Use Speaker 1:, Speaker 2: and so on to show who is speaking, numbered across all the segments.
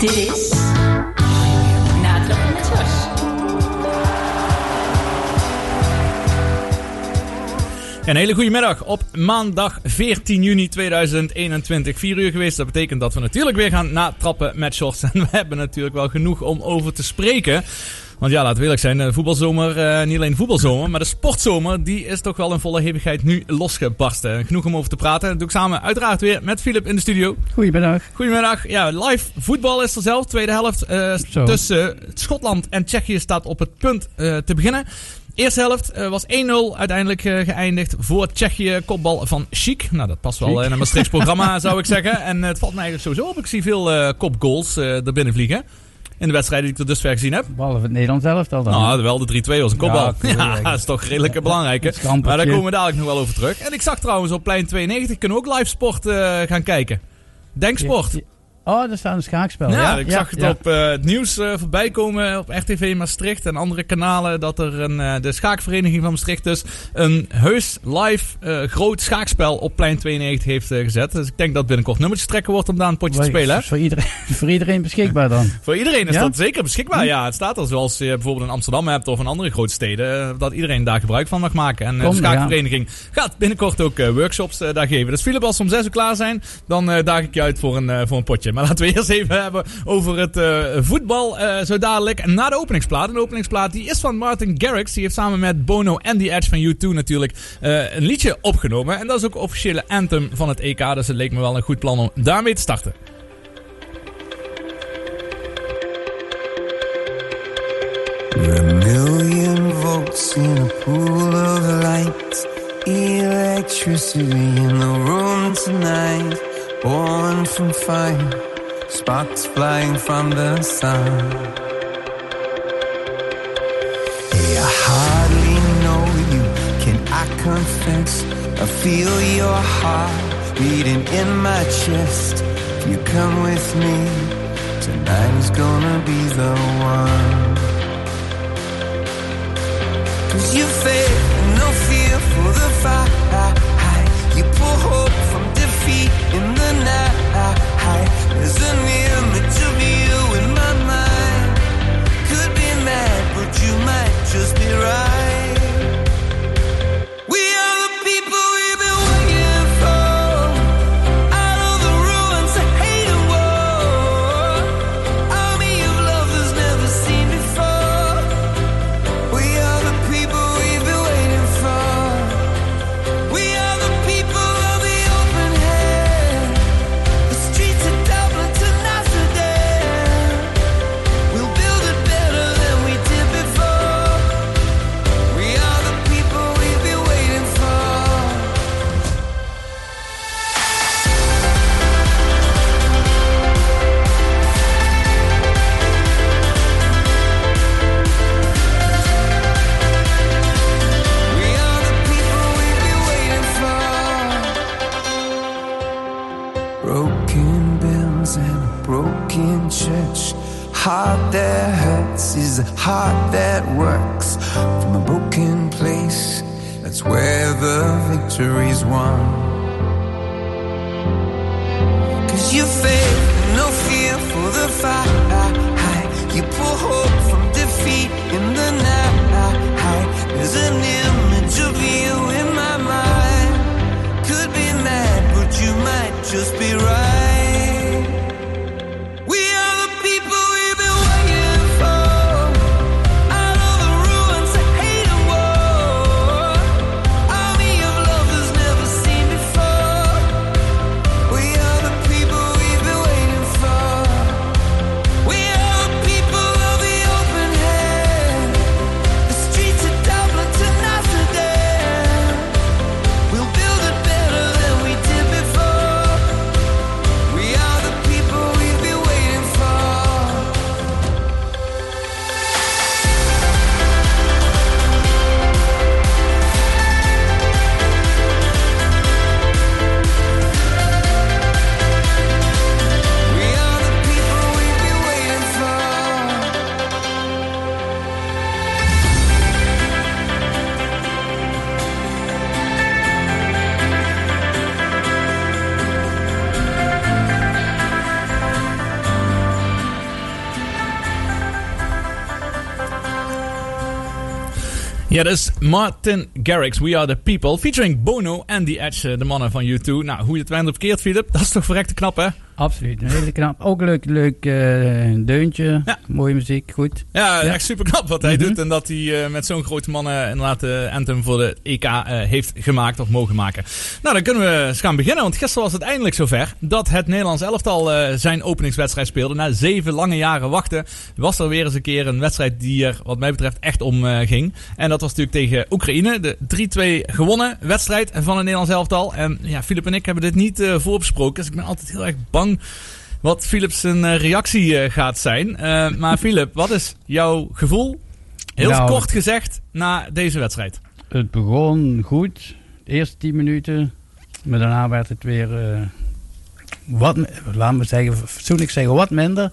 Speaker 1: Dit is Natrappen met Jos.
Speaker 2: Een hele goede middag op maandag 14 juni 2021. 4 uur geweest. Dat betekent dat we natuurlijk weer gaan natrappen met shorts. En we hebben natuurlijk wel genoeg om over te spreken. Want ja, laten we eerlijk zijn, de voetbalzomer, eh, niet alleen de voetbalzomer, maar de sportzomer, die is toch wel in volle hevigheid nu losgebarsten. Genoeg om over te praten. Dat doe ik samen uiteraard weer met Filip in de studio.
Speaker 3: Goedemiddag.
Speaker 2: Goedemiddag. Ja, live voetbal is er zelf. Tweede helft eh, tussen Schotland en Tsjechië staat op het punt eh, te beginnen. Eerste helft eh, was 1-0 uiteindelijk eh, geëindigd voor Tsjechië. Kopbal van Chic. Nou, dat past wel
Speaker 3: Chic.
Speaker 2: in een Maastrichts programma, zou ik zeggen. En eh, het valt me eigenlijk sowieso op. Ik zie veel eh, kopgoals eh er binnen vliegen. In de wedstrijden die ik tot dusver gezien heb.
Speaker 3: Behalve het Nederlands elftal dan.
Speaker 2: Nou, wel de 3-2 was een kopbal.
Speaker 3: Ja,
Speaker 2: Ja, dat is toch redelijk.
Speaker 3: Het schampertje.
Speaker 2: Maar daar komen we dadelijk nog wel over terug. En ik zag trouwens op plein 92 kunnen we ook live sport eh, gaan kijken. Denksport.
Speaker 3: Oh, daar staat een schaakspel.
Speaker 2: Ja,
Speaker 3: Ja,
Speaker 2: ik
Speaker 3: ja,
Speaker 2: zag het
Speaker 3: ja.
Speaker 2: op eh, het nieuws eh, voorbij komen op RTV Maastricht en andere kanalen dat er een, eh, de schaakvereniging van Maastricht dus een heus live groot schaakspel op plein 92 heeft gezet. Dus ik denk dat binnenkort nummertjes trekken wordt om daar een potje te spelen.
Speaker 3: Is Voor iedereen, voor iedereen beschikbaar dan.
Speaker 2: Voor iedereen is dat zeker beschikbaar. Ja, het staat er zoals je bijvoorbeeld in Amsterdam hebt of in andere grote steden. Dat iedereen daar gebruik van mag maken. En
Speaker 3: Kom,
Speaker 2: de schaakvereniging gaat binnenkort ook workshops daar geven. Dus Philip, als we om zes uur klaar zijn, dan daag ik je uit voor een, voor een potje. Maar laten we eerst even hebben over het eh, voetbal eh, zo dadelijk. Na de openingsplaat. Een openingsplaat die is van Martin Garrix. Die heeft samen met Bono en The Edge van U2 natuurlijk eh, een liedje opgenomen. En dat is ook de officiële anthem van het EK. Dus het leek me wel een goed plan om daarmee te starten.
Speaker 4: A million volts in a pool of light. Electricity in the room tonight. Born from fire, sparks flying from the sun. Hey, I hardly know you. Can I confess? I feel your heart beating in my chest. If you come with me, tonight is gonna be the one. Cause you and no fear for the fight. You pull hope from defeat just be right. Victory's won. Cause you faith, no fear for the fight. You pull
Speaker 2: Ja, dat is Martin Garrix, We Are The People, featuring Bono en The Edge, eh, de mannen van U2. Nou, hoe je het of keert, Philip, dat is toch verrekte knap, hè?
Speaker 3: Absoluut, een hele knap. Ook leuk, leuk eh, deuntje.
Speaker 2: Ja.
Speaker 3: Mooie muziek, goed.
Speaker 2: Ja,
Speaker 3: Ja.
Speaker 2: echt super knap wat hij
Speaker 3: Mhm.
Speaker 2: doet. En dat hij eh, met zo'n grote mannen inderdaad de anthem voor de EK eh, heeft gemaakt of mogen maken. Nou, dan kunnen we eens gaan beginnen. Want gisteren was het eindelijk zover dat het Nederlands elftal eh, zijn openingswedstrijd speelde. Na zeven lange jaren wachten was er weer eens een keer een wedstrijd die er wat mij betreft echt om eh, ging. En dat was natuurlijk tegen Oekraïne. De 3-2 gewonnen wedstrijd van het Nederlands elftal. En ja, Filip en ik hebben dit niet eh, voorbesproken. Dus ik ben altijd heel erg bang wat Philips zijn eh, reactie eh, gaat zijn. Eh, maar Philip, wat is jouw gevoel, heel
Speaker 3: Nou,
Speaker 2: kort gezegd, na deze wedstrijd?
Speaker 3: Het begon goed, de eerste 10 minuten. Maar daarna werd het weer, wat, laten we zeggen, fatsoenlijk zeggen, wat minder.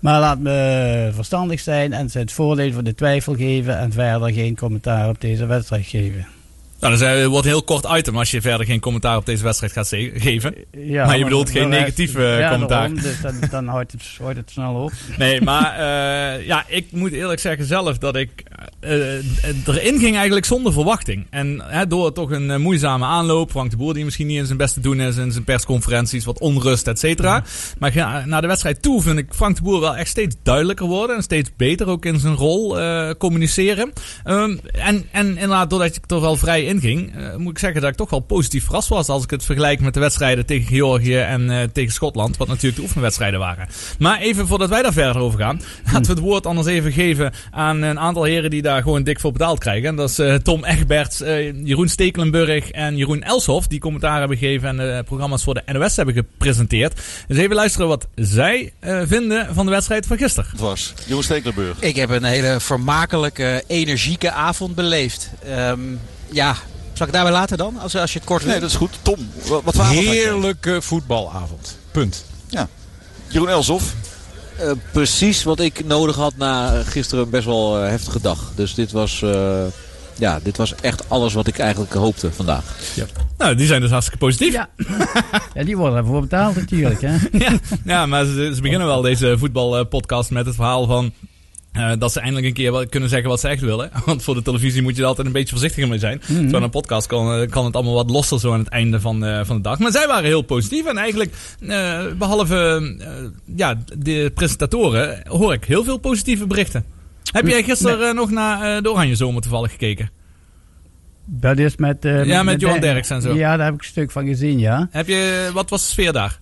Speaker 3: Maar laat me verstandig zijn en ze het voordeel voor de twijfel geven. En verder geen commentaar op deze wedstrijd geven.
Speaker 2: Nou, dat is, eh, wordt een heel kort item als je verder geen commentaar op deze wedstrijd gaat geven.
Speaker 3: Ja,
Speaker 2: Maar je bedoelt geen negatieve
Speaker 3: ja,
Speaker 2: commentaar.
Speaker 3: daarom, dus dan, dan houdt, het, houdt het snel op.
Speaker 2: Nee, maar eh, ja, ik moet eerlijk zeggen zelf dat ik eh, eh, erin ging eigenlijk zonder verwachting. En door toch een eh, moeizame aanloop, Frank de Boer die misschien niet in zijn beste doen is, in zijn persconferenties, wat onrust, et cetera. Maar naar de wedstrijd toe vind ik Frank de Boer wel echt steeds duidelijker worden en steeds beter ook in zijn rol eh, communiceren. Ehm, en, en inderdaad, doordat ik er wel vrij in ging, eh, moet ik zeggen dat ik toch wel positief verrast was als ik het vergelijk met de wedstrijden tegen Georgië en eh, tegen Schotland, wat natuurlijk de oefenwedstrijden waren. Maar even voordat wij daar verder over gaan, laten we het woord anders even geven aan een aantal heren die daar gewoon dik voor betaald krijgen. En dat is eh, Tom Egberts, eh, Jeroen Stekelenburg en Jeroen Elshoff, die commentaar hebben gegeven en de programma's voor de NOS hebben gepresenteerd. Dus even luisteren wat zij eh, vinden van de wedstrijd van gisteren.
Speaker 5: Het was Jeroen Stekelenburg.
Speaker 6: Ik heb een hele vermakelijke, energieke avond beleefd. Ehm, ja, zal ik daarbij laten dan? Als, als je het kort wil.
Speaker 5: Nee, dat is goed. Tom, wat, had jij?
Speaker 7: Heerlijke voetbalavond. Punt.
Speaker 5: Jeroen Elsof.
Speaker 8: Eh, precies wat ik nodig had na gisteren een best wel eh, heftige dag. Dus dit was, eh, ja, dit was echt alles wat ik eigenlijk hoopte vandaag.
Speaker 2: Nou, die zijn dus hartstikke positief.
Speaker 3: Ja. ja, die worden ervoor betaald natuurlijk. Hè.
Speaker 2: ja, ja, maar ze, ze beginnen wel deze voetbalpodcast met het verhaal van. Eh, dat ze eindelijk een keer kunnen zeggen wat ze echt willen. Want voor de televisie moet je er altijd een beetje voorzichtiger mee zijn. Terwijl een podcast kan, eh, kan het allemaal wat losser zo aan het einde van, eh, van de dag. Maar zij waren heel positief. En eigenlijk, eh, behalve eh, ja, de presentatoren, hoor ik heel veel positieve berichten. Heb jij gisteren nog naar de Oranje Zomer toevallig gekeken?
Speaker 3: Dat is met...
Speaker 2: Ja, met Johan
Speaker 3: de-
Speaker 2: Derks en zo.
Speaker 3: Ja, daar heb ik een stuk van gezien, ja.
Speaker 2: Heb je, wat was de sfeer daar?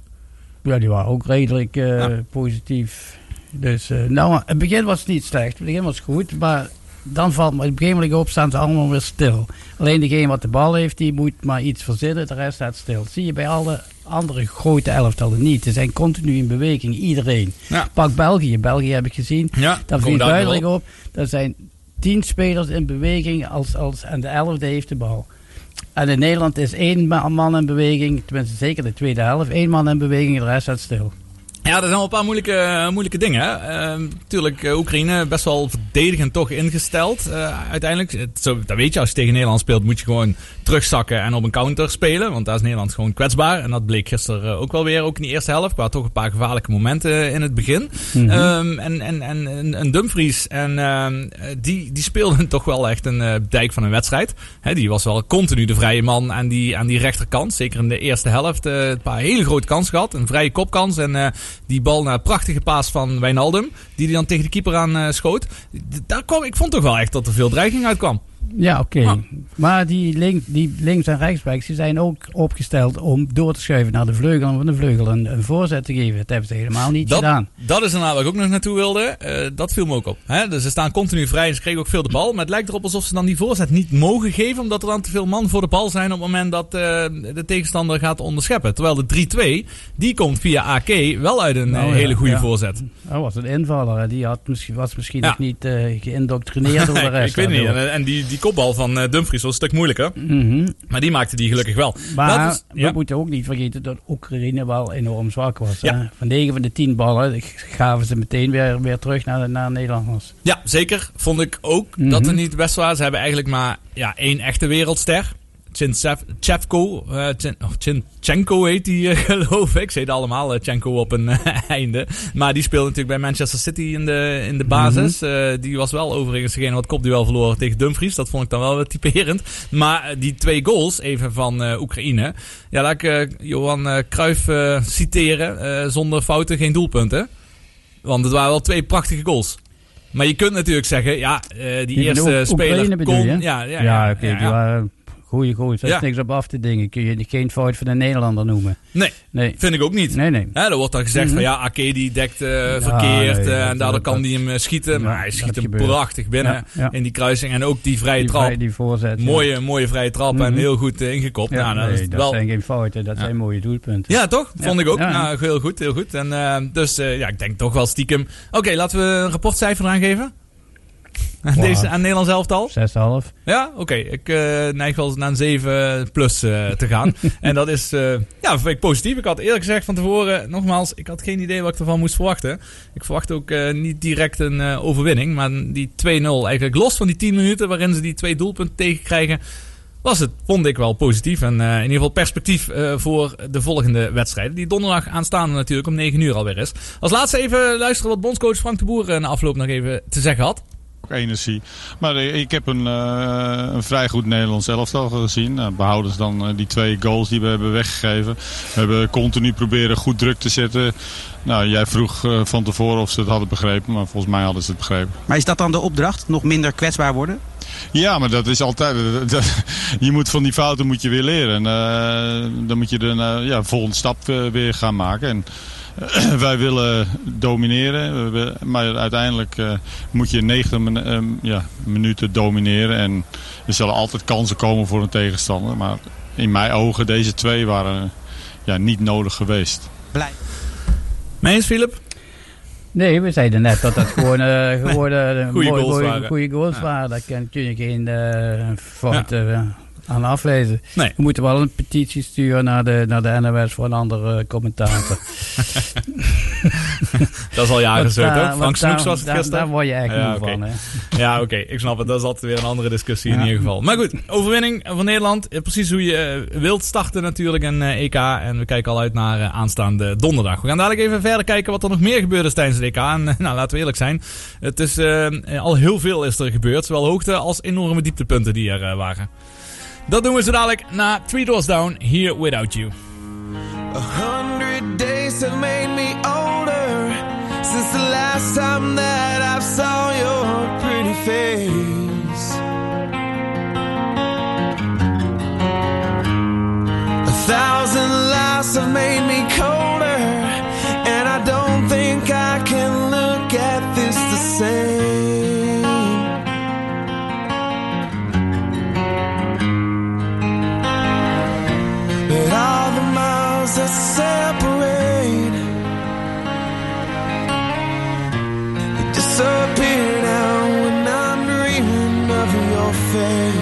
Speaker 3: Ja, die waren ook redelijk
Speaker 2: Ja.
Speaker 3: positief. Dus, eh, nou, in het begin was het niet slecht. Het begin was goed, maar dan valt me op een gegeven moment op, staan ze allemaal weer stil. Alleen degene wat de bal heeft, die moet maar iets verzinnen, de rest staat stil. Dat zie je bij alle andere grote elftallen niet. Ze zijn continu in beweging, iedereen.
Speaker 2: Ja.
Speaker 3: Pak België, België heb ik gezien.
Speaker 2: Ja,
Speaker 3: Daar viel duidelijk op, er zijn tien spelers in beweging als, als, en de elfde heeft de bal. En in Nederland is één ma- man in beweging, tenminste zeker de tweede helft, één man in beweging, de rest staat stil.
Speaker 2: Ja, er zijn wel een paar moeilijke, eh, moeilijke dingen. hè. Ehm, Natuurlijk, eh, Oekraïne best wel verdedigend toch ingesteld. eh, uiteindelijk, zo, dat weet je, als je tegen Nederland speelt, moet je gewoon terugzakken en op een counter spelen. Want daar is Nederland gewoon kwetsbaar. En dat bleek gisteren eh, ook wel weer, ook in de eerste helft. Waar toch een paar gevaarlijke momenten in het begin.
Speaker 3: Mhm.
Speaker 2: Ehm, en, en, en, en, en Dumfries, en, ehm, die, die speelden toch wel echt een eh, dijk van een wedstrijd. Die was wel continu de vrije man aan die, aan die rechterkant. Zeker in de eerste helft. eh, een paar hele grote kansen gehad. Een vrije kopkans. En eh, die bal naar een prachtige paas van Wijnaldum. Die hij dan tegen de keeper aan eh, schoot. Daar kwam, ik vond toch wel echt dat er veel dreiging uitkwam.
Speaker 3: Ja, oké.
Speaker 2: Ja.
Speaker 3: Maar die, link, die links- en rechtsbacks die zijn ook opgesteld om door te schuiven naar de vleugel en van de vleugel een, een voorzet te geven. Dat hebben ze helemaal niet
Speaker 2: Dat,
Speaker 3: gedaan.
Speaker 2: dat is inderdaad waar ik ook nog naartoe wilde. Eh, dat viel me ook op. Hè? Dus ze staan continu vrij en ze kregen ook veel de bal. Maar het lijkt erop alsof ze dan die voorzet niet mogen geven. Omdat er dan te veel man voor de bal zijn op het moment dat eh, de tegenstander gaat onderscheppen. Terwijl de 3-2, die komt via AK wel uit een
Speaker 3: Nou,
Speaker 2: eh,
Speaker 3: ja,
Speaker 2: hele goede
Speaker 3: ja.
Speaker 2: voorzet.
Speaker 3: Dat was een invaller. Die had misschien, was misschien
Speaker 2: Ja.
Speaker 3: nog niet geïndoctrineerd door de rest.
Speaker 2: ik weet niet. en die, die kopbal van eh, Dumfries was een stuk moeilijker.
Speaker 3: Mhm.
Speaker 2: Maar die maakte die gelukkig wel.
Speaker 3: Maar
Speaker 2: is-
Speaker 3: we
Speaker 2: ja.
Speaker 3: moeten ook niet vergeten dat Oekraïne wel enorm zwak was.
Speaker 2: Ja.
Speaker 3: Hè? Van 9 van de 10 ballen gaven ze meteen weer, weer terug naar, naar Nederlanders.
Speaker 2: Ja, zeker. Vond ik ook
Speaker 3: Mhm.
Speaker 2: dat er niet best was. Ze hebben eigenlijk maar ja, één echte wereldster. Eh Chin, oh, Chinchenko heet die, eh, geloof ik. Ze heet allemaal eh, Chenko op een eh, einde. Maar die speelde natuurlijk bij Manchester City in de, in de basis. Eh, die was wel overigens degene wat kopduel verloren tegen Dumfries. Dat vond ik dan wel wat typerend. Maar eh, die twee goals, even van eh, Oekraïne. Ja, laat ik eh, Johan eh, Cruijff eh, citeren. eh, zonder fouten geen doelpunten. Want het waren wel twee prachtige goals. Maar je kunt natuurlijk zeggen, ja, eh, die,
Speaker 3: Die
Speaker 2: eerste speler kon... Ja, ja,
Speaker 3: Ja,
Speaker 2: ja, ja,
Speaker 3: die
Speaker 2: ja.
Speaker 3: waren goede goals. Daar is
Speaker 2: Ja.
Speaker 3: niks op af te dingen. Kun je geen fout van de Nederlander noemen.
Speaker 2: Nee,
Speaker 3: Nee,
Speaker 2: vind ik ook niet.
Speaker 3: nee, nee.
Speaker 2: Ja, er wordt dan gezegd
Speaker 3: Mhm.
Speaker 2: van ja, Ake die dekt eh, verkeerd
Speaker 3: nee,
Speaker 2: eh, en daardoor kan hij hem eh, schieten.
Speaker 3: Ja,
Speaker 2: maar hij schiet hem
Speaker 3: gebeurt.
Speaker 2: prachtig binnen in die kruising. En ook die vrije
Speaker 3: Die,
Speaker 2: trap.
Speaker 3: vrij- die voorzet.
Speaker 2: mooie, mooie vrije trap en
Speaker 3: Mhm.
Speaker 2: heel goed ingekopt. Nou, dat
Speaker 3: nee,
Speaker 2: is
Speaker 3: dat
Speaker 2: wel...
Speaker 3: zijn geen fouten, dat zijn mooie doelpunten.
Speaker 2: Ja, toch? Vond ik ook. Nou, heel goed, heel goed. En, dus ja, ik denk toch wel stiekem. Oké, laten we een rapportcijfer eraan geven. Aan,
Speaker 3: Wow.
Speaker 2: deze, aan Nederlands elftal.
Speaker 3: 6,5.
Speaker 2: Ja, oké. Ik eh, neig wel eens naar een 7 plus eh, te gaan. en dat is, eh, ja, vind ik positief. Ik had eerlijk gezegd van tevoren, nogmaals, ik had geen idee wat ik ervan moest verwachten. Ik verwacht ook eh, niet direct een eh, overwinning. Maar die 2-0, eigenlijk los van die 10 minuten waarin ze die twee doelpunten tegenkrijgen, was het, vond ik wel positief. En eh, in ieder geval perspectief eh, voor de volgende wedstrijden. Die donderdag aanstaande natuurlijk om 9 uur alweer is. Als laatste even luisteren wat bondscoach Frank de Boer eh, na afloop nog even te zeggen had.
Speaker 9: Energie. Maar eh, ik heb een, eh, een vrij goed Nederlands elftal gezien. Uh, behoudens dan eh, die twee goals die we hebben weggegeven. We hebben continu proberen goed druk te zetten. Nou, jij vroeg van tevoren of ze het hadden begrepen. Maar volgens mij hadden ze het begrepen.
Speaker 10: Maar is dat dan de opdracht? Nog minder kwetsbaar worden?
Speaker 9: Ja, maar dat is altijd. dat- je moet van die fouten moet je weer leren. En dan moet je de ja, volgende stap weer gaan maken. En wij willen domineren. Maar uiteindelijk eh, moet je 90 min- eh, ja, minuten domineren. En er zullen altijd kansen komen voor een tegenstander. Maar in mijn ogen, deze twee waren ja, niet nodig geweest.
Speaker 10: Blij.
Speaker 2: Meens, Philip?
Speaker 3: Nee, we zeiden net dat dat gewoon, gewoon
Speaker 2: Goeie
Speaker 3: mooi-
Speaker 2: goals
Speaker 3: mooie-
Speaker 2: waren.
Speaker 3: goeie goals
Speaker 2: Ja.
Speaker 3: waren. Kun, kun je geen fout eh, aan aflezen.
Speaker 2: Nee.
Speaker 3: We moeten wel een petitie sturen naar de, naar de NOS voor een andere eh, commentator.
Speaker 2: Dat is al jaren zo, toch? Frank Snoeks
Speaker 3: daar-
Speaker 2: was het gisteren.
Speaker 3: Daar word je echt
Speaker 2: Ja,
Speaker 3: van. Hè?
Speaker 2: Ja, oké. Ik snap het. Dat is altijd weer een andere discussie in ieder geval. Maar goed, overwinning van Nederland. Eh, Precies hoe je eh, wilt starten natuurlijk een eh, EK. En we kijken al uit naar aanstaande donderdag. We gaan dadelijk even verder kijken wat er nog meer gebeurd is tijdens het EK. En nou, laten we eerlijk zijn. Het is al heel veel is er gebeurd. Zowel hoogte als enorme dieptepunten die er waren. Dat doen we zo dadelijk na Three Doors Down, Here Without You.
Speaker 4: A hundred days have made me older since the last time that I saw your pretty face. A thousand lies have made me colder, miles that separate they disappear now when I'm dreaming of your face.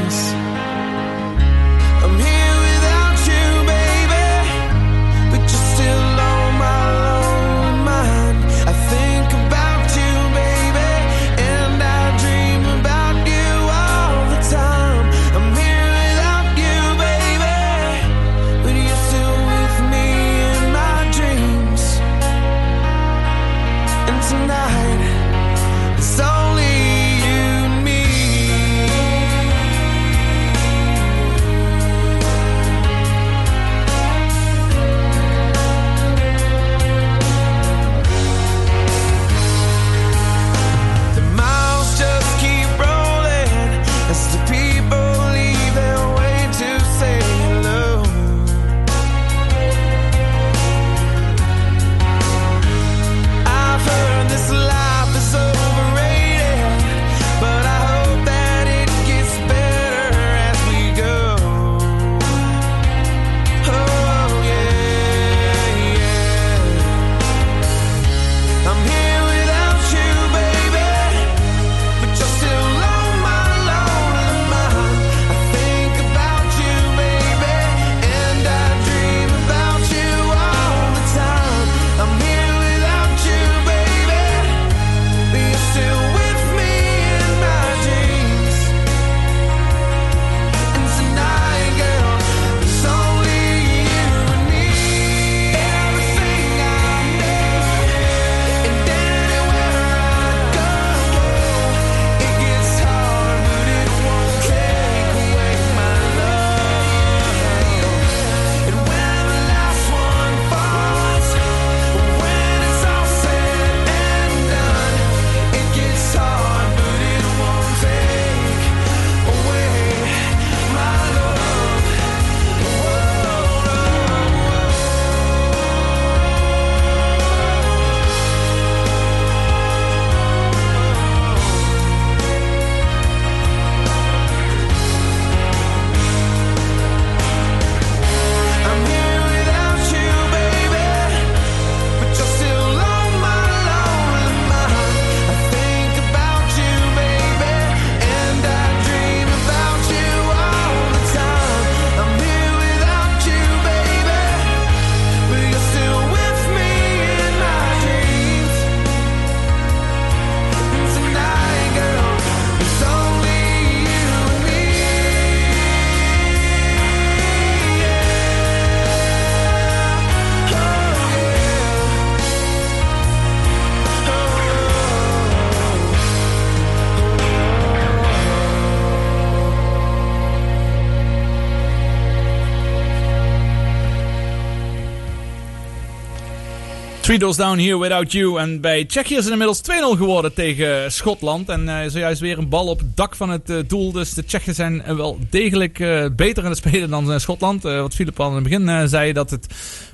Speaker 2: Three Doors Down Here Without You. En bij Tsjechië is het inmiddels 2-0 geworden tegen Schotland. En eh, zojuist weer een bal op het dak van het eh, doel. Dus de Tsjechen zijn eh, wel degelijk beter in het spelen dan Schotland. Wat Filip al in het begin zei, dat het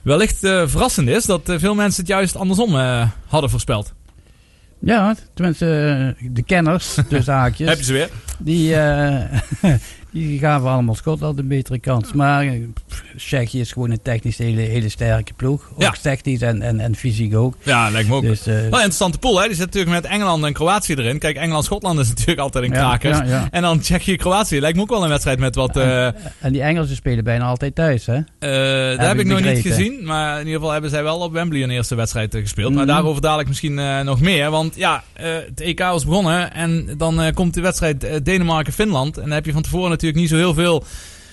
Speaker 2: wellicht verrassend is. Dat veel mensen het juist andersom hadden voorspeld.
Speaker 3: Ja, tenminste, de kenners, tussen haakjes.
Speaker 2: Heb je ze weer?
Speaker 3: Die, eh, die gaven allemaal Schotland een betere kans. Maar eh, Tsjechië is gewoon een technisch hele, hele sterke ploeg. Ook
Speaker 2: Ja.
Speaker 3: technisch en, en, en fysiek ook.
Speaker 2: Ja, lijkt me ook.
Speaker 3: Dus, eh,
Speaker 2: Wel een interessante pool, hè? Die zit natuurlijk met Engeland en Kroatië erin. Kijk, Engeland-Schotland is natuurlijk altijd een
Speaker 3: Ja,
Speaker 2: krakers.
Speaker 3: ja, ja.
Speaker 2: En dan Tsjechië-Kroatië. Lijkt me ook wel een wedstrijd met wat...
Speaker 3: en die Engelsen spelen bijna altijd thuis, hè?
Speaker 2: Eh, dat heb
Speaker 3: ik
Speaker 2: ik nog niet gezien. Maar in ieder geval hebben zij wel op Wembley een eerste wedstrijd gespeeld. Maar
Speaker 3: Mhm.
Speaker 2: daarover dadelijk misschien nog meer. Want ja, het EK is begonnen. En dan komt de wedstrijd eh, Denemarken-Finland. En dan heb je van tevoren natuurlijk niet zo heel veel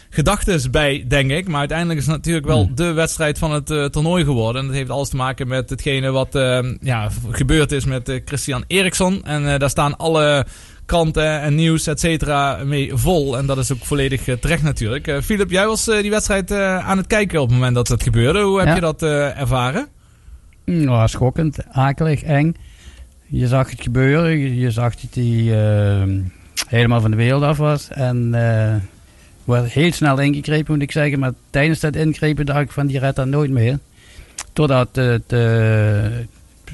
Speaker 2: gedachtes bij, denk ik. Maar uiteindelijk is het natuurlijk wel
Speaker 3: Mhm.
Speaker 2: de wedstrijd van het eh, toernooi geworden. En dat heeft alles te maken met hetgene wat eh, ja, gebeurd is met eh, Christian Eriksson. En daar staan alle kranten en nieuws, et cetera, mee vol. En dat is ook volledig terecht natuurlijk. Philip, jij was die wedstrijd aan het kijken op het moment dat het gebeurde. Hoe heb
Speaker 3: Ja.
Speaker 2: je dat ervaren?
Speaker 3: Nou, schokkend, akelig, eng. Je zag het gebeuren. Je, je zag dat hij eh, helemaal van de wereld af was. En eh werd heel snel ingegrepen, moet ik zeggen. Maar tijdens dat ingrepen dacht ik van, die redt dat nooit meer. Totdat het, eh,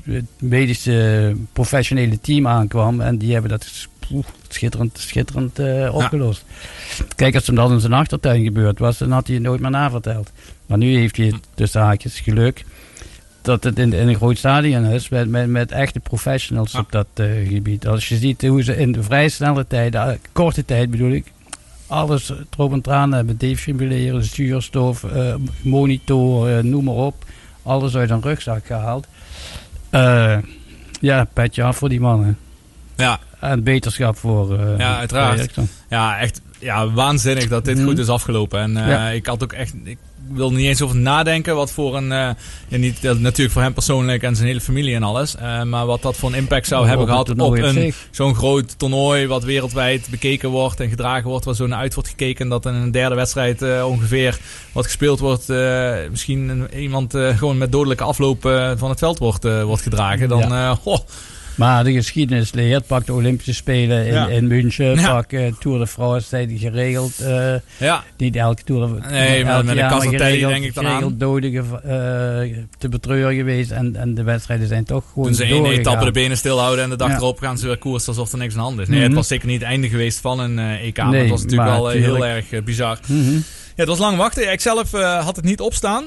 Speaker 3: het medische professionele team aankwam. En die hebben dat schitterend, schitterend eh, opgelost. Kijk, als hem dat in zijn achtertuin gebeurd was, dan had hij het nooit meer naverteld. Maar nu heeft hij tussen haakjes geluk dat het in, in een groot stadion is met, met, met echte professionals op dat eh, gebied. Als je ziet hoe ze in de vrij snelle tijd, eh, korte tijd bedoel ik, alles erop en eraan hebben. Defibrilleren, zuurstof, eh, monitor, noem maar op. Alles uit een rugzak gehaald. Eh, ja, petje af voor die mannen.
Speaker 2: Ja.
Speaker 3: En beterschap voor
Speaker 2: Ja, uiteraard.
Speaker 3: voor.
Speaker 2: Ja, echt ja, waanzinnig dat dit
Speaker 3: Mhm.
Speaker 2: goed is afgelopen. En
Speaker 3: Ja.
Speaker 2: ik had ook echt. Ik wil niet eens over nadenken wat voor een. eh, ja, niet, natuurlijk voor hem persoonlijk en zijn hele familie en alles. eh, maar wat dat voor een impact zou
Speaker 3: Op
Speaker 2: hebben gehad op een, zo'n groot toernooi. wat wereldwijd bekeken wordt en gedragen wordt. Waar zo naar uit wordt gekeken. En dat in een derde wedstrijd eh, ongeveer. wat gespeeld wordt. misschien iemand gewoon met dodelijke afloop van het veld wordt, wordt gedragen. Dan.
Speaker 3: Ja.
Speaker 2: goh,
Speaker 3: Maar de geschiedenis leert, pak de Olympische Spelen in,
Speaker 2: Ja.
Speaker 3: in München, pak eh, Tour de France, zijn die geregeld. eh,
Speaker 2: ja.
Speaker 3: Niet elke Tour.
Speaker 2: Nee, maar met
Speaker 3: maar
Speaker 2: Casatelli
Speaker 3: geregeld-
Speaker 2: denk ik dan aan.
Speaker 3: geregeld doden eh, te betreuren geweest. En, en de wedstrijden zijn toch gewoon
Speaker 2: Toen ze één etappe de benen stilhouden en de dag
Speaker 3: Ja.
Speaker 2: erop gaan ze weer koers alsof er niks aan de hand is. Nee,
Speaker 3: Mhm.
Speaker 2: het was zeker niet het einde geweest van een EK. maar
Speaker 3: Nee,
Speaker 2: het was natuurlijk
Speaker 3: maar
Speaker 2: wel heel erg bizar.
Speaker 3: Mhm.
Speaker 2: Ja, het was lang wachten. Ik zelf had het niet opstaan.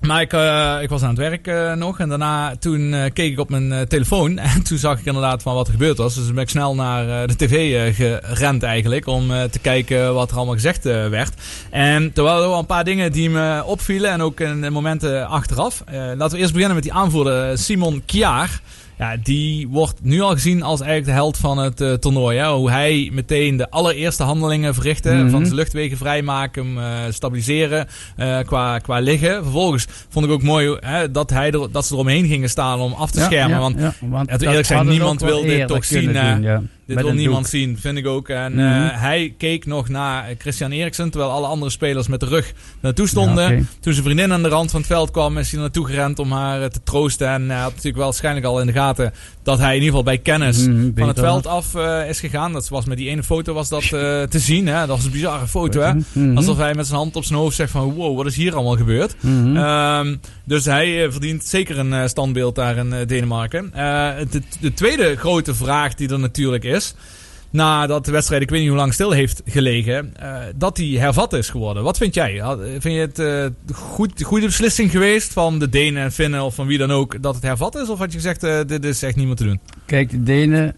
Speaker 2: Maar ik, eh, ik was aan het werk eh, nog. En daarna toen eh, keek ik op mijn telefoon. En toen zag ik inderdaad van wat er gebeurd was. Dus toen ben ik snel naar de tv gerend eigenlijk. Om te kijken wat er allemaal gezegd werd. En er waren wel een paar dingen die me opvielen. En ook in momenten achteraf. Laten we eerst beginnen met die aanvoerder Simon Kjaar. Ja, die wordt nu al gezien als eigenlijk de held van het eh, toernooi. Hè? Hoe hij meteen de allereerste handelingen verrichtte.
Speaker 3: Mhm.
Speaker 2: Van zijn luchtwegen vrijmaken, hem eh, stabiliseren eh, qua, qua liggen. Vervolgens vond ik ook mooi hè, dat, hij er, dat ze eromheen gingen staan om af te
Speaker 3: Ja,
Speaker 2: schermen.
Speaker 3: ja,
Speaker 2: want
Speaker 3: ja, want
Speaker 2: eerlijk zijn, niemand wil dit toch zien.
Speaker 3: doen.
Speaker 2: Dit
Speaker 3: Met
Speaker 2: wil niemand
Speaker 3: doek.
Speaker 2: zien, vind ik ook. En
Speaker 3: Mhm.
Speaker 2: eh, hij keek nog naar Christian Eriksen, terwijl alle andere spelers met de rug naartoe stonden.
Speaker 3: Ja.
Speaker 2: Toen zijn vriendin aan de rand van het veld kwam, is hij naartoe gerend om haar eh, te troosten. En hij had natuurlijk wel waarschijnlijk al in de gaten dat hij in ieder geval bij kennis
Speaker 3: Mhm,
Speaker 2: van het veld af eh, is gegaan. Dat was met die ene foto was dat eh, te zien. Hè? Dat was een bizarre foto. Hè?
Speaker 3: Mhm.
Speaker 2: Alsof hij met zijn hand op zijn hoofd zegt van wow, wat is hier allemaal gebeurd?
Speaker 3: Mhm.
Speaker 2: Ehm, dus hij eh, verdient zeker een standbeeld daar in Denemarken. De, de tweede grote vraag die er natuurlijk is. Nadat de wedstrijd, ik weet niet hoe lang stil heeft gelegen. eh, dat die hervat is geworden. Wat vind jij? Vind je het eh goed, goede beslissing geweest van de Denen en Finnen of van wie dan ook dat het hervat is? Of had je gezegd, eh, dit is echt niet meer te doen?
Speaker 3: Kijk, de Denen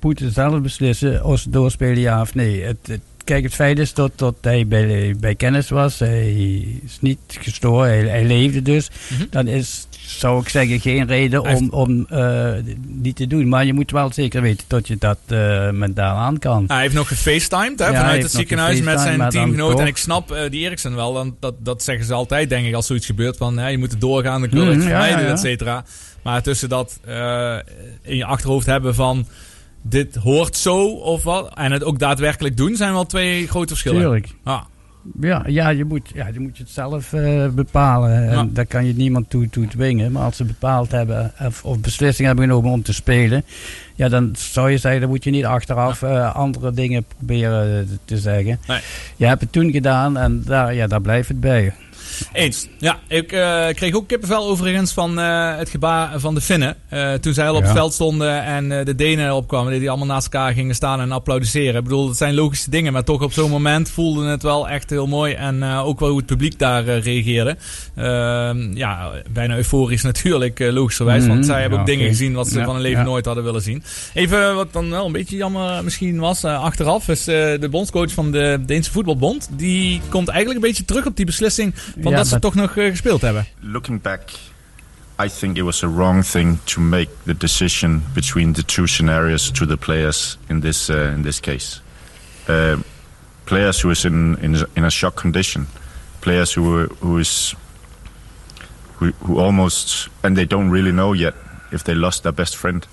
Speaker 3: moeten zelf beslissen of ze doorspelen ja of nee. Het, het- kijk, het feit is dat, dat hij bij, bij kennis was. Hij is niet gestoord, hij, hij leefde dus.
Speaker 2: Mhm.
Speaker 3: Dan is, zou ik zeggen, geen reden om, om eh, niet te doen. Maar je moet wel zeker weten dat je dat eh, mentaal aan kan.
Speaker 2: hij heeft nog gefacetimed hè,
Speaker 3: Ja,
Speaker 2: vanuit het ziekenhuis met zijn teamgenoot. En ik snap eh, die Eriksen wel. Want dat, dat zeggen ze altijd, denk ik, als zoiets gebeurt. Van ja, je moet het doorgaan, dan kun je het
Speaker 3: ja,
Speaker 2: vermijden,
Speaker 3: ja, ja.
Speaker 2: et cetera. Maar tussen dat in je achterhoofd hebben van... Dit hoort zo of wat. En het ook daadwerkelijk doen zijn wel twee grote verschillen.
Speaker 3: Tuurlijk.
Speaker 2: Ah,
Speaker 3: Ja, ja, je moet, ja, je moet het zelf eh, bepalen. En
Speaker 2: Ja.
Speaker 3: daar kan je niemand toe, toe dwingen. Maar als ze bepaald hebben of, of beslissing hebben genomen om te spelen... Ja, dan zou je zeggen, dan moet je niet achteraf eh, andere dingen proberen te zeggen.
Speaker 2: Nee.
Speaker 3: Je hebt het toen gedaan en daar, ja, daar blijft het bij.
Speaker 2: Eens. Ja, ik eh, kreeg ook kippenvel overigens van eh, het gebaar van de Finnen. Eh, toen zij al op
Speaker 3: Ja.
Speaker 2: het veld stonden en de Denen opkwamen. Die allemaal naast elkaar gingen staan en applaudisseren. Ik bedoel, het zijn logische dingen. Maar toch op zo'n moment voelde het wel echt heel mooi. En ook wel hoe het publiek daar reageerde. Ehm, ja, bijna euforisch natuurlijk, logischerwijs. Want
Speaker 3: Mhm,
Speaker 2: zij hebben
Speaker 3: ja,
Speaker 2: ook dingen gezien wat ze
Speaker 3: Ja,
Speaker 2: van hun leven nooit hadden willen zien. Even wat dan wel een beetje jammer misschien was achteraf. Is de bondscoach van de Deense voetbalbond. Die komt eigenlijk een beetje terug op die beslissing. Van
Speaker 3: Ja,
Speaker 2: dat ze toch nog eh, gespeeld hebben.
Speaker 11: Looking back, I think it was a wrong thing to make the decision between the two scenarios to the players in this uh, in this case. Uh, players who is in, in in a shock condition, players who who is who, who almost and they don't really know yet if they lost their best friend,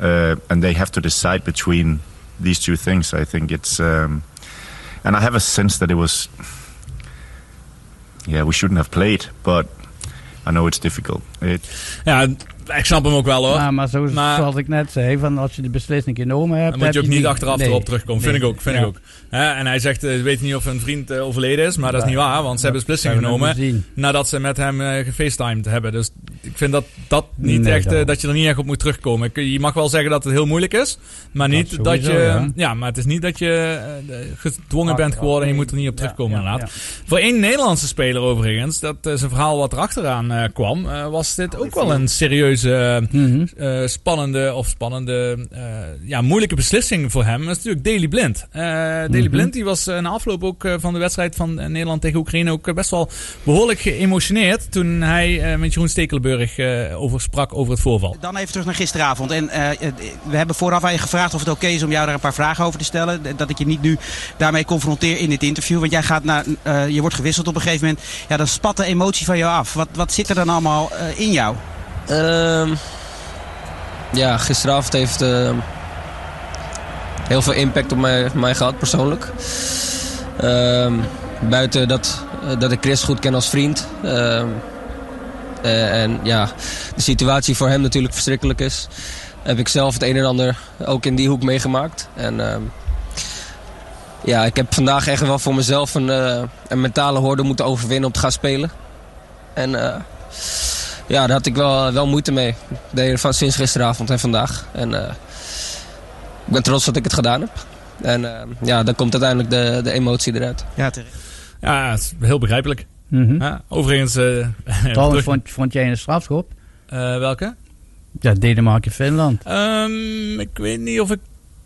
Speaker 11: uh, and they have to decide between these two things. I think it's um, and I have a sense that it was yeah we shouldn't have played, but I know it's difficult.
Speaker 2: Ja, ik snap hem ook wel hoor.
Speaker 3: Maar, maar, zo,
Speaker 2: Maar-
Speaker 3: zoals ik net zei, van als je de beslissing genomen hebt...
Speaker 2: Dan moet je ook niet achteraf
Speaker 3: nee.
Speaker 2: erop terugkomen. Vind ik ook. Vind
Speaker 3: Ja.
Speaker 2: ik ook. Hè, en hij zegt, eh, we weten niet of een vriend eh, overleden is. Maar dat is niet waar. Want ze hebben beslissing genomen nadat ze met hem eh gefacetimed hebben. Dus ik vind dat dat niet
Speaker 3: Nee,
Speaker 2: echt, eh, dat je er niet echt op moet terugkomen. Ik- Je mag wel zeggen dat het heel moeilijk is. Maar niet dat,
Speaker 3: sowieso,
Speaker 2: je...
Speaker 3: ja.
Speaker 2: Ja. maar het is niet dat je eh, gedwongen bent geworden en je moet er niet op terugkomen
Speaker 3: ja,
Speaker 2: inderdaad. Voor één Nederlandse speler overigens, dat is een verhaal wat erachteraan eh kwam, eh, was dit ook wel een serieuze,
Speaker 3: Mhm.
Speaker 2: eh, spannende of spannende, eh, ja, moeilijke beslissing voor hem. Dat is natuurlijk Daley Blind. Eh Daley
Speaker 3: Mhm.
Speaker 2: Blind die was eh, na afloop ook eh, van de wedstrijd van eh, Nederland tegen Oekraïne ook eh, best wel behoorlijk geëmotioneerd toen hij eh, met Jeroen Stekelenburg eh, over sprak over het voorval.
Speaker 10: Dan even terug naar gisteravond. En eh, eh, we hebben vooraf aan je gevraagd of het oké is om jou daar een paar vragen over te stellen. Dat ik je niet nu daarmee confronteer in dit interview. Want jij gaat naar, eh, je wordt gewisseld op een gegeven moment. Ja, dan spat de emotie van jou af. Wat, wat zit er dan allemaal eh, in jou?
Speaker 12: Ehm, ja, gisteravond heeft ehm, heel veel impact op mij, gehad, persoonlijk. Ehm, buiten dat, dat ik Chris goed ken als vriend. eh, en ja, de situatie voor hem natuurlijk verschrikkelijk is. Heb ik zelf het een en ander ook in die hoek meegemaakt. En ja, ik heb vandaag echt wel voor mezelf een, eh, een mentale hoorde moeten overwinnen om te gaan spelen. En eh, ja, daar had ik wel, wel moeite mee. De, van sinds gisteravond en vandaag. En eh, ik ben trots dat ik het gedaan heb. En eh, ja, dan komt uiteindelijk de, de emotie eruit.
Speaker 10: Ja, terecht.
Speaker 2: Ja, het is heel begrijpelijk.
Speaker 3: Mhm.
Speaker 2: Ja, overigens... eh,
Speaker 3: Trouwens,
Speaker 2: terug-
Speaker 3: vond, vond jij een strafschop?
Speaker 2: eh, welke?
Speaker 3: Ja, Denemarken-Finland.
Speaker 2: Ehm, ik weet niet of ik...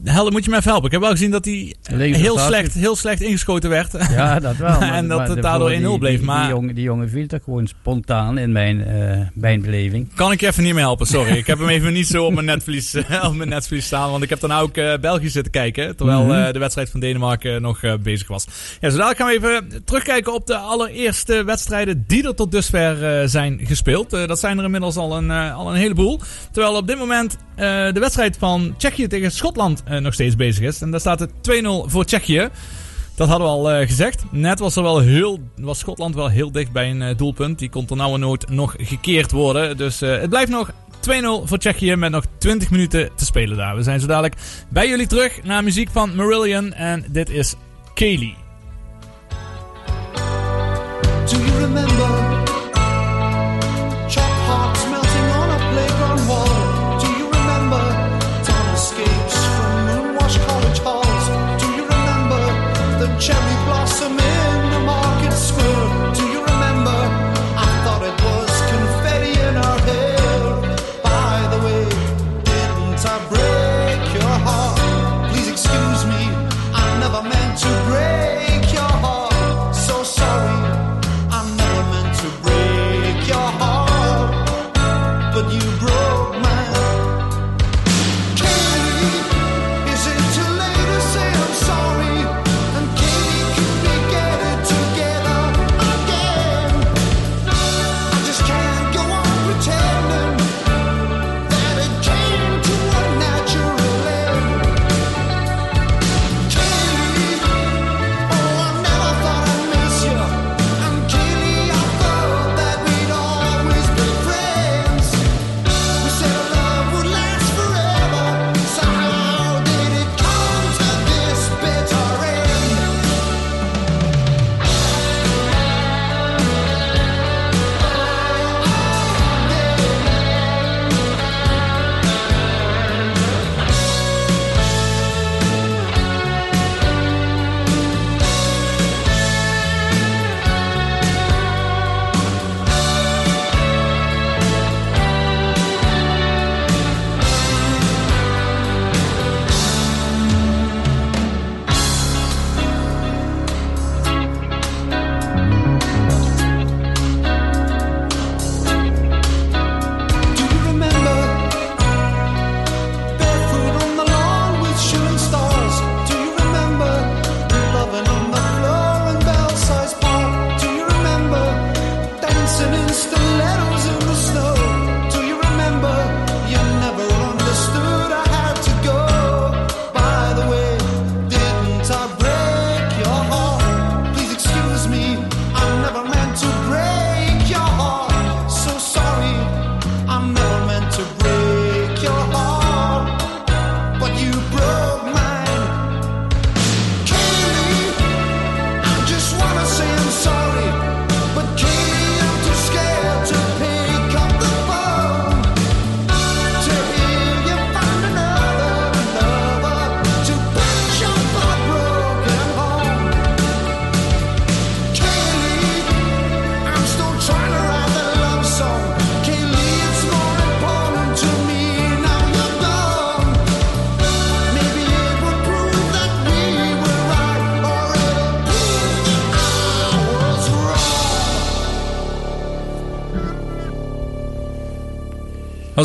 Speaker 2: Helder, moet je me even helpen. Ik heb wel gezien dat hij
Speaker 3: Links
Speaker 2: heel slecht, heel slecht ingeschoten werd.
Speaker 3: Ja, dat wel. maar-
Speaker 2: en dat
Speaker 3: maar
Speaker 2: het daardoor
Speaker 3: voor
Speaker 2: 1-0
Speaker 3: die-
Speaker 2: bleef.
Speaker 3: Die,
Speaker 2: Maar
Speaker 3: die, jongen, die jongen viel toch gewoon spontaan in mijn, eh mijn beleving.
Speaker 2: kan ik je even niet meer helpen, sorry. ik heb hem even niet zo op mijn netvlies, eh, op mijn netvlies staan. Want ik heb daarna ook eh, België zitten kijken. Terwijl
Speaker 3: Mhm.
Speaker 2: eh, de wedstrijd van Denemarken nog eh, bezig was. Ja, zo dadelijk gaan we even terugkijken op de allereerste wedstrijden die er tot dusver eh, zijn gespeeld. Eh, dat zijn er inmiddels al een, eh, al een heleboel. Terwijl op dit moment eh, de wedstrijd van Tsjechië tegen Schotland eh, nog steeds bezig is. En daar staat het 2-0 voor Tsjechië. Dat hadden we al eh, gezegd. Net was, er wel heel, was Schotland wel heel dicht bij een eh, doelpunt. Die kon er nou nood nog gekeerd worden. Dus eh, het blijft nog 2-0 voor Tsjechië met nog 20 minuten te spelen daar. We zijn zo dadelijk bij jullie terug naar muziek van Marillion. En dit is Kaylee.
Speaker 13: Do you remember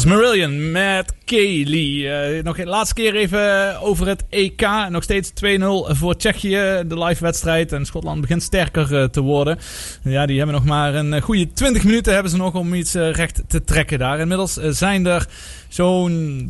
Speaker 2: Marillion met Kaylee. Eh, nog een laatste keer even over het EK. Nog steeds 2-0 voor Tsjechië, de live wedstrijd. En Schotland begint sterker eh, te worden. Ja, die hebben nog maar een eh, goede 20 minuten hebben ze nog om iets recht te trekken daar. Inmiddels zijn er zo'n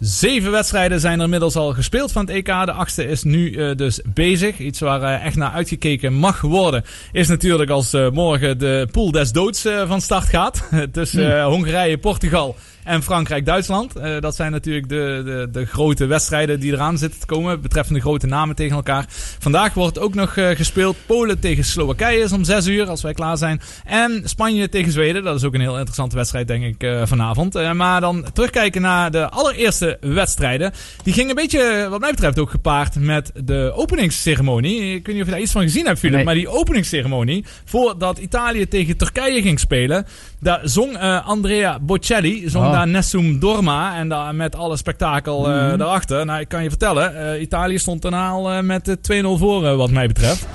Speaker 2: Zeven wedstrijden zijn er inmiddels al gespeeld van het EK. De achtste is nu eh, dus bezig. Iets waar eh, echt naar uitgekeken mag worden. Is natuurlijk als eh, morgen de pool des doods van start gaat. Tussen eh, Hongarije, Portugal en Frankrijk-Duitsland. Eh, dat zijn natuurlijk de, de, de grote wedstrijden die eraan zitten te komen. Betreffende grote namen tegen elkaar. Vandaag wordt ook nog eh, gespeeld. Polen tegen Slowakije is om 6 uur als wij klaar zijn. En Spanje tegen Zweden. Dat is ook een heel interessante wedstrijd denk ik eh, vanavond. Maar dan terugkijken naar de allereerste wedstrijden. Die ging een beetje wat mij betreft ook gepaard met de openingsceremonie. Ik weet niet of je daar iets van gezien hebt Philip.
Speaker 3: Nee.
Speaker 2: Maar die openingsceremonie voordat Italië tegen Turkije ging spelen. Daar zong Andrea Bocelli. Zong
Speaker 3: Oh.
Speaker 2: Daar Nessun Dorma. En daar met alle spektakel eh,
Speaker 3: Mhm.
Speaker 2: daarachter. Nou, ik kan je vertellen. eh, Italië stond daarna al eh, met eh, 2-0 voor wat mij betreft.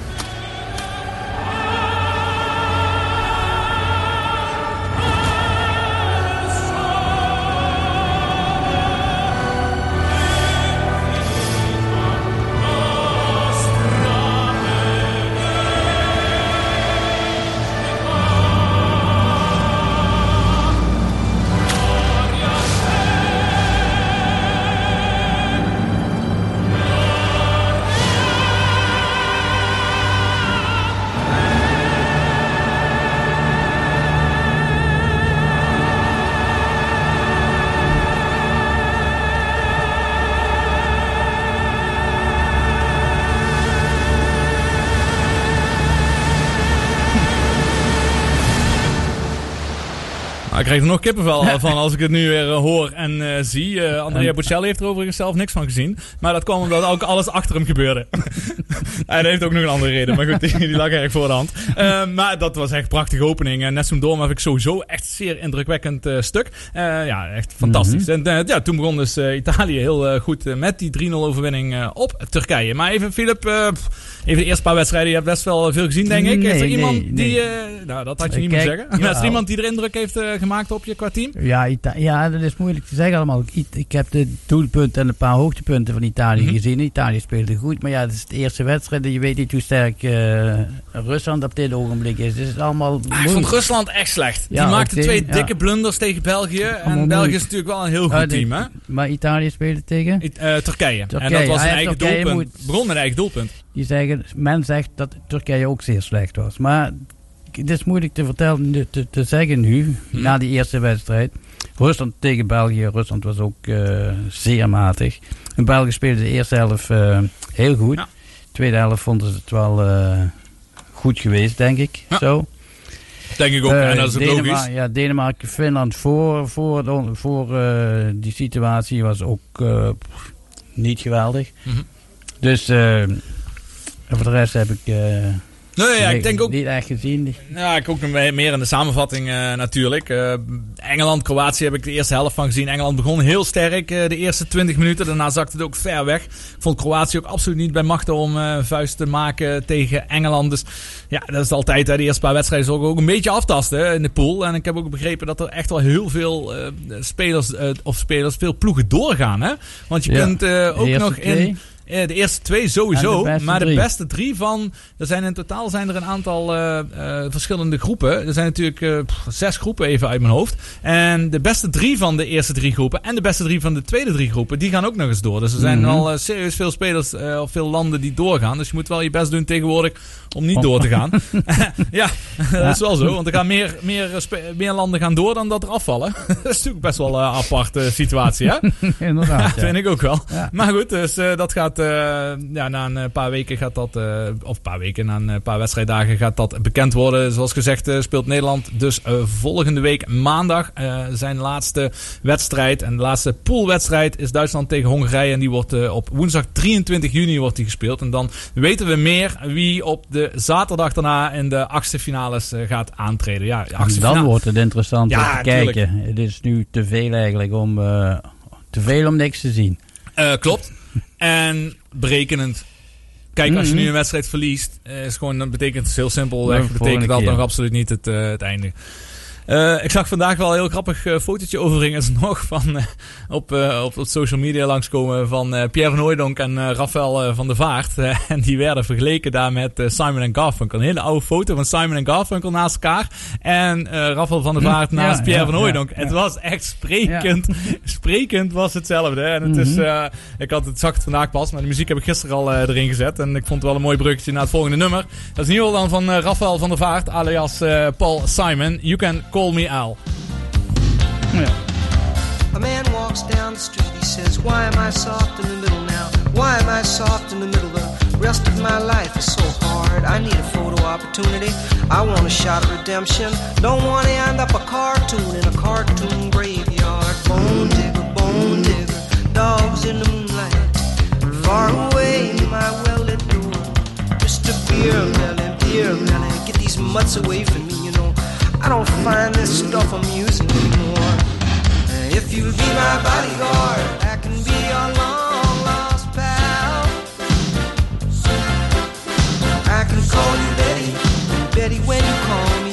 Speaker 2: Krijg er nog kippenvel van als ik het nu weer eh, hoor en eh, zie. Eh, Andrea Bocelli heeft er overigens zelf niks van gezien. Maar dat kwam omdat ook alles achter hem gebeurde. Hij heeft ook nog een andere reden. Maar goed, die, die lag erg voor de hand. Maar dat was echt een prachtige opening. En Nessun Dorma heb ik sowieso echt zeer indrukwekkend stuk. Ja, echt fantastisch. En eh, ja, toen begon dus Italië heel goed met die 3-0 overwinning op Turkije. Maar even, Philip, pff, even de eerste paar wedstrijden. Je hebt best wel veel gezien, denk ik. is er iemand
Speaker 3: nee,
Speaker 2: die...
Speaker 3: nee.
Speaker 2: nou, dat had je
Speaker 3: Ik
Speaker 2: niet moeten zeggen. Is er
Speaker 3: jawel.
Speaker 2: iemand die er indruk heeft eh, gemaakt op je qua team?
Speaker 3: Ja, Ita- ja, dat is moeilijk te zeggen allemaal. Ik, ik heb de doelpunten en een paar hoogtepunten van Italië
Speaker 2: Mhm.
Speaker 3: gezien. Italië speelde goed, maar ja, het is de eerste wedstrijd. en Je weet niet hoe sterk eh, Rusland op dit ogenblik is. Dus het is allemaal
Speaker 2: Ah, ik vond Rusland echt slecht.
Speaker 3: Ja,
Speaker 2: die maakte twee dikke blunders tegen België. En België is natuurlijk wel een heel goed
Speaker 3: Ah, de-
Speaker 2: team, hè?
Speaker 3: Maar Italië speelde tegen?
Speaker 2: I- eh, Turkije. En dat was
Speaker 3: Ah,
Speaker 2: een
Speaker 3: ja,
Speaker 2: eigen
Speaker 3: Turkije
Speaker 2: doelpunt.
Speaker 3: moet-
Speaker 2: Begon met een eigen doelpunt.
Speaker 3: Die zeggen, men zegt dat Turkije ook zeer slecht was. Maar het is moeilijk te vertellen, te, te zeggen nu,
Speaker 2: Hm.
Speaker 3: na die eerste wedstrijd. Rusland tegen België. Rusland was ook eh, zeer matig. En België speelde de eerste helft eh, heel goed.
Speaker 2: Ja.
Speaker 3: tweede helft vonden ze het wel eh, goed geweest, denk ik.
Speaker 2: Ja.
Speaker 3: Zo.
Speaker 2: Denk ik ook. En dat is ook
Speaker 3: Denema-
Speaker 2: logisch.
Speaker 3: Ja, Denemarken, Finland voor, voor, de- voor die situatie was ook pff, niet geweldig.
Speaker 2: Mhm.
Speaker 3: Dus voor de rest heb ik
Speaker 2: Nee, ja, ik denk ook
Speaker 3: niet echt gezien.
Speaker 2: Ja, ik ook nog meer in de samenvatting eh, natuurlijk. Eh, Engeland, Kroatië heb ik de eerste helft van gezien. Engeland begon heel sterk eh, de eerste 20 minuten. Daarna zakte het ook ver weg. Ik vond Kroatië ook absoluut niet bij machten om vuist te maken tegen Engeland. Dus ja, dat is altijd. De eerste paar wedstrijden ook, ook een beetje aftasten in de pool. En ik heb ook begrepen dat er echt wel heel veel spelers, of spelers, veel ploegen doorgaan. Hè? Want je
Speaker 3: Ja.
Speaker 2: kunt ook nog in...
Speaker 3: twee.
Speaker 2: De eerste twee sowieso,
Speaker 3: de
Speaker 2: maar de beste drie van... Er zijn in totaal zijn er een aantal eh, eh, verschillende groepen. Er zijn natuurlijk eh, zes groepen even uit mijn hoofd. En de beste drie van de eerste drie groepen en de beste drie van de tweede drie groepen, die gaan ook nog eens door. Dus er zijn
Speaker 3: Mhm.
Speaker 2: al eh, serieus veel spelers eh, of veel landen die doorgaan. Dus je moet wel je best doen tegenwoordig om niet
Speaker 3: Oh.
Speaker 2: door te gaan. ja, dat is wel zo. Want er gaan meer, meer, eh, meer landen gaan door dan dat er afvallen. dat is natuurlijk best wel een aparte situatie, hè?
Speaker 3: Inderdaad.
Speaker 2: Ja,
Speaker 3: ja.
Speaker 2: vind ik ook wel.
Speaker 3: Ja.
Speaker 2: Maar goed, dus eh, dat gaat eh, ja, na een eh, paar weken gaat dat, eh, of een paar weken, na een paar wedstrijddagen gaat dat bekend worden. Zoals gezegd speelt Nederland dus volgende week maandag zijn laatste wedstrijd. En de laatste poolwedstrijd is Duitsland tegen Hongarije. En die wordt op woensdag 23 juni wordt die gespeeld. En dan weten we meer wie op de zaterdag daarna in de achtste finales gaat aantreden. Ja,
Speaker 3: Dan wordt het interessant
Speaker 2: Ja,
Speaker 3: om te
Speaker 2: tuurlijk.
Speaker 3: kijken. Het is nu te veel eigenlijk om... te veel om niks te zien.
Speaker 2: Eh, klopt. En berekenend. Kijk, als je
Speaker 3: Mhm.
Speaker 2: nu een wedstrijd verliest, eh, is gewoon, dan betekent het heel simpel.
Speaker 3: Nou,
Speaker 2: betekent
Speaker 3: volgende
Speaker 2: dat nog absoluut niet het, eh, het einde. Eh, ik zag vandaag wel een heel grappig eh, fotootje overigens nog van, eh, op, op, op social media langskomen van Pierre van Hooijdonk en Rafael van der Vaart. En die werden vergeleken daar met Simon en Garfunkel. Een hele oude foto van Simon en Garfunkel naast elkaar. En Rafael van der Vaart
Speaker 3: Hm,
Speaker 2: naast
Speaker 3: ja,
Speaker 2: Pierre
Speaker 3: ja,
Speaker 2: van Hooijdonk.
Speaker 3: ja,
Speaker 2: Het was echt sprekend. Sprekend was hetzelfde. hè. En het is,
Speaker 3: Mhm.
Speaker 2: ik had het, zag het vandaag pas, maar de muziek heb ik gisteren al erin gezet. En ik vond het wel een mooi bruggetje naar het volgende nummer. Dat is in ieder geval dan van Rafael van der Vaart, alias Paul Simon. You can call me Al.
Speaker 14: A man walks down the street, he says, Why am I soft in the middle now? Why am I soft in the middle? The rest of my life is so hard. I need a photo opportunity. I want a shot of redemption. Don't want to end up a cartoon in a cartoon graveyard. Bone digger, bone digger, dogs in the moonlight. Far away, my well lit door. Mr. Beer Melly, Beer Melly, get these mutts away from me, you know. I don't find this stuff amusing anymore. If you'll be my bodyguard, I can be your long lost pal. I can call you Betty, Betty. When you call me,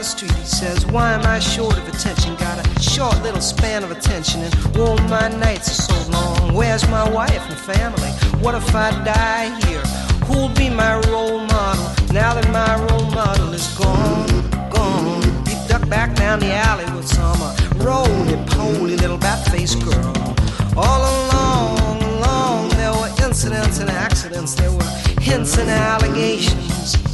Speaker 14: the street, he says, Why am I short of attention? Got a short little span of attention, and oh, my nights are so long. Where's my wife and family? What if I die here? Who'll be my role model now that my role model is gone? Gone. He ducked back down the alley with some uh, roly-poly little bat-faced girl. All along, along, there were incidents and accidents. There were hints and allegations.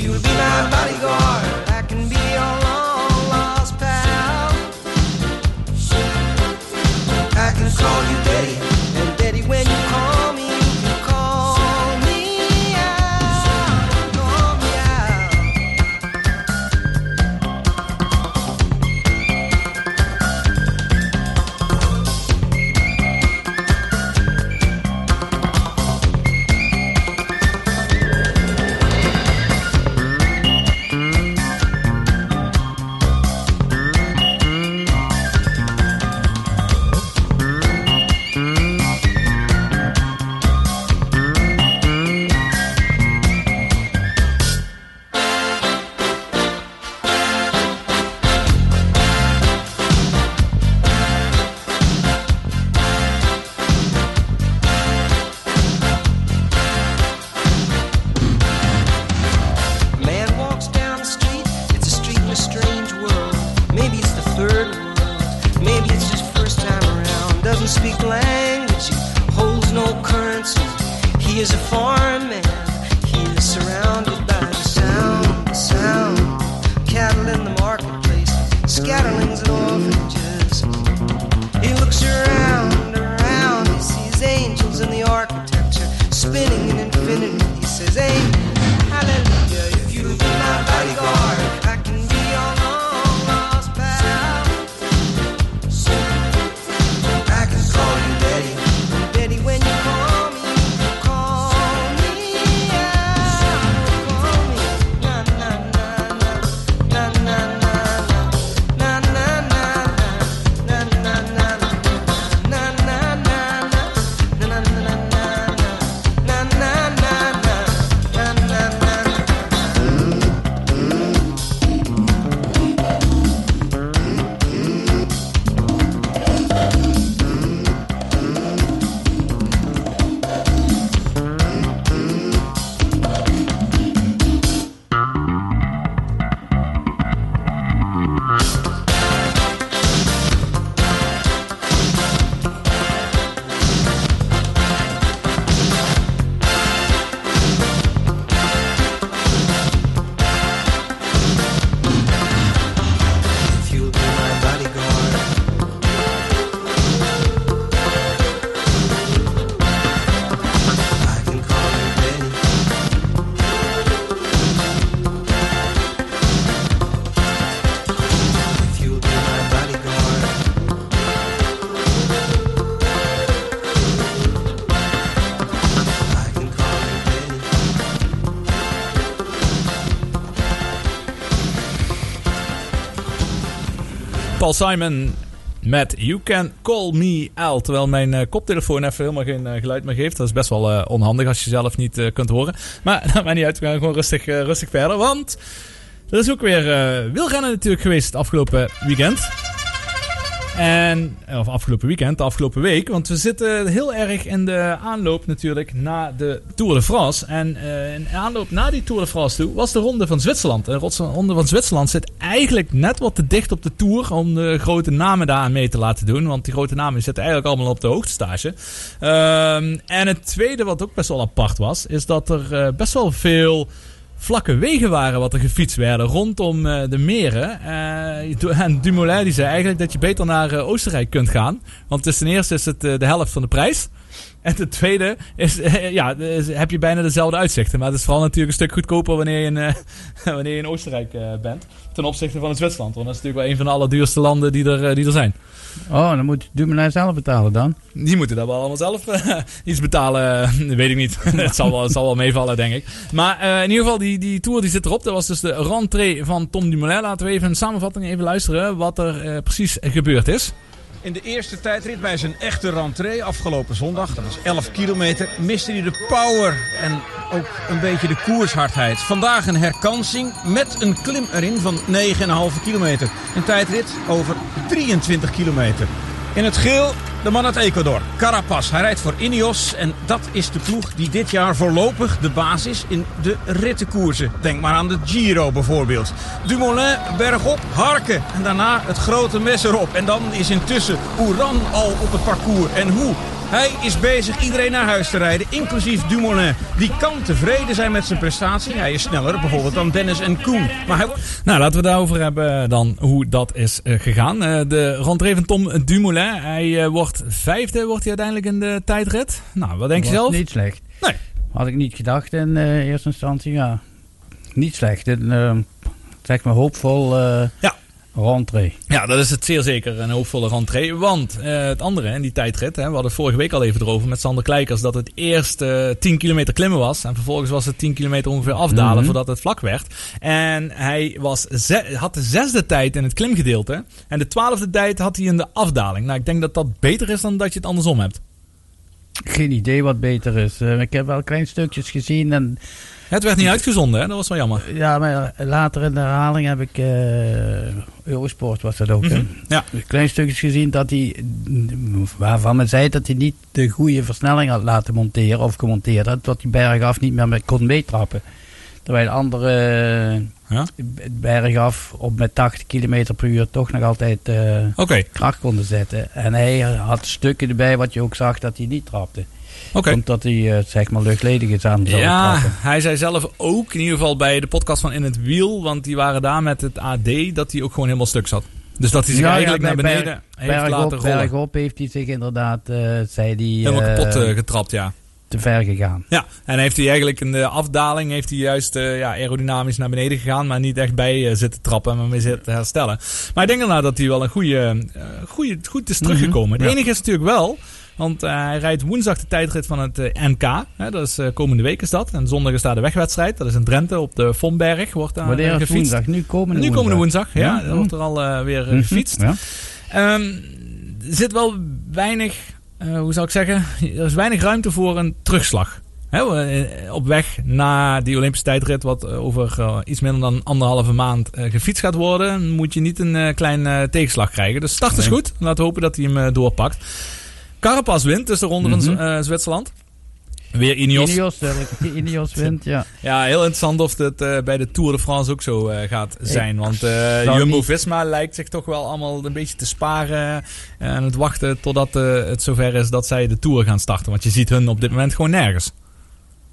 Speaker 14: You'll be my bodyguard, I can be your long lost pal. I can call you Daddy,
Speaker 2: Simon Met You Can Call Me Al. Terwijl mijn eh, koptelefoon even helemaal geen eh, geluid meer geeft. Dat is best wel eh, onhandig als je zelf niet kunt horen. Maar dat maakt niet uit. We gaan gewoon rustig, rustig verder. Want er is ook weer wielrennen natuurlijk geweest het afgelopen weekend. En, of afgelopen weekend, de afgelopen week. Want we zitten heel erg in de aanloop natuurlijk naar de Tour de France. En eh, in aanloop naar die Tour de France toe was de Ronde van Zwitserland. De Rots- Ronde van Zwitserland zit eigenlijk net wat te dicht op de Tour om de grote namen daar aan mee te laten doen. Want die grote namen zitten eigenlijk allemaal op de hoogtestage. Ehm en het tweede wat ook best wel apart was, is dat er eh, best wel veel vlakke wegen waren wat er gefietst werden rondom eh, de meren. Eh, en Dumoulin die zei eigenlijk dat je beter naar eh, Oostenrijk kunt gaan. Want ten eerste is het de helft van de prijs. En ten tweede is, eh, ja, heb je bijna dezelfde uitzichten. Maar het is vooral natuurlijk een stuk goedkoper wanneer je in, eh, wanneer je in Oostenrijk eh, bent. Ten opzichte van het Zwitserland. Want dat is natuurlijk wel een van de allerduurste landen die er, die er zijn.
Speaker 3: Oh, dan moet Dumoulin zelf betalen dan.
Speaker 2: Die moeten dat wel allemaal zelf iets betalen. weet ik niet. het, zal wel, het zal wel meevallen, denk ik. Maar in ieder geval, die, die tour die zit erop. Dat was dus de rentrée van Tom Dumoulin. Laten we even een samenvatting even luisteren wat er precies gebeurd is.
Speaker 7: In de eerste tijdrit bij zijn echte rentree afgelopen zondag, dat was 11 kilometer, miste hij de power en ook een beetje de koershardheid. Vandaag een herkansing met een klim erin van 9,5 kilometer. Een tijdrit over 23 kilometer. In het geel de man uit Ecuador, Carapaz. Hij rijdt voor Ineos en dat is de ploeg die dit jaar voorlopig de baas is in de rittenkoersen. Denk maar aan de Giro bijvoorbeeld. Dumoulin bergop, harken en daarna het grote mes erop. En dan is intussen Oeran al op het parcours. En hoe? Hij is bezig iedereen naar huis te rijden, inclusief Dumoulin. Die kan tevreden zijn met zijn prestatie. Hij is sneller bijvoorbeeld dan Dennis en Koen. Maar hij
Speaker 2: Nou, laten we daarover hebben dan hoe dat is eh, gegaan. Eh, de rentrée van Tom Dumoulin. Hij eh, vijfde wordt hij uiteindelijk in de tijdrit. Nou, wat denk je zelf?
Speaker 3: Niet slecht.
Speaker 2: Nee.
Speaker 3: Had ik niet gedacht in eh, eerste instantie, ja. Niet slecht. Een, eh, zeg maar hoopvol eh
Speaker 2: ja.
Speaker 3: Rentree.
Speaker 2: Ja, dat is het zeer zeker een hoopvolle rentree. Want eh, het andere in die tijdrit, hè, we hadden vorige week al even erover met Sander Kleikers, dat het eerst eh 10 kilometer klimmen was. En vervolgens was het 10 kilometer ongeveer afdalen
Speaker 3: Mhm.
Speaker 2: voordat het vlak werd. En hij was had de zesde tijd in het klimgedeelte. En de twaalfde tijd had hij in de afdaling. Nou, ik denk dat dat beter is dan dat je het andersom hebt.
Speaker 3: Geen idee wat beter is. Eh, ik heb wel klein stukjes gezien en...
Speaker 2: Het werd niet uitgezonden, hè? dat was wel jammer.
Speaker 3: Ja, maar later in de herhaling heb ik... eh Eurosport was dat ook, hè?
Speaker 2: Mhm, Ja.
Speaker 3: Klein stukjes gezien dat hij... Waarvan men zei dat hij niet de goede versnelling had laten monteren of gemonteerd had. Dat hij bergaf niet meer mee- kon meetrappen. Terwijl andere
Speaker 2: Ja?
Speaker 3: bergaf op met 80 km per uur toch nog altijd eh, kracht konden zetten. En hij had stukken erbij wat je ook zag dat hij niet trapte.
Speaker 2: Oké.
Speaker 3: Omdat hij eh, zeg maar luchtledig is aan het
Speaker 2: Ja, hij zei zelf ook, in ieder geval bij de podcast van In het Wiel, want die waren daar met het AD, dat hij ook gewoon helemaal stuk zat. Dus dat hij zich
Speaker 3: Ja, ja,
Speaker 2: eigenlijk naar beneden
Speaker 3: berg-
Speaker 2: heeft laten rollen.
Speaker 3: Bergop heeft hij zich inderdaad, eh zei hij...
Speaker 2: Helemaal
Speaker 3: eh,
Speaker 2: kapot getrapt, ja.
Speaker 3: te ver gegaan.
Speaker 2: Ja, en heeft hij eigenlijk in de afdaling heeft hij juist ja, aerodynamisch naar beneden gegaan, maar niet echt bij zitten trappen en maar mee zitten herstellen. Maar ik denk inderdaad dat hij wel een goede, goede, goed is teruggekomen.
Speaker 3: Mhm,
Speaker 2: Het
Speaker 3: ja.
Speaker 2: enige is natuurlijk wel, want eh, hij rijdt woensdag de tijdrit van het eh, NK. Hè, dat is eh, komende week is dat. En zondag is daar de wegwedstrijd. Dat is in Drenthe op de Vonberg. Wordt daar
Speaker 3: Wanneer
Speaker 2: gefietst.
Speaker 3: woensdag? Nu komende
Speaker 2: nu komende
Speaker 3: woensdag.
Speaker 2: woensdag, ja.
Speaker 3: Ja,
Speaker 2: Dan wordt er al weer
Speaker 3: Mhm,
Speaker 2: gefietst.
Speaker 3: ja.
Speaker 2: Ehm, er zit wel weinig, hoe zou ik zeggen, er is weinig ruimte voor een terugslag. Op weg naar die Olympische tijdrit, wat over iets minder dan anderhalve maand gefietst gaat worden, moet je niet een klein tegenslag krijgen. Dus start is
Speaker 3: Nee.
Speaker 2: goed. Laten we hopen dat hij hem doorpakt. Carapaz wint, dus de ronde
Speaker 3: Mhm.
Speaker 2: van eh, Zwitserland. Weer Ineos.
Speaker 3: Ineos, Ineos wint, ja.
Speaker 2: Ja, heel interessant of het eh, bij de Tour de France ook zo eh, gaat zijn. Want eh,
Speaker 3: zou
Speaker 2: Jumbo-Visma lijkt zich toch wel allemaal een beetje te sparen. En het wachten totdat eh, het zover is dat zij de Tour gaan starten. Want je ziet hun op dit moment gewoon nergens.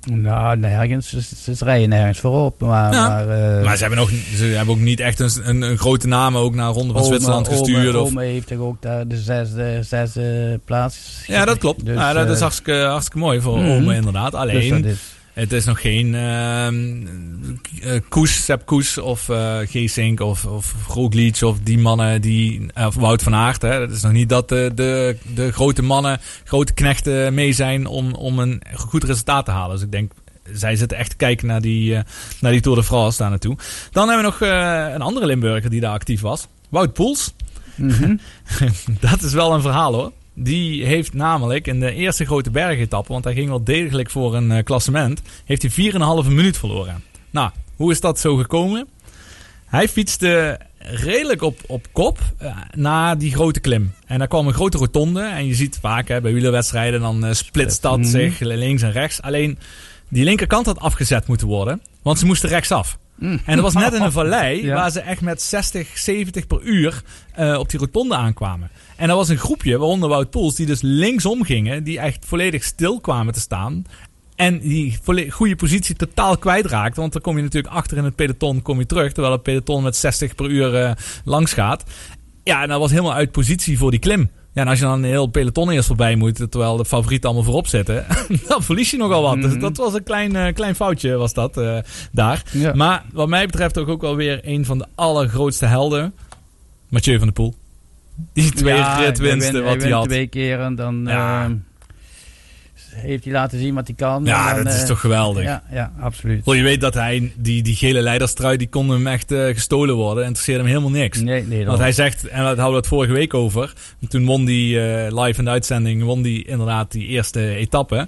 Speaker 3: Nou, nergens. Ze, ze rijden nergens voorop. Maar,
Speaker 2: Ja.
Speaker 3: maar, eh,
Speaker 2: maar ze hebben, ook, ze hebben ook niet echt een, een, een grote naam ook naar Ronde van
Speaker 3: Ome-
Speaker 2: Zwitserland
Speaker 3: Ome-
Speaker 2: gestuurd. of,
Speaker 3: Ome heeft toch ook daar de zesde, zesde plaats.
Speaker 2: ja, dat klopt.
Speaker 3: Dus,
Speaker 2: ja, dat is
Speaker 3: eh,
Speaker 2: hartstikke, hartstikke mooi voor. Ome inderdaad.
Speaker 3: Dus
Speaker 2: Alleen,
Speaker 3: is-
Speaker 2: het is nog geen eh, Koes, Sepp Koes of eh Geesink of, of Roglic of die mannen die... eh, Of Wout van Aert. Hè. Het is nog niet dat de, de, de grote mannen, grote knechten mee zijn om, om een goed resultaat te halen. Dus ik denk, zij zitten echt te kijken naar die, naar die Tour de France daar naartoe. Dan hebben we nog een andere Limburger die daar actief was. Wout Poels.
Speaker 3: Mhm.
Speaker 2: dat is wel een verhaal hoor. Die heeft namelijk in de eerste grote bergetappe, want hij ging wel degelijk voor een eh, klassement, heeft hij 4,5 minuut verloren. Nou, hoe is dat zo gekomen? Hij fietste redelijk op, op kop eh, na die grote klim. En daar kwam een grote rotonde. En je ziet vaak hè, bij wielerwedstrijden, dan eh, splitst dat
Speaker 3: Mhm.
Speaker 2: zich links en rechts. Alleen die linkerkant had afgezet moeten worden, want ze moesten rechtsaf.
Speaker 3: Mm.
Speaker 2: En dat was net in een vallei
Speaker 3: Ja.
Speaker 2: waar ze echt met 60, 70 per uur op die rotonde aankwamen. En er was een groepje, waaronder Wout Poels, die dus linksom gingen, die echt volledig stil kwamen te staan. En die goede positie totaal kwijtraakten. Want dan kom je natuurlijk achter in het peloton kom je terug. Terwijl het peloton met 60 per uur eh, langs gaat. Ja, en dat was helemaal uit positie voor die klim. Ja, en als je dan een heel peloton eerst voorbij moet, terwijl de favorieten allemaal voorop zitten, dan verlies je nogal wat. Dus dat was een klein, eh, klein foutje, was dat eh, daar.
Speaker 3: Ja.
Speaker 2: Maar wat mij betreft ook, ook wel weer een van de allergrootste helden. Mathieu van der Poel. Die twee
Speaker 3: Ja,
Speaker 2: ritwinsten
Speaker 3: hij
Speaker 2: wat hij had.
Speaker 3: twee keer en dan
Speaker 2: Ja.
Speaker 3: ehm, heeft hij laten zien wat hij kan.
Speaker 2: Ja,
Speaker 3: dan,
Speaker 2: dat is
Speaker 3: eh,
Speaker 2: toch geweldig.
Speaker 3: Ja, ja absoluut.
Speaker 2: Wel, je weet dat hij, die, die gele leiderstrui, die kon hem echt eh, gestolen worden. Interesseerde hem helemaal niks.
Speaker 3: Nee, nee.
Speaker 2: Want hij zegt, en dat hadden we het vorige week over. Toen won die eh, live in de uitzending, won die inderdaad die eerste etappe.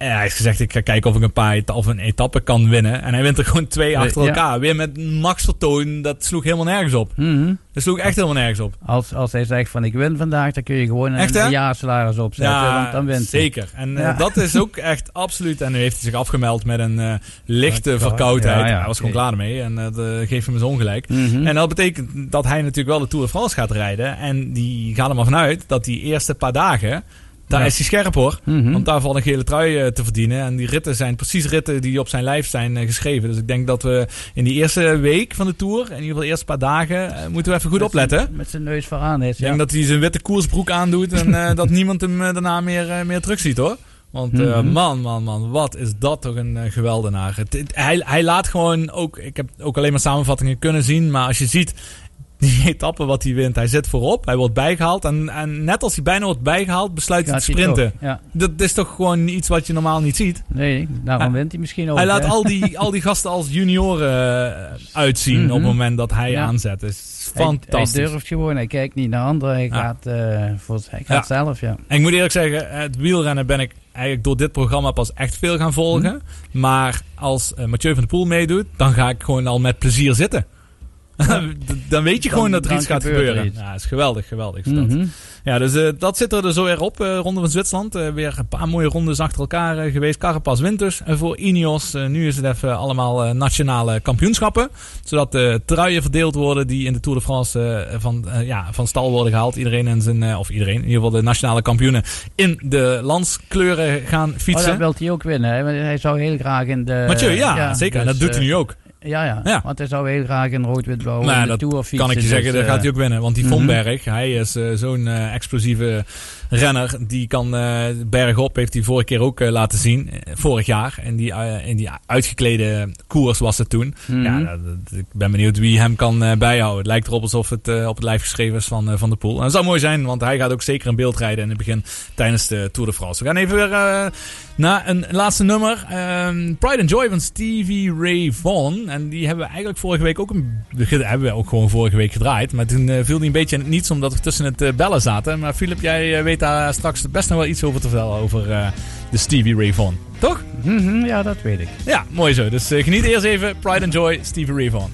Speaker 2: En hij heeft gezegd, ik ga kijken of ik een paar of een etappe kan winnen. En hij wint er gewoon twee achter
Speaker 3: ja.
Speaker 2: elkaar. Weer met Max Vertoon, dat sloeg helemaal nergens op.
Speaker 3: Mhm.
Speaker 2: Dat sloeg echt helemaal nergens op.
Speaker 3: Als, als hij zegt van ik win vandaag, dan kun je gewoon
Speaker 2: Echt,
Speaker 3: een, een jaarsalaris opzetten. want dan wint hij.
Speaker 2: zeker. En eh,
Speaker 3: Ja.
Speaker 2: dat is ook echt absoluut. En nu heeft hij zich afgemeld met een eh, lichte
Speaker 3: Ja,
Speaker 2: verkoudheid.
Speaker 3: ja, ja,
Speaker 2: hij was gewoon klaar ermee. En dat eh, geeft hem eens ongelijk.
Speaker 3: Mhm.
Speaker 2: En dat betekent dat hij natuurlijk wel de Tour de France gaat rijden. En die gaat er maar vanuit dat die eerste paar dagen... Daar
Speaker 3: Ja.
Speaker 2: is hij scherp hoor.
Speaker 3: Mhm.
Speaker 2: Want daar valt een gele trui eh, te verdienen. En die ritten zijn precies ritten die op zijn lijf zijn eh, geschreven. Dus ik denk dat we in die eerste week van de Tour... In ieder geval de eerste paar dagen... eh, moeten we even goed
Speaker 3: Met zijn-
Speaker 2: opletten.
Speaker 3: Met zijn neus vooraan is.
Speaker 2: Ik denk dat hij zijn witte koersbroek aandoet en dat niemand hem daarna meer, meer terugziet hoor. Want
Speaker 3: Mhm.
Speaker 2: man, man, man, wat is dat toch een eh, geweldenaar. Het, het- hij, hij laat gewoon ook, ik heb ook alleen maar samenvattingen kunnen zien, maar als je ziet die etappe wat hij wint, hij zit voorop, hij wordt bijgehaald en, en net als hij bijna wordt bijgehaald, besluit hij te
Speaker 3: hij
Speaker 2: sprinten.
Speaker 3: ja.
Speaker 2: Dat is toch gewoon iets wat je normaal niet ziet.
Speaker 3: Nee, daarom
Speaker 2: Hij-
Speaker 3: wint hij misschien ook.
Speaker 2: Hij laat
Speaker 3: hè?
Speaker 2: al die, al die gasten als junioren eh, uitzien
Speaker 3: Mhm.
Speaker 2: op het moment dat hij
Speaker 3: Ja.
Speaker 2: aanzet. Is
Speaker 3: Hij-
Speaker 2: fantastisch.
Speaker 3: Hij, durft gewoon, hij kijkt niet naar anderen, hij
Speaker 2: Ja.
Speaker 3: gaat, eh, voor, hij gaat zelf, ja.
Speaker 2: En ik moet eerlijk zeggen, het wielrennen ben ik eigenlijk door dit programma pas echt veel gaan volgen. Maar als eh, Mathieu van der Poel meedoet, dan ga ik gewoon al met plezier zitten. dan weet je
Speaker 3: Dan-
Speaker 2: gewoon dat er iets gaat gebeuren.
Speaker 3: iets.
Speaker 2: Ja, dat is geweldig, geweldig. Is.
Speaker 3: Mhm.
Speaker 2: Ja, dus eh, dat zit er dus zo weer op, eh, Ronde van Zwitserland. Eh, weer een paar mooie rondes achter elkaar geweest. Carapaz wint dus eh, voor Ineos. Nu is het even allemaal nationale kampioenschappen. Zodat de truien verdeeld worden die in de Tour de France van, ja, van stal worden gehaald. Iedereen in zijn, of iedereen, in ieder geval de nationale kampioenen in de landskleuren gaan
Speaker 3: Oh,
Speaker 2: fietsen.
Speaker 3: dat wil hij ook winnen, hè? hij zou heel graag in de...
Speaker 2: Mathieu, ja, zeker. En dat doet hij nu ook.
Speaker 3: Ja, ja,
Speaker 2: Ja.
Speaker 3: want hij zou heel graag in rood-wit-blauw
Speaker 2: ja,
Speaker 3: de Tour fietsen.
Speaker 2: kan ik je zeggen,
Speaker 3: dus,
Speaker 2: dat
Speaker 3: eh,
Speaker 2: gaat hij ook winnen. Want die
Speaker 3: mhm.
Speaker 2: Von Berg, hij is eh, zo'n eh, explosieve renner. Die kan eh bergop, heeft hij vorige keer ook eh, laten zien. eh, vorig jaar. En die, in die uitgeklede koers was het toen.
Speaker 3: Mhm.
Speaker 2: Ja, dat- dat- ik ben benieuwd wie hem kan bijhouden. Het lijkt erop alsof het op het lijf geschreven is van, van de Poel. En dat zou mooi zijn, want hij gaat ook zeker in beeld rijden in het begin tijdens de Tour de France. We gaan even weer naar een laatste nummer. Ehm, Pride and Joy van Stevie Ray Vaughan. En die hebben we eigenlijk vorige week ook, een, hebben we ook gewoon vorige week gedraaid. Maar toen viel die een beetje in het niets omdat we tussen het bellen zaten. Maar Philip, jij eh, weet daar straks best nog wel iets over te vertellen over eh, de Stevie Ray Vaughan. Toch?
Speaker 3: Mhm, ja, dat weet ik.
Speaker 2: Ja, mooi zo. Dus eh, geniet eerst even Pride and Joy, Stevie Ray Vaughan.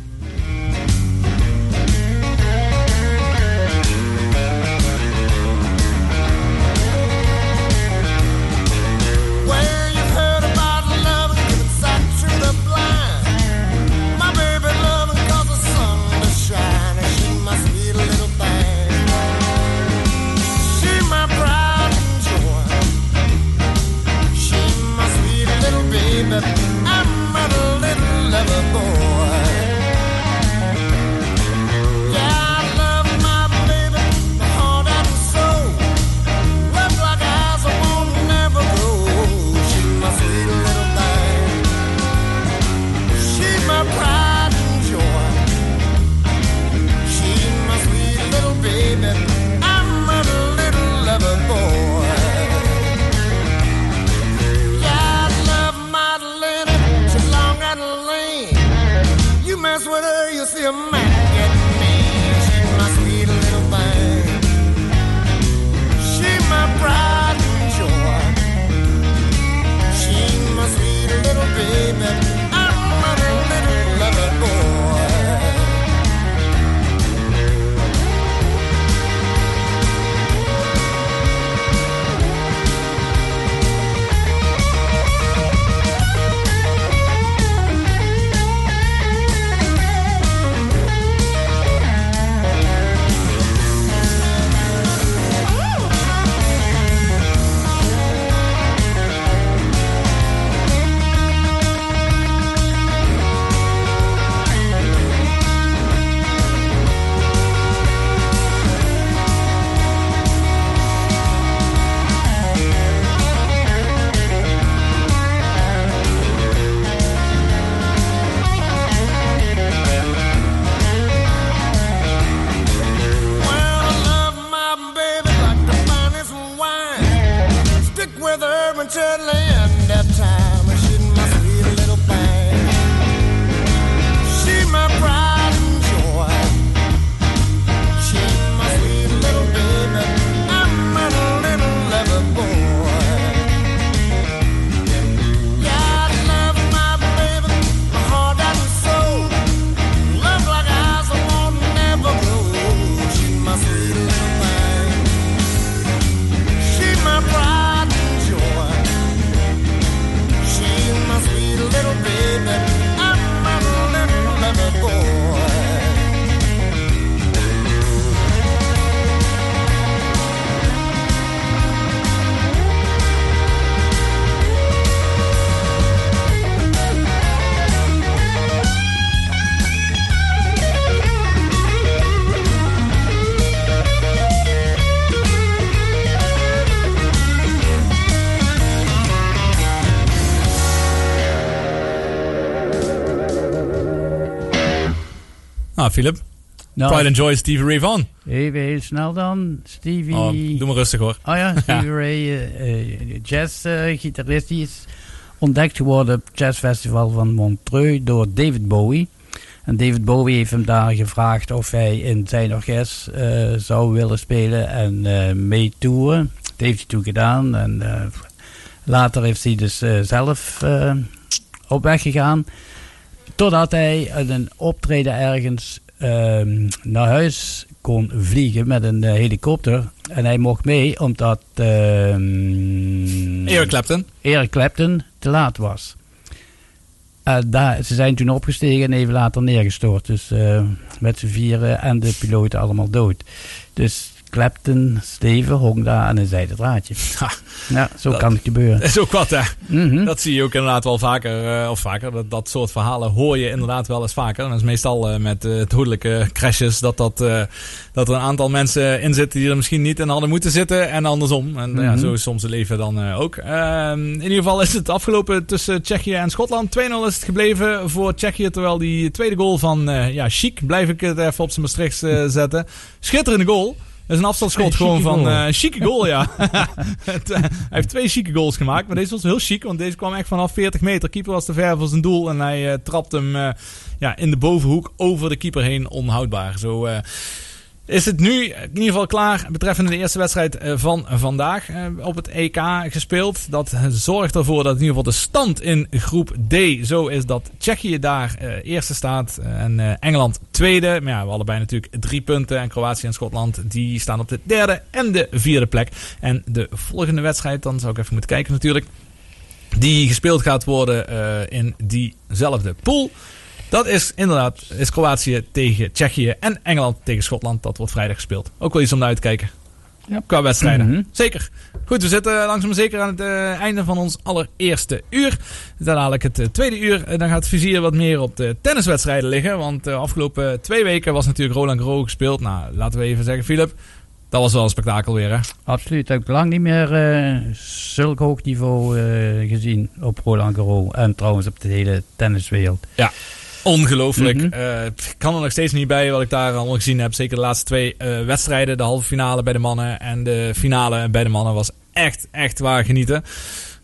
Speaker 2: Nou, Philip.
Speaker 3: Nou.
Speaker 2: Pride and Joy, Stevie Ray Vaughan.
Speaker 3: Even heel snel dan. Stevie...
Speaker 2: Oh, doe maar rustig hoor.
Speaker 3: Oh ja, Stevie Ray, eh, jazz-gitarist. die is ontdekt geworden op het jazzfestival van Montreux door David Bowie. En David Bowie heeft hem daar gevraagd of hij in zijn orkest eh, zou willen spelen en eh meetoeren. Dat heeft hij toen gedaan. En later heeft hij dus zelf op weg gegaan. Totdat hij uit een optreden ergens ehm, naar huis kon vliegen met een eh, helikopter. En hij mocht mee omdat ehm,
Speaker 2: Eric Clapton.
Speaker 3: Eric Clapton te laat was. Eh, daar, ze zijn toen opgestegen en even later neergestort. Dus eh, met z'n vieren en de piloten allemaal dood. Dus Clapton, Steven, hong daar aan een zijde draadje. Ja, zo
Speaker 2: dat-
Speaker 3: kan het gebeuren.
Speaker 2: Dat is ook wat, hè?
Speaker 3: Mhm.
Speaker 2: Dat zie je ook inderdaad wel vaker. eh, of vaker. Dat, dat soort verhalen hoor je inderdaad wel eens vaker. En dat is meestal eh, met eh dodelijke crashes. Dat, dat, dat er een aantal mensen in zitten die er misschien niet in hadden moeten zitten. En andersom. En ja,
Speaker 3: Mhm.
Speaker 2: zo is soms het leven dan ook. Ehm, in ieder geval is het afgelopen tussen Tsjechië en Schotland. 2-0 is het gebleven voor Tsjechië. Terwijl die tweede goal van ja, Chic, blijf ik het even op zijn Maastrichts eh, zetten. Schitterende goal. Dat is een afstandsschot gewoon
Speaker 3: chique
Speaker 2: van
Speaker 3: goal.
Speaker 2: eh, chique goal, ja. Het, eh, hij heeft twee chique goals gemaakt, maar deze was heel chic, want deze kwam echt vanaf 40 meter. Keeper was te ver voor zijn doel en hij eh trapte hem ja, in de bovenhoek over de keeper heen onhoudbaar. Zo is het nu in ieder geval klaar betreffende de eerste wedstrijd eh, van vandaag eh, op het EK gespeeld. Dat zorgt ervoor dat in ieder geval de stand in groep D zo is dat Tsjechië daar eh, eerste staat en Engeland tweede. Maar ja, we allebei natuurlijk drie punten en Kroatië en Schotland die staan op de derde en de vierde plek. En de volgende wedstrijd, dan zou ik even moeten kijken natuurlijk, die gespeeld gaat worden in diezelfde pool. Dat is inderdaad is Kroatië tegen Tsjechië en Engeland tegen Schotland. Dat wordt vrijdag gespeeld. Ook wel iets om naar uit te kijken.
Speaker 3: Ja.
Speaker 2: Qua wedstrijden.
Speaker 3: Mhm.
Speaker 2: Zeker. Goed, we zitten langzaam zeker aan het eh, einde van ons allereerste uur. Dan dadelijk het eh, tweede uur. Eh, dan gaat het vizier wat meer op de tenniswedstrijden liggen. Want de afgelopen twee weken was natuurlijk Roland Garros gespeeld. Nou, laten we even zeggen, Philip. Dat was wel een spektakel weer, hè?
Speaker 3: Absoluut. Ik heb lang niet meer eh, zulk hoog niveau eh, gezien op Roland Garros. En trouwens op de hele tenniswereld.
Speaker 2: Ja, ongelooflijk.
Speaker 3: Mhm.
Speaker 2: Eh, ik kan er nog steeds niet bij wat ik daar allemaal gezien heb. Zeker de laatste twee eh, wedstrijden. De halve finale bij de mannen en de finale bij de mannen was echt, echt waar genieten.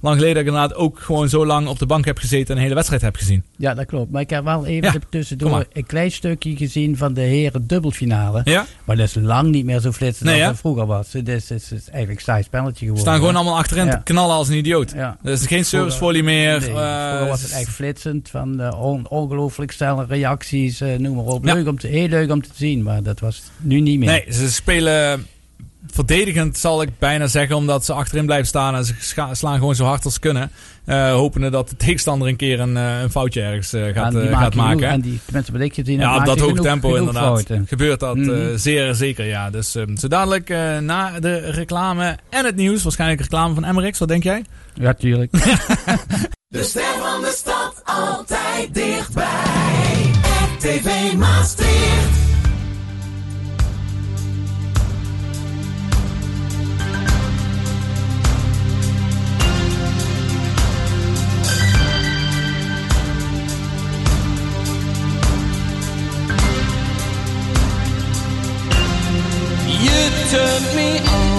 Speaker 2: Lang geleden dat ik inderdaad ook gewoon zo lang op de bank heb gezeten en een hele wedstrijd heb gezien.
Speaker 3: Ja, dat klopt. Maar ik heb wel even
Speaker 2: Ja,
Speaker 3: tussendoor een klein stukje gezien van de heren dubbelfinale.
Speaker 2: Ja?
Speaker 3: Maar dat is lang niet meer zo flitsend
Speaker 2: Nee,
Speaker 3: als het vroeger was. Het is, het is, eigenlijk een saai spelletje geworden.
Speaker 2: staan gewoon allemaal achterin te knallen als een idioot.
Speaker 3: Ja.
Speaker 2: Er is geen servicefolie meer.
Speaker 3: Nee,
Speaker 2: eh,
Speaker 3: vroeger was het echt flitsend. Van eh, on- ongelooflijk snelle reacties, eh, noem maar op. Leuk om te, heel leuk om te zien, maar dat was nu niet meer.
Speaker 2: Nee, ze spelen verdedigend, zal ik bijna zeggen, omdat ze achterin blijven staan en ze slaan gewoon zo hard als ze kunnen. Eh hopende dat de tegenstander een keer een, eh, een foutje ergens eh, gaat,
Speaker 3: En die
Speaker 2: gaat
Speaker 3: genoeg-
Speaker 2: maken.
Speaker 3: En die mensen heb,
Speaker 2: Ja, op dat
Speaker 3: genoeg-
Speaker 2: tempo
Speaker 3: genoeg
Speaker 2: inderdaad.
Speaker 3: fouten.
Speaker 2: Gebeurt dat eh,
Speaker 3: Mhm.
Speaker 2: zeer zeker, ja. Dus eh, zo dadelijk eh, na de reclame en het nieuws, waarschijnlijk reclame van Emmerix, wat denk jij?
Speaker 3: Ja, tuurlijk.
Speaker 13: De ster van de stad altijd dichtbij. RTV Maastricht.
Speaker 14: Turned me on.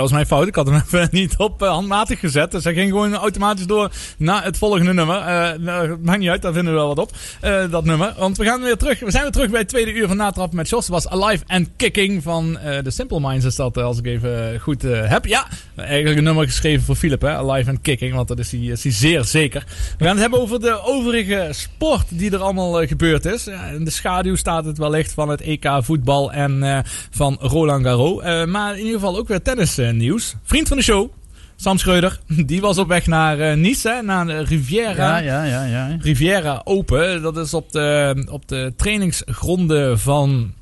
Speaker 2: Dat was mijn fout. Ik had hem even niet op eh, handmatig gezet. Dus hij ging gewoon automatisch door naar het volgende nummer. Nou, maakt niet uit, daar vinden we wel wat op. eh, dat nummer. Want we gaan weer terug. We zijn weer terug bij het tweede uur van Natrap met Jos. Was Alive and Kicking van de Simple Minds. Is dat, als ik even goed heb. Ja, eigenlijk een nummer geschreven voor Philip. Alive and Kicking. Want dat is hij, is zeer zeker. We gaan het hebben over de overige sport die er allemaal gebeurd is. In de schaduw staat het wellicht van het EK voetbal en van Roland Garros. Maar in ieder geval ook weer tennis nieuws. Vriend van de show. Sam Schreuder, die was op weg naar eh, Nice, hè, naar de Riviera.
Speaker 3: Ja, ja, ja, ja.
Speaker 2: Riviera Open. Dat is op de, op de trainingsgronden van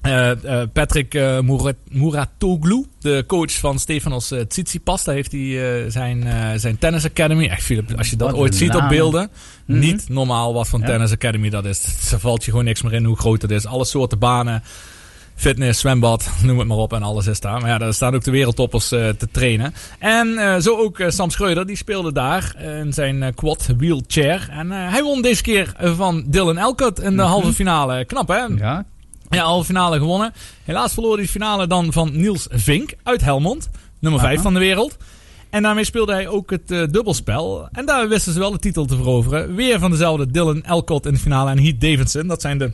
Speaker 2: eh, eh, Patrick eh, Murat- Muratoglu, de coach van Stefanos uh, Tsitsipas. Daar heeft hij eh, zijn, eh, zijn tennis academy. Echt, Philip, als je dat
Speaker 3: Wat
Speaker 2: ooit ziet op beelden.
Speaker 3: Mhm.
Speaker 2: Niet normaal wat
Speaker 3: Ja.
Speaker 2: tennis academy dat is. Er valt je gewoon niks meer in hoe groot het is. Alle soorten banen. Fitness, zwembad, noem het maar op en alles is daar. Maar ja, daar staan ook de wereldtoppers eh, te trainen. En eh, zo ook eh, Sam Schreuder, die speelde daar in zijn quad wheelchair. En hij won deze keer van Dylan Elcott in de
Speaker 3: Mhm.
Speaker 2: halve finale. Knap hè?
Speaker 3: Ja.
Speaker 2: Ja, halve finale gewonnen. Helaas verloor hij de finale dan van Niels Vink uit Helmond. Nummer 5
Speaker 3: Aha.
Speaker 2: van de wereld. En daarmee speelde hij ook het dubbelspel. En daar wisten ze wel de titel te veroveren. Weer van dezelfde Dylan Elcott in de finale en Heath Davidson. Dat zijn de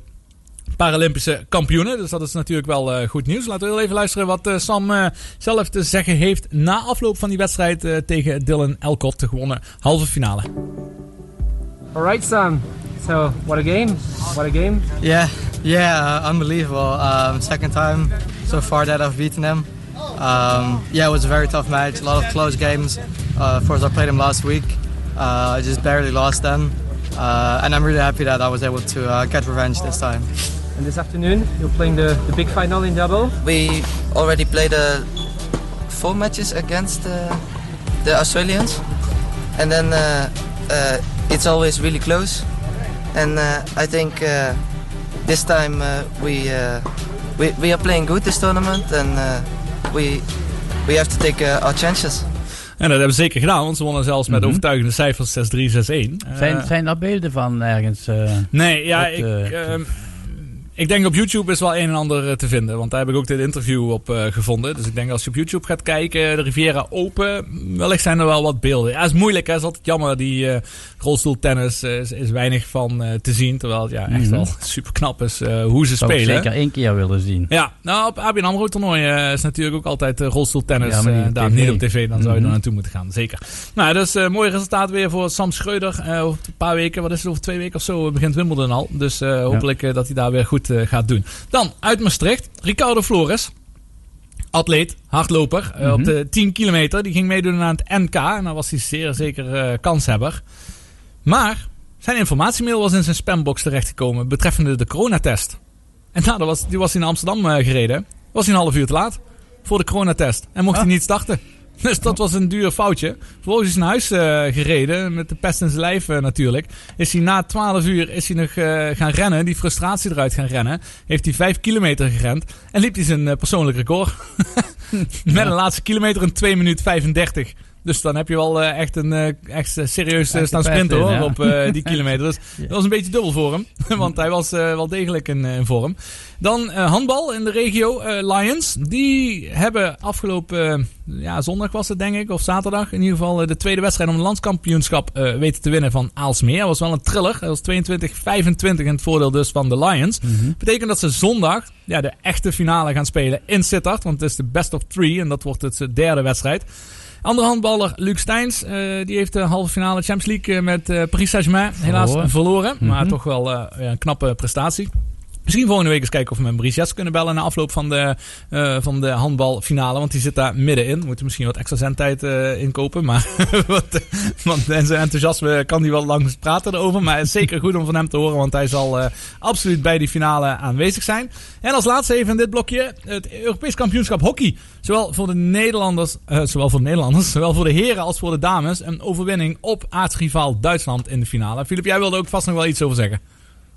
Speaker 2: Paralympische kampioenen. Dus dat is natuurlijk wel eh, goed nieuws. Laten we heel even luisteren wat eh, Sam eh, zelf te zeggen heeft na afloop van die wedstrijd eh, tegen Dylan Elcott. De gewonnen halve finale.
Speaker 15: All right, Sam. So, what a game! What a game!
Speaker 16: Yeah, yeah, uh, unbelievable. Um, second time so far that I've beaten him. Um, yeah, it was a very tough match. A lot of close games. Uh, of course, I played him last week. Uh, I just barely lost then, uh, and I'm really happy that I was able to uh, get revenge this time.
Speaker 15: And this afternoon, you're playing the, the big final in double.
Speaker 16: We already played uh, four matches against uh, the Australians, and then uh, uh, it's always really close. And uh, I think uh, this time uh, we, uh, we we are playing good this tournament, and uh, we we have to take uh, our chances.
Speaker 2: En dat hebben ze zeker gedaan, want ze wonnen zelfs met
Speaker 3: Mhm.
Speaker 2: overtuigende cijfers 6-3, 6-1.
Speaker 3: Zijn,
Speaker 2: Eh,
Speaker 3: zijn er beelden van ergens? eh,
Speaker 2: Nee, ja,
Speaker 3: op
Speaker 2: ik, ehm, ik denk op YouTube is wel een en ander eh, te vinden. Want daar heb ik ook dit interview op eh, gevonden. Dus ik denk als je op YouTube gaat kijken, de Riviera Open, wellicht zijn er wel wat beelden. Ja, is moeilijk, hè. is altijd jammer. Die eh rolstoeltennis is, is weinig van te zien. Terwijl het ja, echt
Speaker 3: Mhm.
Speaker 2: wel super knap is hoe ze
Speaker 3: zou ik
Speaker 2: spelen.
Speaker 3: zeker één keer willen zien.
Speaker 2: Ja, nou op ABN AMRO toernooi is natuurlijk ook altijd rolstoeltennis.
Speaker 3: Ja, niet
Speaker 2: daar niet op tv, dan zou je
Speaker 3: Mhm.
Speaker 2: er naartoe moeten gaan. Zeker. Nou, dus mooi resultaat weer voor Sam Schreuder. Over een paar weken, wat is het, over twee weken of zo begint Wimbledon al. Dus hopelijk dat hij daar weer goed eh, gaat doen. Dan uit Maastricht, Ricardo Flores. Atleet, hardloper, eh,
Speaker 3: Mhm.
Speaker 2: op de 10 kilometer. Die ging meedoen aan het NK. En dan was hij zeer zeker eh, kanshebber. Maar zijn informatiemail was in zijn spambox terechtgekomen betreffende de coronatest. En nou, dat was, die was hij naar Amsterdam gereden. Was hij een half uur te laat voor de coronatest. En mocht hij niet starten. Dus dat was een duur foutje. Vervolgens is hij naar huis eh, gereden. Met de pest in zijn lijf eh, natuurlijk. Is hij na 12 uur is hij nog eh, gaan rennen. Die frustratie eruit gaan rennen. Heeft hij 5 kilometer gerend. En liep hij zijn persoonlijk record. Met een laatste kilometer in 2 minuten 35. Dus dan heb je wel eh, echt een eh, echt eh, serieus
Speaker 3: Echt
Speaker 2: staan sprinten hoor.
Speaker 3: ja.
Speaker 2: Op die kilometer. Dus dat was een beetje dubbel voor hem. Want hij was wel degelijk in, in vorm. Dan handbal in de regio. Lions. Die hebben afgelopen ja, zondag was het denk ik. Of zaterdag. In ieder geval de tweede wedstrijd om het landskampioenschap weten te winnen van Aalsmeer. Dat was wel een thriller. Dat was 22-25 in het voordeel dus van de Lions. Betekent dat ze zondag ja, de echte finale gaan spelen in Sittard. Want het is de best of three. En dat wordt het derde wedstrijd. Andere handballer, Luc Steins, eh, die heeft de halve finale Champions League eh, met eh, Paris Saint-Germain helaas
Speaker 3: Verloren.
Speaker 2: verloren. Maar
Speaker 3: Mhm.
Speaker 2: toch wel ja, een knappe prestatie. Misschien volgende week eens kijken of we met Maurice kunnen bellen na afloop van de, eh, van de handbalfinale. Want die zit daar middenin. Moeten misschien wat extra zendtijd eh inkopen. Maar want, eh, want zijn enthousiasme kan hij wel lang praten erover. Maar het is zeker goed om van hem te horen. Want hij zal eh, absoluut bij die finale aanwezig zijn. En als laatste even in dit blokje. Het Europees kampioenschap hockey. Zowel voor de Nederlanders, zowel voor de Nederlanders, zowel voor de heren als voor de dames. Een overwinning op aartsrivaal Duitsland in de finale. Filip, jij wilde ook vast nog wel iets over zeggen.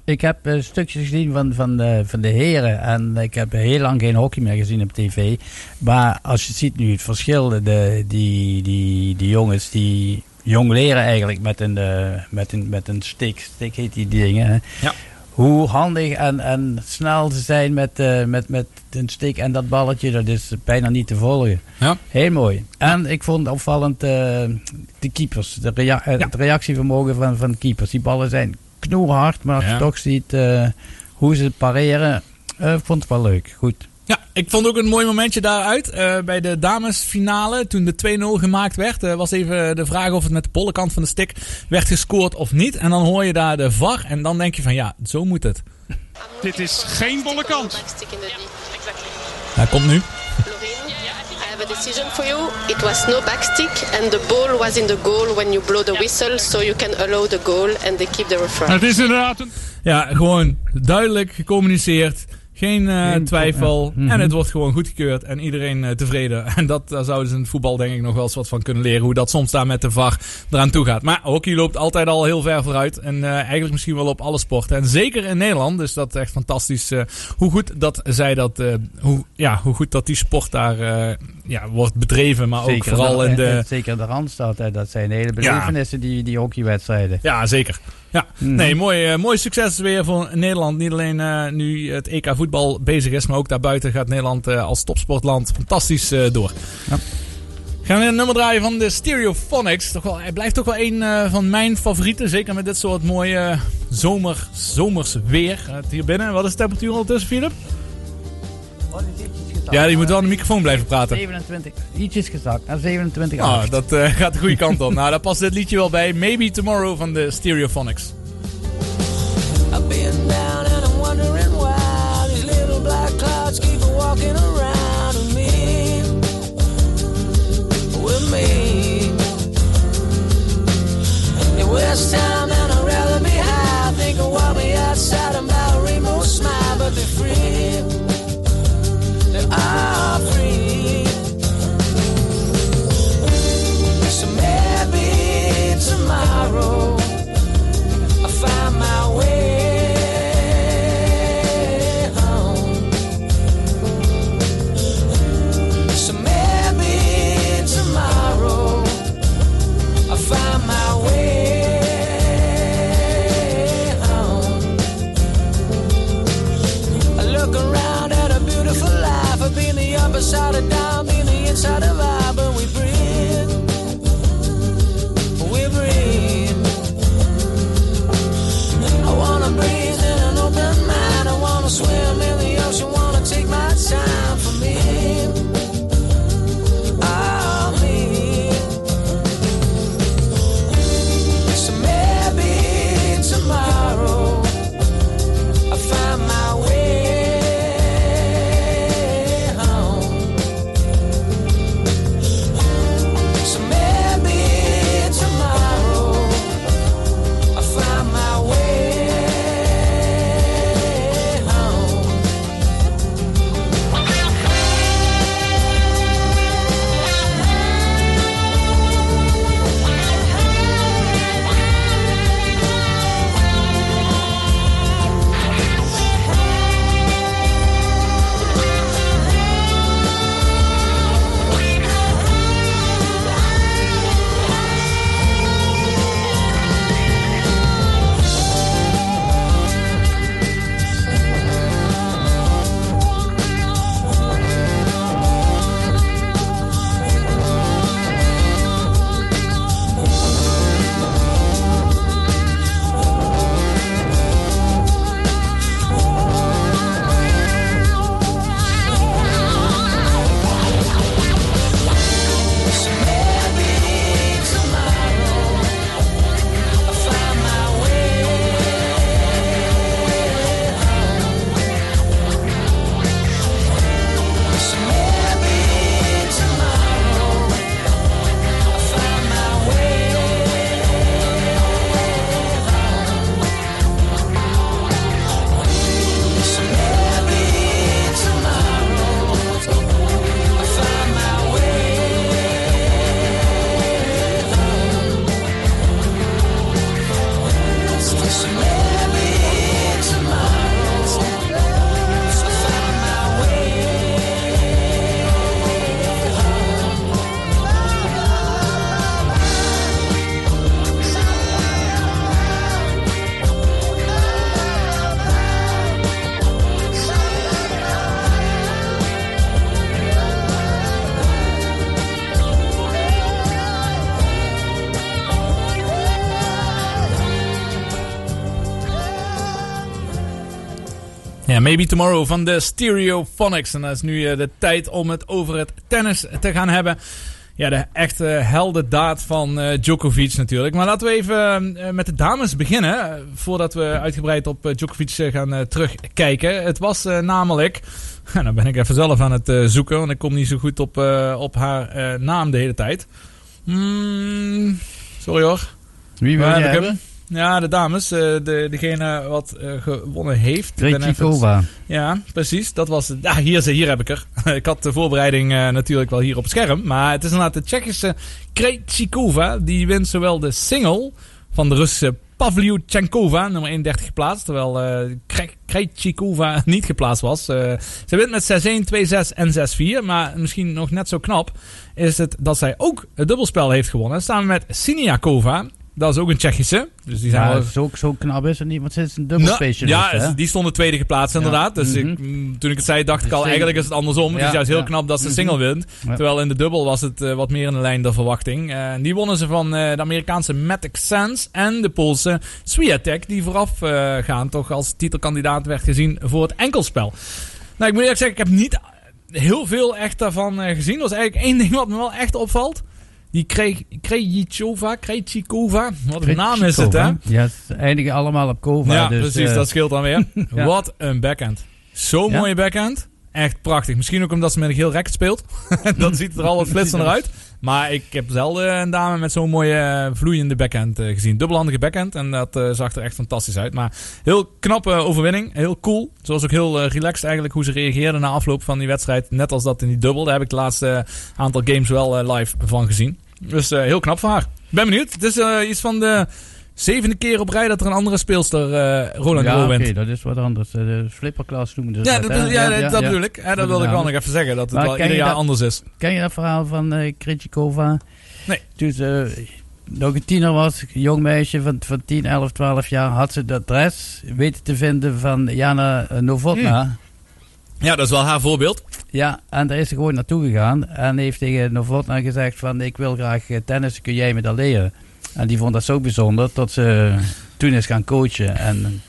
Speaker 3: Ik heb eh, stukjes gezien van, van, de, van de heren. En ik heb heel lang geen hockey meer gezien op tv. Maar als je ziet nu het verschil, de, die, die, die jongens die jong leren eigenlijk met een, eh, met een, met een stick. Stick heet die dingen. Hè.
Speaker 2: Ja.
Speaker 3: Hoe handig en, en snel ze zijn met, eh, met, met een stick en dat balletje, dat is bijna niet te volgen.
Speaker 2: Ja.
Speaker 3: Heel mooi. En ik vond opvallend de keepers. De rea Het reactievermogen van, van keepers. Die ballen zijn knoerhard, maar als
Speaker 2: Ja.
Speaker 3: je toch ziet eh, hoe ze pareren, eh, ik vond het wel leuk. Goed.
Speaker 2: Ja, ik vond ook een mooi momentje daaruit. Eh, bij de damesfinale, toen de 2-0 gemaakt werd, was even de vraag of het met de bolle kant van de stick werd gescoord of niet. En dan hoor je daar de VAR en dan denk je van ja, zo moet het.
Speaker 17: Dit is geen bolle kant.
Speaker 2: Hij komt nu.
Speaker 17: Have a decision for you. It was no backstick and the ball was in the goal when you blow the whistle, so you can allow the goal and they keep the referee.
Speaker 2: Het is inderdaad een... Ja, gewoon duidelijk gecommuniceerd. Geen eh,
Speaker 3: Geen-
Speaker 2: twijfel.
Speaker 3: ja. Mhm.
Speaker 2: En het wordt gewoon goedgekeurd. En iedereen eh, tevreden. En dat, daar zouden ze in het voetbal denk ik nog wel eens wat van kunnen leren. Hoe dat soms daar met de VAR eraan toe gaat. Maar hockey loopt altijd al heel ver vooruit. En eh, eigenlijk misschien wel op alle sporten. En zeker in Nederland is dat echt fantastisch. hoe goed dat zij dat... hoe, ja, hoe goed dat die sport daar ja, wordt bedreven. Maar ook
Speaker 3: Zeker
Speaker 2: vooral
Speaker 3: de-
Speaker 2: in de...
Speaker 3: en Zeker de Randstad, hè, dat zijn hele belevenissen, die, die hockeywedstrijden.
Speaker 2: Ja, zeker. Ja,
Speaker 3: Mhm.
Speaker 2: nee, mooi, eh, mooi succes weer voor Nederland. Niet alleen eh, nu het EK voetbal bezig is, maar ook daarbuiten gaat Nederland eh, als topsportland fantastisch eh, door. Gaan we een nummer draaien van de Stereophonics. Toch wel, hij blijft toch wel een eh, van mijn favorieten. Zeker met dit soort mooie zomer, zomers weer. Hier binnen. Wat is de temperatuur ondertussen, Philip? Ja, je moet wel aan de microfoon blijven praten.
Speaker 3: 27, ietsjes gezakt naar 27
Speaker 2: Ah, dat eh, gaat de goede kant op. nou, daar past dit liedje wel bij. Maybe Tomorrow van de Stereophonics.
Speaker 4: I've been down and I'm wondering why these little black clouds keep walking around with me, with me. In West Town and I'd rather be high, think of what me outside about rainbow smile, but they're free. Tomorrow. Been the upper side of down, been the inside of I, Maybe Tomorrow
Speaker 2: van de Stereophonics. En dat is nu eh, de tijd om het over het tennis te gaan hebben. Ja, de echte heldendaad van eh, Djokovic natuurlijk. Maar laten we even eh, met de dames beginnen. Voordat we uitgebreid op Djokovic gaan terugkijken. Het was namelijk... nou ben ik even zelf aan het zoeken. Want ik kom niet zo goed op, op haar naam de hele tijd. Hmm, sorry hoor.
Speaker 3: Wie wil je hebben?
Speaker 2: Ja, de dames. eh, de, degene wat eh, gewonnen heeft.
Speaker 3: Krejcikova.
Speaker 2: Ja, precies. Dat was. Ja, hier, is- hier heb ik er. ik had de voorbereiding eh, natuurlijk wel hier op het scherm. Maar het is inderdaad de Tsjechische Krejcikova. Die wint zowel de single van de Russische Pavlyuchenkova, nummer 31 geplaatst. Terwijl Kre- Krejcikova niet geplaatst was. Ze wint met 6-1, 2-6 en 6-4. Maar misschien nog net zo knap is het dat zij ook het dubbelspel heeft gewonnen. Samen met Siniakova. Dat is ook een Tsjechische. Dus die zijn
Speaker 3: Ja,
Speaker 2: wel
Speaker 3: zo, zo knap is het niet, want is een
Speaker 2: nou,
Speaker 3: dubbelspecialist.
Speaker 2: ja,
Speaker 3: hè?
Speaker 2: die stonden tweede geplaatst inderdaad. Dus ik,
Speaker 3: Mhm.
Speaker 2: mm, toen ik het zei, dacht ik al,
Speaker 3: Dus
Speaker 2: eigenlijk is het andersom. Het
Speaker 3: Ja,
Speaker 2: is juist heel knap dat ze
Speaker 3: Mhm.
Speaker 2: single wint. Terwijl in de dubbel was het eh, wat meer in de lijn der verwachting. Eh, die wonnen ze van eh, de Amerikaanse Matic Sands en de Poolse Swiatek. Die voorafgaand toch als titelkandidaat werd gezien voor het enkelspel. Nou, ik moet eerlijk zeggen, ik heb niet heel veel echt daarvan gezien. Er was eigenlijk één ding wat me wel echt opvalt. Die Kre- Krejcikova, wat een naam is het hè?
Speaker 3: Ja, ze eindigen allemaal op Kova.
Speaker 2: Ja,
Speaker 3: dus,
Speaker 2: precies,
Speaker 3: eh,
Speaker 2: dat scheelt dan weer.
Speaker 3: Ja.
Speaker 2: Wat een backhand. Zo'n
Speaker 3: Ja?
Speaker 2: mooie backhand. Echt prachtig. Misschien ook omdat ze met een geel racket speelt. dat ziet er al wat flitsender uit. Maar ik heb zelden een dame met zo'n mooie eh, vloeiende backhand eh, gezien. Dubbelhandige backhand. En dat zag er echt fantastisch uit. Maar heel knappe overwinning. Heel cool. Zoals ook heel relaxed eigenlijk hoe ze reageerden na afloop van die wedstrijd. Net als dat in die dubbel. Daar heb ik de laatste aantal games wel live van gezien. Dus eh, heel knap van haar. Ben benieuwd. Het is eh, iets van de zevende keer op rij dat er een andere speelster eh, Roland
Speaker 3: ja, oké, dat is wat anders. De flipperklas noemen ze
Speaker 2: Ja,
Speaker 3: dat.
Speaker 2: dat,
Speaker 3: hè?
Speaker 2: ja, dat bedoel ik. Ja, dat wilde ik wel nog even zeggen. Dat het
Speaker 3: Maar
Speaker 2: wel ieder jaar
Speaker 3: dat-
Speaker 2: anders is.
Speaker 3: Ken je dat verhaal van eh Krejcikova?
Speaker 2: Nee.
Speaker 3: Toen ze nog een tiener was, een jong meisje van, van 10, 11, 12 jaar, had ze dat adres weten te vinden van Jana Novotna.
Speaker 2: Ja, dat is wel haar voorbeeld.
Speaker 3: Ja, en daar is ze gewoon naartoe gegaan en heeft tegen Novotna gezegd van ik wil graag eh, tennis, kun jij me dat leren? En die vond dat zo bijzonder dat ze toen is gaan coachen. En,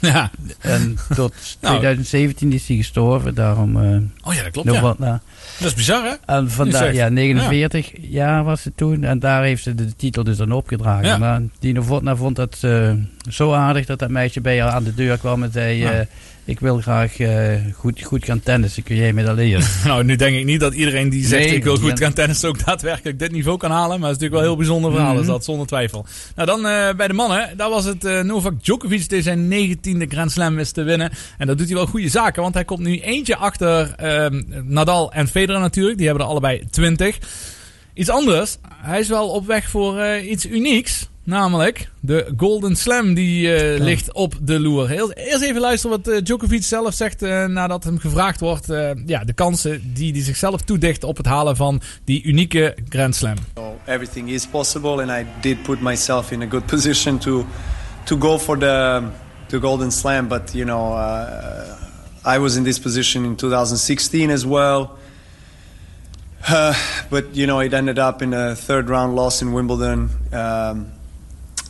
Speaker 2: ja.
Speaker 3: en tot
Speaker 2: Nou.
Speaker 3: 2017 is hij gestorven, daarom... eh,
Speaker 2: Oh ja, dat klopt, ja. Dat is bizar, hè?
Speaker 3: En vandaar, ja, 49 jaar was ze toen. En daar heeft ze de titel dus dan opgedragen.
Speaker 2: Ja.
Speaker 3: Maar die Novotna vond dat eh, zo aardig dat dat meisje bij haar aan de deur kwam en zei...
Speaker 2: Ja.
Speaker 3: Ik wil graag eh, goed, goed gaan tennissen, kun jij me dat leren?
Speaker 2: Nou, nu denk ik niet dat iedereen die zegt
Speaker 3: Nee,
Speaker 2: ik wil goed gaan tennissen ook daadwerkelijk dit niveau kan halen. Maar het is natuurlijk wel een heel bijzonder verhaal,
Speaker 3: Mhm.
Speaker 2: is dat zonder twijfel. Nou, dan eh, bij de mannen. Daar was het eh, Novak Djokovic die zijn 19e Grand Slam wist te winnen. En dat doet hij wel goede zaken, want hij komt nu eentje achter ehm, Nadal en Federer natuurlijk. Die hebben er allebei 20. Iets anders. Hij is wel op weg voor iets unieks. Namelijk de Golden Slam die eh, ligt op de loer. Heel, eerst even luisteren wat eh, Djokovic zelf zegt eh, nadat hem gevraagd wordt. eh, ja, de kansen die hij zichzelf toedicht op het halen van die unieke Grand Slam.
Speaker 18: So everything is possible, and I did put myself in a good position to to go for the the golden slam. But you know, uh, I was in this position in 2016 as well. Uh, but you know, it ended up in a third round loss in Wimbledon. Um,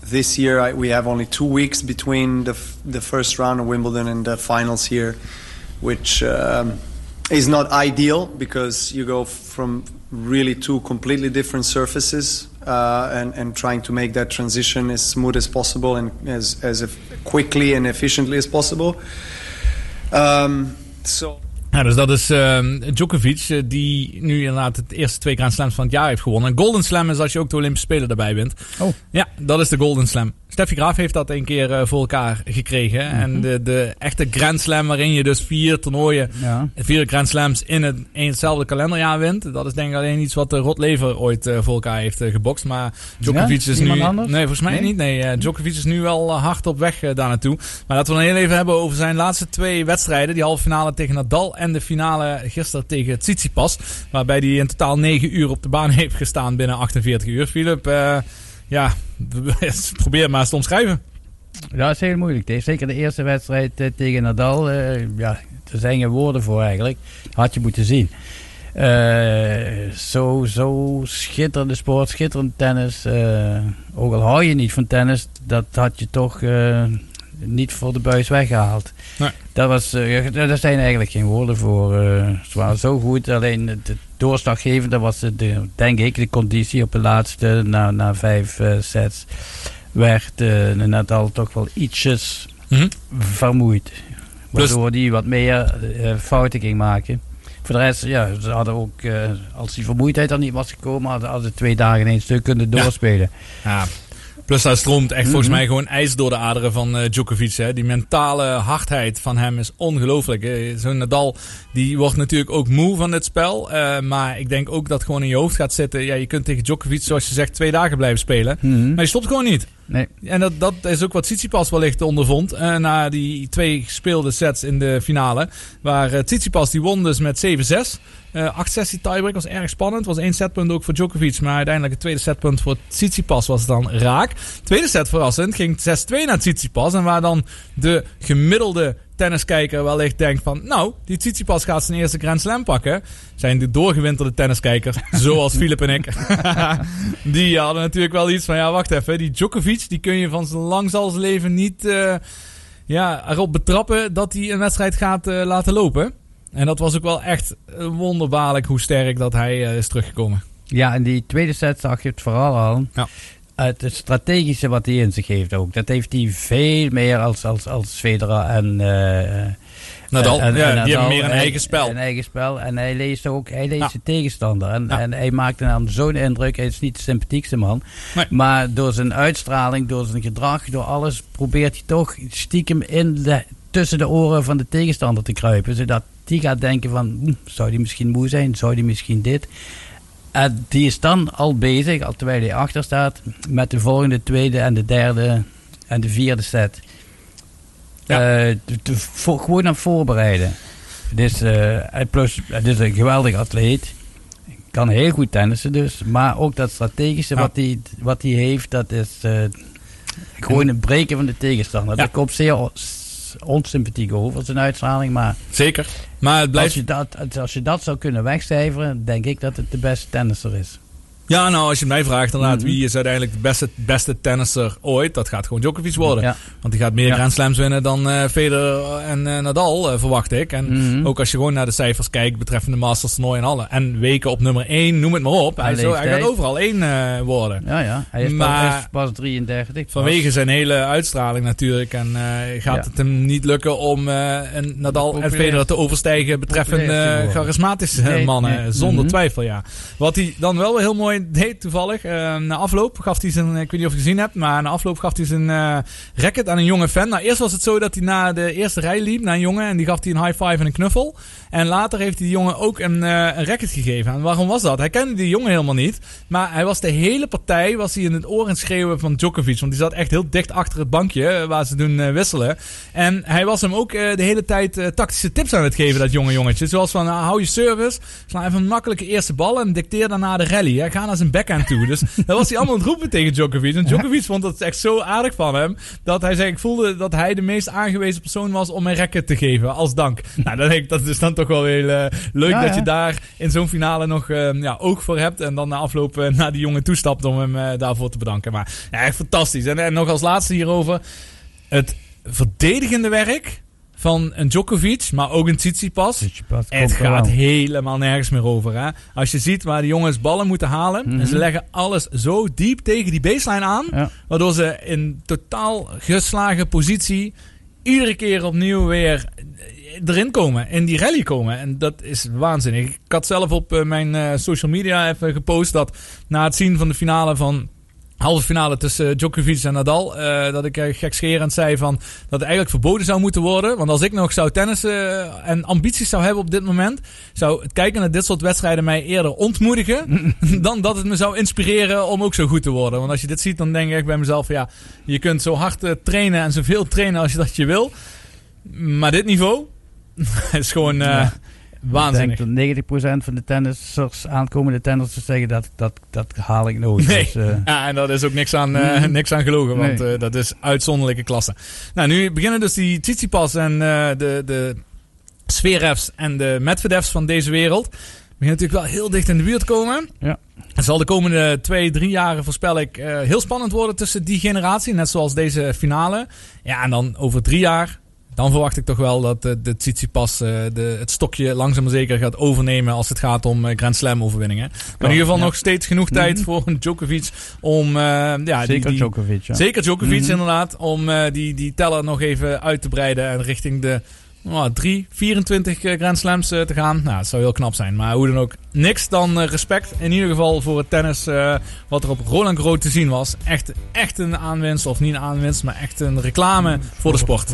Speaker 18: this year, I, we have only two weeks between the f- the first round of Wimbledon and the finals here, which. Um, is not ideal because you go from really two completely different surfaces uh, and, and trying to make that transition as smooth as possible and as, as quickly and efficiently as possible. Um, so
Speaker 2: Ja, dus dat is ehm, Djokovic, eh, die nu inderdaad het eerste twee Grand Slams van het jaar heeft gewonnen. Een Golden Slam is als je ook de Olympische Spelen erbij bent.
Speaker 3: Oh.
Speaker 2: Ja, dat is de Golden Slam. Steffi Graaf heeft dat een keer eh, voor elkaar gekregen.
Speaker 3: Mhm.
Speaker 2: En de, de echte Grand Slam waarin je dus vier toernooien,
Speaker 3: Ja.
Speaker 2: vier Grand Slams in, het, in hetzelfde kalenderjaar wint. Dat is denk ik alleen iets wat de Rod Lever ooit eh, voor elkaar heeft eh, gebokst. Maar Djokovic
Speaker 3: Ja?
Speaker 2: is
Speaker 3: Niemand
Speaker 2: nu...
Speaker 3: anders?
Speaker 2: Nee, volgens mij
Speaker 3: Nee?
Speaker 2: niet. Nee, eh, Djokovic is nu wel eh, hard op weg eh, daar naartoe. Maar laten we dan heel even hebben over zijn laatste twee wedstrijden. Die halve finale tegen Nadal en de finale gisteren tegen Tsitsipas. Waarbij hij in totaal 9 uur op de baan heeft gestaan binnen 48 uur. Philip, eh, ja, probeer maar eens te omschrijven.
Speaker 3: Ja, dat is heel moeilijk. Zeker de eerste wedstrijd eh, tegen Nadal. eh, ja, er zijn geen woorden voor eigenlijk. Had je moeten zien. Eh, zo, zo schitterende sport, schitterend tennis. ook al hou je niet van tennis, dat had je toch... niet voor de buis weggehaald.
Speaker 2: Nee.
Speaker 3: Dat was, eh, daar zijn eigenlijk geen woorden voor. eh ze waren zo goed, alleen het het doorslaggevende was, de, de- denk ik, de conditie op de laatste, na, na vijf eh, sets, werd eh Nadal toch wel ietsjes
Speaker 2: Mhm.
Speaker 3: vermoeid. Waardoor die wat meer fouten ging maken. Voor de rest, ja, ze hadden ook, als die vermoeidheid er niet was gekomen, hadden, hadden ze twee dagen in één stuk kunnen doorspelen.
Speaker 2: Ja. Plus daar stroomt echt volgens
Speaker 3: Mhm.
Speaker 2: mij gewoon ijs door de aderen van eh, Djokovic. Hè. Die mentale hardheid van hem is ongelooflijk. Zo'n Nadal die wordt natuurlijk ook moe van dit spel. eh, maar ik denk ook dat gewoon in je hoofd gaat zitten. Ja, je kunt tegen Djokovic, zoals je zegt, twee dagen blijven spelen.
Speaker 3: Mhm.
Speaker 2: Maar je stopt gewoon niet.
Speaker 3: Nee.
Speaker 2: En dat, dat is ook wat Tsitsipas wellicht ondervond. eh, na die twee gespeelde sets in de finale. Waar eh, Tsitsipas die won dus met 7-6. Eh 8-6 die tiebreak was erg spannend. Was één setpunt ook voor Djokovic. Maar uiteindelijk het tweede setpunt voor Tsitsipas was dan raak. Tweede set verrassend ging 6-2 naar Tsitsipas. En waar dan de gemiddelde tenniskijker wellicht denkt van... Nou, die Tsitsipas gaat zijn eerste Grand Slam pakken. Zijn de doorgewinterde tenniskijkers, zoals Filip en ik. die hadden natuurlijk wel iets van... Ja, wacht even. Die Djokovic, die kun je van zijn lang zal zijn leven niet... eh, ja, erop betrappen dat hij een wedstrijd gaat eh, laten lopen. En dat was ook wel echt eh, wonderbaarlijk hoe sterk dat hij is teruggekomen.
Speaker 3: Ja, en die tweede set zag je het vooral al.
Speaker 2: Ja.
Speaker 3: Het, het strategische wat hij in zich heeft ook. Dat heeft hij veel meer als, als, als Federer en... eh,
Speaker 2: Nadal.
Speaker 3: en- en-
Speaker 2: Ja,
Speaker 3: en
Speaker 2: die hebben meer een
Speaker 3: En-
Speaker 2: eigen spel.
Speaker 3: Een eigen spel. En hij leest ook hij leest
Speaker 2: Ja.
Speaker 3: zijn tegenstander. En,
Speaker 2: Ja.
Speaker 3: en hij maakte dan zo'n indruk. Hij is niet de sympathiekste man.
Speaker 2: Nee.
Speaker 3: Maar door zijn uitstraling, door zijn gedrag, door alles... probeert hij toch stiekem in de, tussen de oren van de tegenstander te kruipen. Zodat die gaat denken van... hm, zou die misschien moe zijn? Zou die misschien dit? En die is dan al bezig, al terwijl hij achter staat... met de volgende, tweede en de derde en de vierde set. Eh, te- te- voor- gewoon aan het voorbereiden. Dus, eh, plus, het is een geweldig atleet. Kan heel goed tennissen dus. Maar ook dat strategische
Speaker 2: Ja.
Speaker 3: wat hij wat hij heeft, dat is eh, gewoon het breken van de tegenstander.
Speaker 2: Ja.
Speaker 3: Dat komt zeer onsympathiek over, zijn uitstraling. Maar
Speaker 2: Zeker. Maar
Speaker 3: als je, dat, als je dat zou kunnen wegcijferen, denk ik dat het de beste tennisser is.
Speaker 2: Ja, nou, als je mij vraagt, inderdaad,
Speaker 3: Mhm.
Speaker 2: wie is uiteindelijk de beste, beste tennisser ooit? Dat gaat gewoon Djokovic worden.
Speaker 3: Ja.
Speaker 2: Want die gaat meer
Speaker 3: Ja.
Speaker 2: Grand Slams winnen dan eh Federer en eh, Nadal, eh, verwacht ik. En
Speaker 3: Mhm.
Speaker 2: ook als je gewoon naar de cijfers kijkt betreffende Masters toernooi en alle. En weken op nummer 1, noem het maar op. Hij, zo- hij gaat overal één worden.
Speaker 3: Ja, ja. Hij is,
Speaker 2: Maar-
Speaker 3: pas, is pas 33.
Speaker 2: Vanwege zijn hele uitstraling natuurlijk. En gaat
Speaker 3: Ja.
Speaker 2: het hem niet lukken om een Nadal en Federer te overstijgen betreffende charismatische
Speaker 3: Nee,
Speaker 2: mannen.
Speaker 3: nee.
Speaker 2: Zonder
Speaker 3: Mhm.
Speaker 2: twijfel, ja. Wat hij dan wel heel mooi deed toevallig. eh, na afloop gaf hij zijn, ik weet niet of je gezien hebt, maar na afloop gaf hij zijn eh racket aan een jonge fan. Nou, eerst was het zo dat hij na de eerste rij liep naar een jongen en die gaf hij een high five en een knuffel. En later heeft hij die jongen ook een, eh, een racket gegeven. En waarom was dat? Hij kende die jongen helemaal niet. Maar hij was de hele partij was hij in het oor het schreeuwen van Djokovic. Want die zat echt heel dicht achter het bankje eh, waar ze doen wisselen. En hij was hem ook de hele tijd tactische tips aan het geven, dat jonge jongetje. Zoals van, nou, hou je service, sla even een makkelijke eerste bal en dicteer daarna de rally. Hè. Ga naar zijn backhand toe. Dus dat was hij allemaal aan het roepen tegen Djokovic. En Djokovic vond dat echt zo aardig van hem, dat hij zei, ik voelde dat hij de meest aangewezen persoon was om een racket te geven, als dank. nou, dan denk ik, dat is dan toch wel heel eh, leuk
Speaker 3: Ja,
Speaker 2: dat
Speaker 3: ja.
Speaker 2: je daar in zo'n finale nog eh, ja, oog voor hebt. En dan na afloop eh, naar die jongen toestapt om hem eh, daarvoor te bedanken. Maar ja, echt fantastisch. En, en nog als laatste hierover. Het verdedigende werk van een Djokovic, maar ook een Tsitsipas.
Speaker 3: Tsitsipas
Speaker 2: Het gaat
Speaker 3: wel.
Speaker 2: helemaal nergens meer over. Hè? Als je ziet waar de jongens ballen moeten halen. En ze
Speaker 3: Mhm.
Speaker 2: leggen alles zo diep tegen die baseline aan.
Speaker 3: Ja.
Speaker 2: Waardoor ze in totaal geslagen positie iedere keer opnieuw weer erin komen. In die rally komen. En dat is waanzinnig. Ik had zelf op eh, mijn eh, social media even gepost dat na het zien van de finale van halve finale tussen eh, Djokovic en Nadal. eh, dat ik uh, gekscherend zei van dat het eigenlijk verboden zou moeten worden. Want als ik nog zou tennissen eh, en ambities zou hebben op dit moment, zou het kijken naar dit soort wedstrijden mij eerder ontmoedigen dan dat het me zou inspireren om ook zo goed te worden. Want als je dit ziet, dan denk ik bij mezelf, ja, je kunt zo hard eh, trainen en zoveel trainen als je dat je wil. Maar dit niveau is gewoon eh,
Speaker 3: Ja.
Speaker 2: Waanzinnig.
Speaker 3: Ik denk dat 90% van de tennissers, aankomende tennissers zeggen dat, dat, dat haal ik nooit.
Speaker 2: Nee,
Speaker 3: Dus, eh,
Speaker 2: ja, en dat is ook niks aan, eh,
Speaker 3: Mhm.
Speaker 2: niks aan gelogen, want
Speaker 3: Nee.
Speaker 2: eh, dat is uitzonderlijke klasse. Nou, nu beginnen dus die Tsitsipas en de, de Zverevs en de Medvedevs van deze wereld.
Speaker 4: begint natuurlijk wel heel dicht in de buurt komen.
Speaker 3: Ja.
Speaker 4: Het zal de komende twee, drie jaren, voorspel ik, heel spannend worden tussen die generatie. Net zoals deze finale. Ja, en dan over drie jaar, dan verwacht ik toch wel dat de, de Tsitsipas eh, de, het stokje langzaam maar zeker gaat overnemen als het gaat om eh, Grand Slam overwinningen. Maar in ieder geval
Speaker 3: ja.
Speaker 4: nog steeds genoeg tijd
Speaker 3: Mhm.
Speaker 4: voor een Djokovic om... eh, ja,
Speaker 3: Zeker
Speaker 4: die,
Speaker 3: Djokovic, ja.
Speaker 4: Zeker Djokovic
Speaker 3: Mhm.
Speaker 4: inderdaad, om eh, die, die teller nog even uit te breiden en richting de nou, 3, 24 eh, Grand Slams eh, te gaan. Nou, dat zou heel knap zijn. Maar hoe dan ook, niks dan eh, respect. In ieder geval voor het tennis wat er op Roland Garros te zien was. Echt, echt een aanwinst, of niet een aanwinst, maar echt een reclame voor de sport.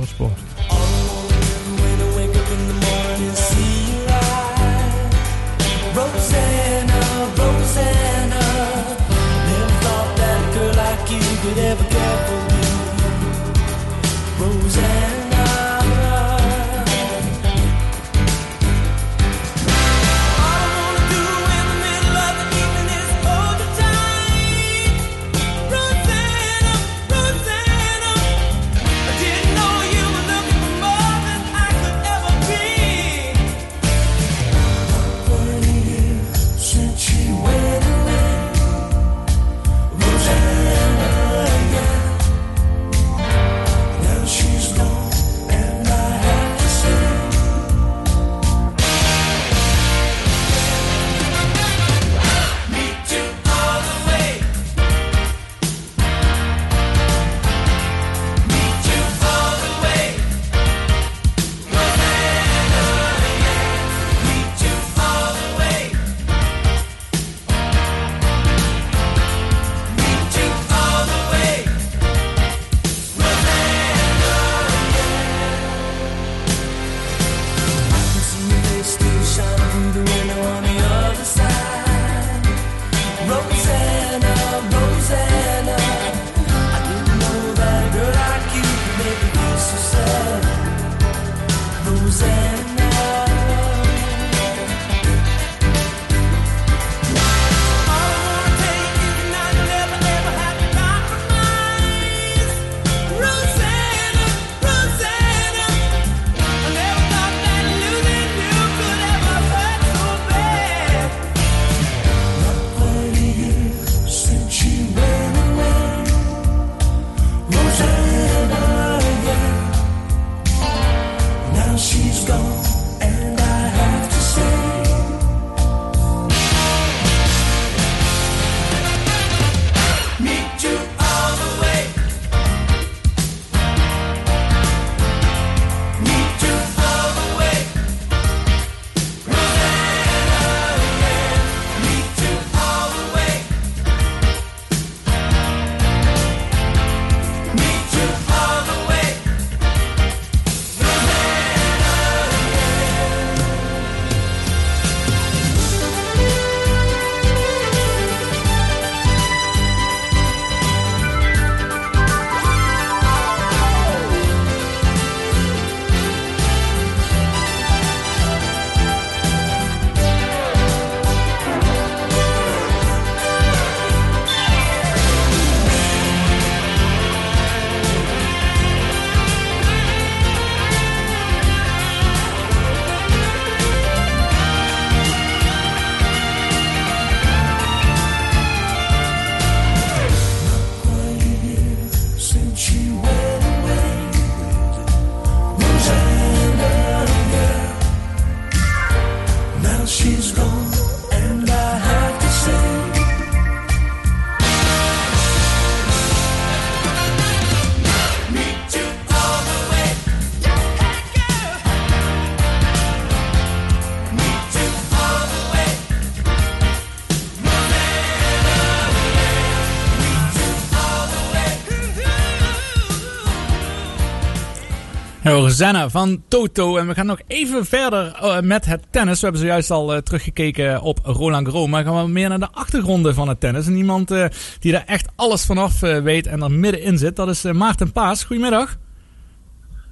Speaker 2: Rosanna
Speaker 4: van Toto. En we gaan nog even verder eh, met het tennis. We hebben zojuist al eh, teruggekeken op Roland Garros. Maar gaan we meer naar de achtergronden van het tennis. En iemand eh, die daar echt alles vanaf eh, weet en er middenin zit. Dat is Maarten Paas. Goedemiddag.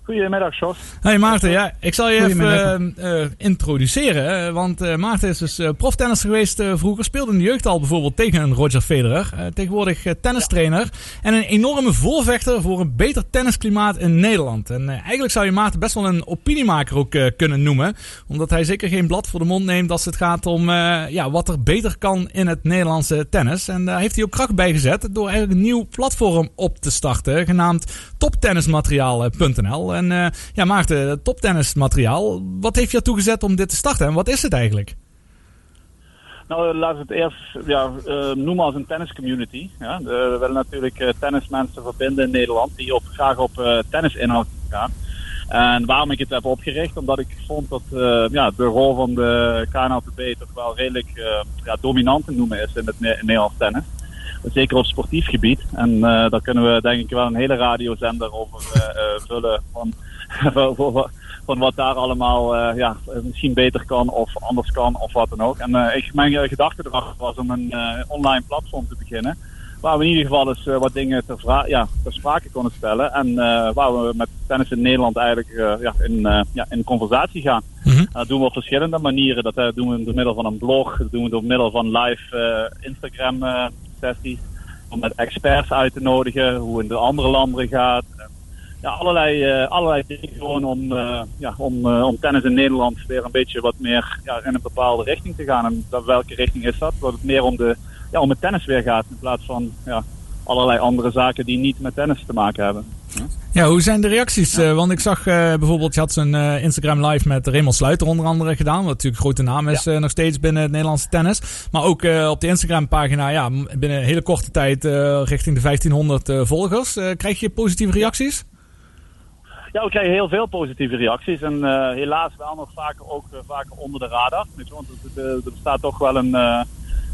Speaker 19: Goedemiddag, Jos.
Speaker 2: Hey Maarten, ja, ik zal je even eh, eh, introduceren. Want eh, Maarten is dus eh, proftennisser geweest eh, vroeger. Speelde in de jeugd al bijvoorbeeld tegen een Roger Federer. Eh, tegenwoordig tennistrainer. En een enorme voorvechter voor een beter tennisklimaat in Nederland. En eh, eigenlijk zou je Maarten best wel een opiniemaker ook kunnen noemen. Omdat hij zeker geen blad voor de mond neemt als het gaat om eh, ja, wat er beter kan in het Nederlandse tennis. En daar heeft hij ook kracht bij gezet door eigenlijk een nieuw platform op te starten. Genaamd toptennismateriaal.nl. En eh, ja, Maarten, toptennismateriaal. Wat heeft je ertoe gezet om dit te starten? En wat is het eigenlijk?
Speaker 19: Nou, laten we het eerst ja, eh, noemen als een tenniscommunity. Ja. Eh, we willen natuurlijk eh, tennismensen verbinden in Nederland die graag op eh, tennisinhoud gaan. En waarom ik het heb opgericht? Omdat ik vond dat eh, ja, het bureau van de KNLTB toch wel redelijk eh, ja, dominant te noemen is in het Ne- Nederlands tennis. Zeker op sportief gebied. En eh, daar kunnen we denk ik wel een hele radiozender over eh, eh, vullen. Van, van, wat daar allemaal ja, misschien beter kan of anders kan of wat dan ook. En ik, mijn gedachte erachter was om een online platform te beginnen. Waar we in ieder geval eens wat dingen ter, ja, ter sprake konden stellen. En waar we met tennis in Nederland eigenlijk ja, in, ja, in conversatie gaan. Dat doen we op verschillende manieren. Dat eh, doen we door middel van een blog. Dat doen we door middel van live eh, Instagram eh, sessies. Om met experts uit te nodigen. Hoe het in de andere landen gaat. Ja, allerlei, eh, allerlei dingen gewoon om, eh, ja, om, eh, om tennis in Nederland weer een beetje wat meer ja, in een bepaalde richting te gaan. En welke richting is dat? Dat het meer om, de, ja, om het tennis weer gaat. In plaats van ja, allerlei andere zaken die niet met tennis te maken hebben.
Speaker 2: Ja, hoe zijn de reacties? Eh, want ik zag eh, bijvoorbeeld, je had zo'n eh, Instagram live met Raymond Sluiter onder andere gedaan. Wat natuurlijk een grote naam is nog steeds binnen het Nederlandse tennis. Maar ook op de Instagram pagina, ja, binnen een hele korte tijd richting de 1500 eh, volgers. Krijg je positieve reacties?
Speaker 19: Ja, we krijgen heel veel positieve reacties. En helaas wel nog vaker, ook vaker onder de radar. Want er bestaat toch wel een...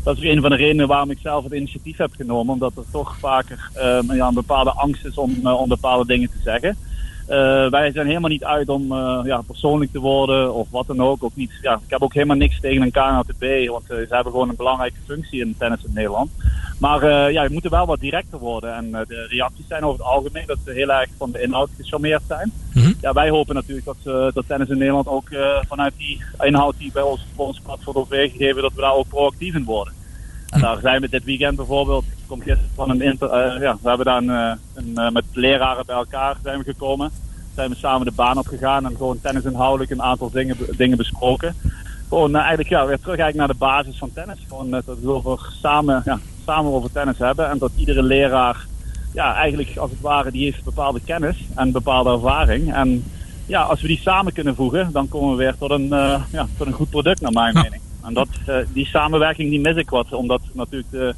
Speaker 19: dat is een van de redenen waarom ik zelf het initiatief heb genomen. Omdat er toch vaker eh, ja, een bepaalde angst is om, eh, om bepaalde dingen te zeggen. Eh, wij zijn helemaal niet uit om eh, ja, persoonlijk te worden of wat dan ook. ook niet, ja, ik heb ook helemaal niks tegen een KNLTB, want eh, ze hebben gewoon een belangrijke functie in tennis in Nederland. Maar ja, we moeten wel wat directer worden. En de reacties zijn over het algemeen dat ze heel erg van de inhoud gecharmeerd zijn. Ja, wij hopen natuurlijk dat, dat tennis in Nederland ook vanuit die inhoud die bij ons voor ons platform wordt weergegeven, dat we daar ook proactief in worden. En daar zijn we dit weekend bijvoorbeeld, komt gisteren van een inter, eh, ja, we hebben daar een, eh, een, eh, met leraren bij elkaar zijn we gekomen. Zijn we samen de baan opgegaan en gewoon tennisinhoudelijk een aantal dingen, dingen besproken. Gewoon eigenlijk ja, weer terug eigenlijk naar de basis van tennis. Gewoon dat we over samen, ja, samen over tennis hebben en dat iedere leraar ja, eigenlijk als het ware, die heeft bepaalde kennis en bepaalde ervaring. En ja, als we die samen kunnen voegen, dan komen we weer tot een, ja, tot een goed product, naar mijn mening. En dat, eh, die samenwerking die mis ik wat, omdat natuurlijk de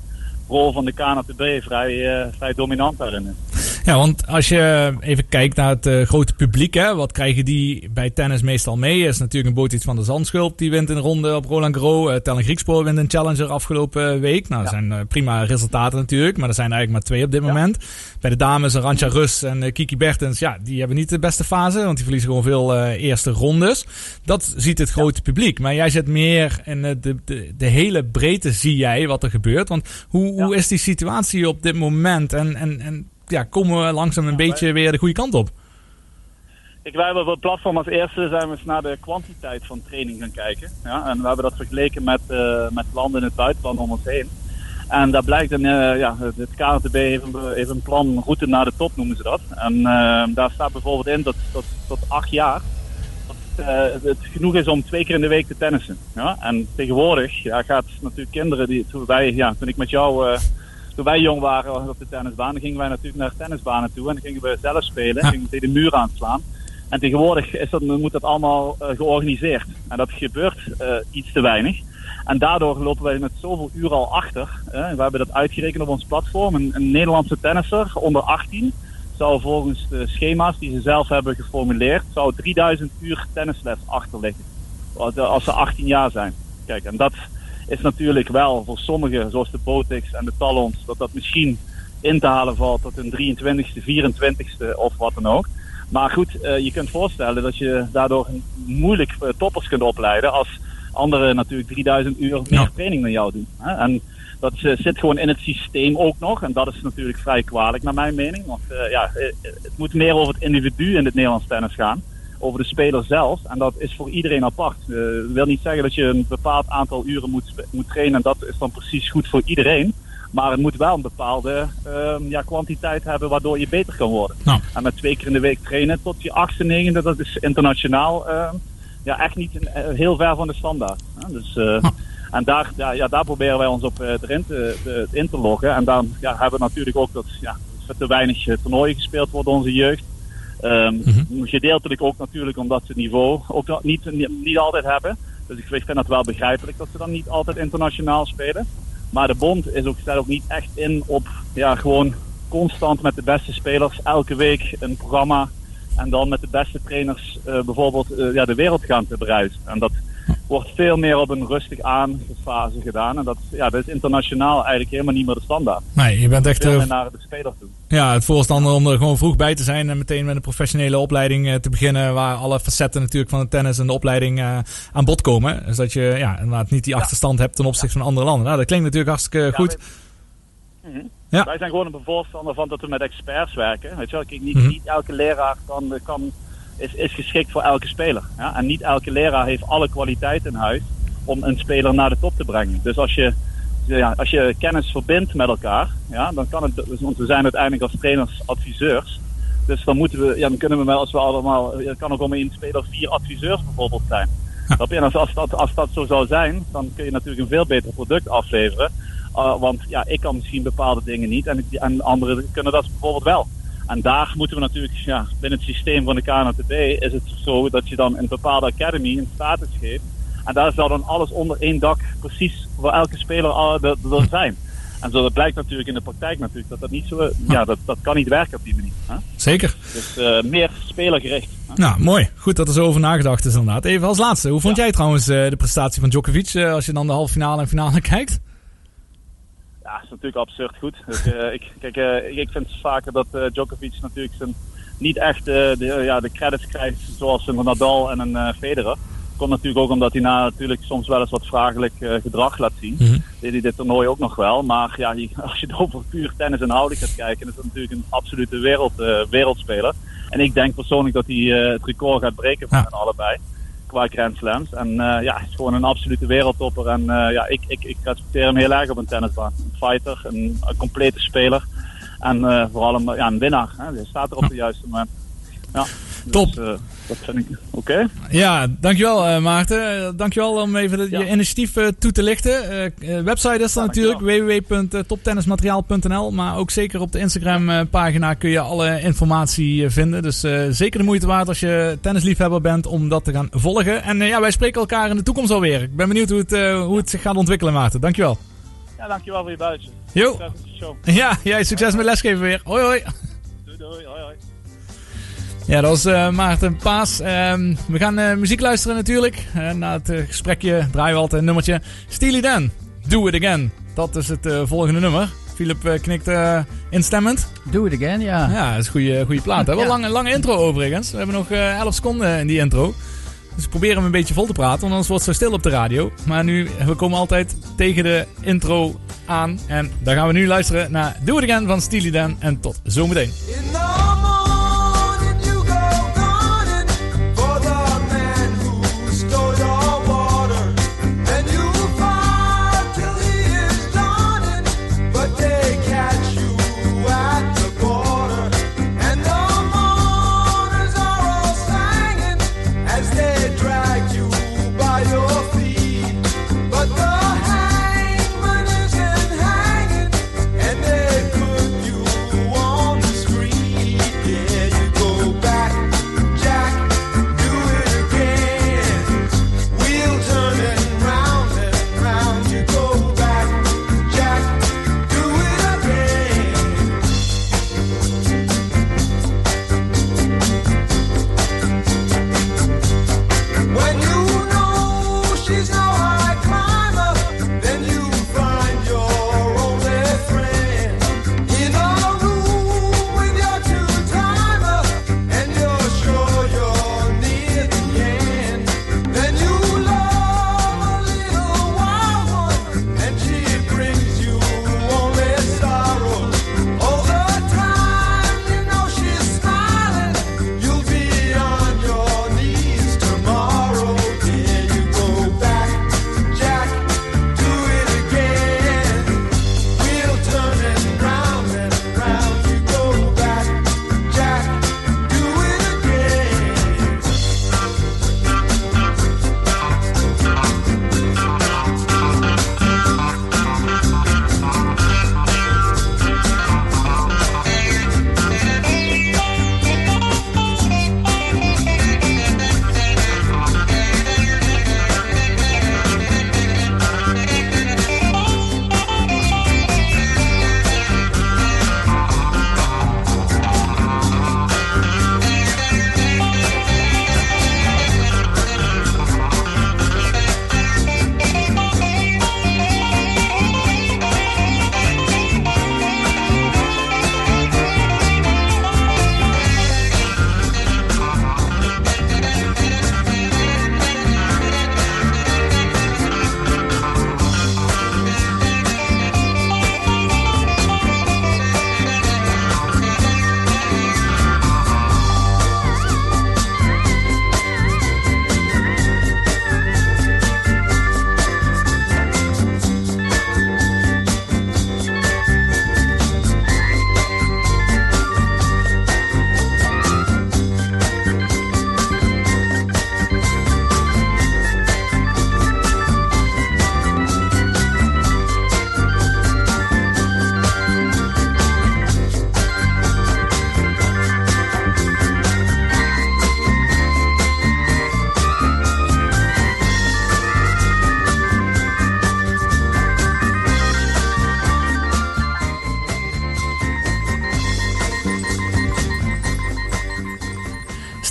Speaker 19: rol van de KNTB vrij, eh, vrij dominant daarin is.
Speaker 2: Ja, want als je even kijkt naar het eh, grote publiek, hè, wat krijgen die bij tennis meestal mee? Is natuurlijk een Botic van de Zandschulp, die wint een ronde op Roland Garros. Uh, Tellen Griekspoor wint een challenger afgelopen week. Nou, dat zijn eh, prima resultaten natuurlijk, maar er zijn eigenlijk maar twee op dit moment. Bij de dames een Rantja Rus en eh, Kiki Bertens, ja, die hebben niet de beste fase, want die verliezen gewoon veel eh, eerste rondes. Dat ziet het grote publiek. Maar jij zit meer in eh, de, de, de hele breedte, zie jij wat er gebeurt. Want hoe, hoe is die situatie op dit moment? En, en, en ja, komen we langzaam een beetje weer de goede kant op?
Speaker 19: Ik, wij hebben op het platform als eerste zijn we eens naar de kwantiteit van training gaan kijken. Ja, en we hebben dat vergeleken met, eh, met landen in het buitenland om ons heen. En daar blijkt, een, eh, ja, het KNTB heeft een, heeft een plan route naar de top, noemen ze dat. En eh, daar staat bijvoorbeeld in dat tot, tot acht jaar dat, het genoeg is om twee keer in de week te tennissen. Ja? En tegenwoordig ja, gaat natuurlijk kinderen, die, toen, wij, ja, toen ik met jou, toen wij jong waren op de tennisbaan, dan gingen wij natuurlijk naar tennisbanen toe en dan gingen we zelf spelen, gingen we tegen de muur aanslaan. En tegenwoordig is dat, moet dat allemaal eh, georganiseerd. En dat gebeurt eh, iets te weinig. En daardoor lopen wij met zoveel uren al achter. hè. we hebben dat uitgerekend op ons platform. Een, een Nederlandse tennisser onder 18 zou volgens de schema's die ze zelf hebben geformuleerd, zou 3000 uur tennisles achterliggen. Als als ze 18 jaar zijn. Kijk, en dat is natuurlijk wel voor sommigen, zoals de Botics en de Talons, dat dat misschien in te halen valt tot een 23ste, 24ste of wat dan ook. Maar goed, eh, je kunt voorstellen dat je daardoor moeilijk eh, toppers kunt opleiden als anderen natuurlijk 3000 uur meer training dan jou doen. Hè? En dat eh, zit gewoon in het systeem ook nog. En dat is natuurlijk vrij kwalijk naar mijn mening. Want ja, het moet meer over het individu in het Nederlands tennis gaan. Over de speler zelf. En dat is voor iedereen apart. Eh, Dat wil niet zeggen dat je een bepaald aantal uren moet, moet trainen. En dat is dan precies goed voor iedereen. Maar het moet wel een bepaalde ehm, ja, kwantiteit hebben waardoor je beter kan worden. En met twee keer in de week trainen tot je achtste, negende, dat is internationaal ehm, ja, echt niet een- eh, heel ver van de standaard. Dus, eh, En daar, ja, ja, daar proberen wij ons op eh, erin te, te, in te loggen. En dan ja, hebben we natuurlijk ook dat ja, er te weinig eh, toernooien gespeeld worden onze jeugd. Ehm, Gedeeltelijk ook natuurlijk omdat ze het niveau ook niet, niet, niet altijd hebben. Dus ik vind dat wel begrijpelijk dat ze dan niet altijd internationaal spelen. Maar de bond is ook, staat ook niet echt in op ja, gewoon constant met de beste spelers elke week een programma. En dan met de beste trainers eh, bijvoorbeeld eh, ja, de wereld gaan te bereizen. En dat wordt veel meer op een rustig aan fase gedaan. En dat, ja, dat is internationaal eigenlijk helemaal niet meer de standaard.
Speaker 2: Nee, je bent echt...
Speaker 19: Veel
Speaker 2: eh,
Speaker 19: meer naar de spelers toe.
Speaker 2: Ja, het voorstander om er gewoon vroeg bij te zijn en meteen met een professionele opleiding eh, te beginnen, waar alle facetten natuurlijk van de tennis en de opleiding eh, aan bod komen. Dus dat je ja, inderdaad niet die achterstand hebt ten opzichte van andere landen. Nou, dat klinkt natuurlijk hartstikke goed.
Speaker 19: Mhm.
Speaker 2: Ja.
Speaker 19: Wij zijn gewoon een voorstander van dat we met experts werken. Weet je wel? Kijk, niet,
Speaker 2: Mhm.
Speaker 19: niet elke leraar kan, kan, is, is geschikt voor elke speler. Ja? En niet elke leraar heeft alle kwaliteit in huis om een speler naar de top te brengen. Dus als je, ja, als je kennis verbindt met elkaar, ja, dan kan het, want we zijn uiteindelijk als trainers adviseurs. Dus dan moeten we, ja, dan kunnen we wel, als we allemaal, er kan ook om één speler vier adviseurs bijvoorbeeld zijn. En als, als, dat, als dat zo zou zijn, dan kun je natuurlijk een veel beter product afleveren. Uh, want ja, ik kan misschien bepaalde dingen niet en, ik- en anderen kunnen dat bijvoorbeeld wel. En daar moeten we natuurlijk, ja, binnen het systeem van de KNTB is het zo dat je dan een bepaalde academy een status geeft. En daar zou dan alles onder één dak precies voor elke speler er zijn. En zo dat blijkt natuurlijk in de praktijk natuurlijk dat dat niet zo, ja, dat, dat kan niet werken op die manier. Hè?
Speaker 2: Zeker.
Speaker 19: Dus eh, meer spelergericht.
Speaker 2: Nou, mooi. Goed dat er zo over nagedacht is inderdaad. Even als laatste, hoe vond jij trouwens eh, de prestatie van Djokovic eh, als je dan de halve finale en finale kijkt?
Speaker 19: Ja, dat is natuurlijk absurd goed. Dus, eh, ik, kijk, eh, ik vind vaker dat eh, Djokovic natuurlijk zijn, niet echt de, ja, de credits krijgt zoals een Nadal en een Federer. Komt natuurlijk ook omdat hij na natuurlijk soms wel eens wat vragelijk gedrag laat zien.
Speaker 2: Mhm.
Speaker 19: Deed hij dit toernooi ook nog wel. Maar ja, je- als je over puur tennis en houding gaat kijken, is dat natuurlijk een absolute wereld, wereldspeler. En ik denk persoonlijk dat hij het record gaat breken van hen allebei. Qua Grand Slams. En eh, ja, hij is gewoon een absolute wereldtopper. En eh, ja, ik, ik, ik respecteer hem heel erg op een tennisbaan. Een fighter, een, een complete speler. En eh, vooral een, ja, een winnaar. Hè. Hij staat er op de juiste moment. Ja, dus,
Speaker 2: Top.
Speaker 19: eh, dat vind ik oké.
Speaker 2: Ja, dankjewel eh, Maarten. Eh, dankjewel om even de- je initiatief eh, toe te lichten. Website is er natuurlijk www.toptennismateriaal.nl Maar ook zeker op de Instagram pagina kun je alle informatie vinden. Dus zeker de moeite waard als je tennisliefhebber bent om dat te gaan volgen. En ja, wij spreken elkaar in de toekomst alweer. Ik ben benieuwd hoe het, hoe het zich gaat ontwikkelen Maarten. Dankjewel.
Speaker 19: Ja, dankjewel voor je buitje.
Speaker 2: Jo. Ja, jij succes met lesgeven weer. Hoi hoi.
Speaker 19: Doei, doei.
Speaker 2: Ja, dat was eh, Maarten Paas. Ehm, we gaan eh, muziek luisteren natuurlijk. Eh, na het gesprekje draaien we altijd een nummertje. Steely Dan, Do It Again. Dat is het volgende nummer. Philip knikt instemmend.
Speaker 3: Do It Again, ja.
Speaker 2: Ja, dat is een goede, goede plaat. Hè? Wel
Speaker 3: Ja.
Speaker 2: lange, lange intro overigens. We hebben nog eh 11 seconden in die intro. Dus we proberen hem een beetje vol te praten, want anders wordt het zo stil op de radio. Maar nu, we komen altijd tegen de intro aan. En daar gaan we nu luisteren naar Do It Again van Steely Dan. En tot zometeen.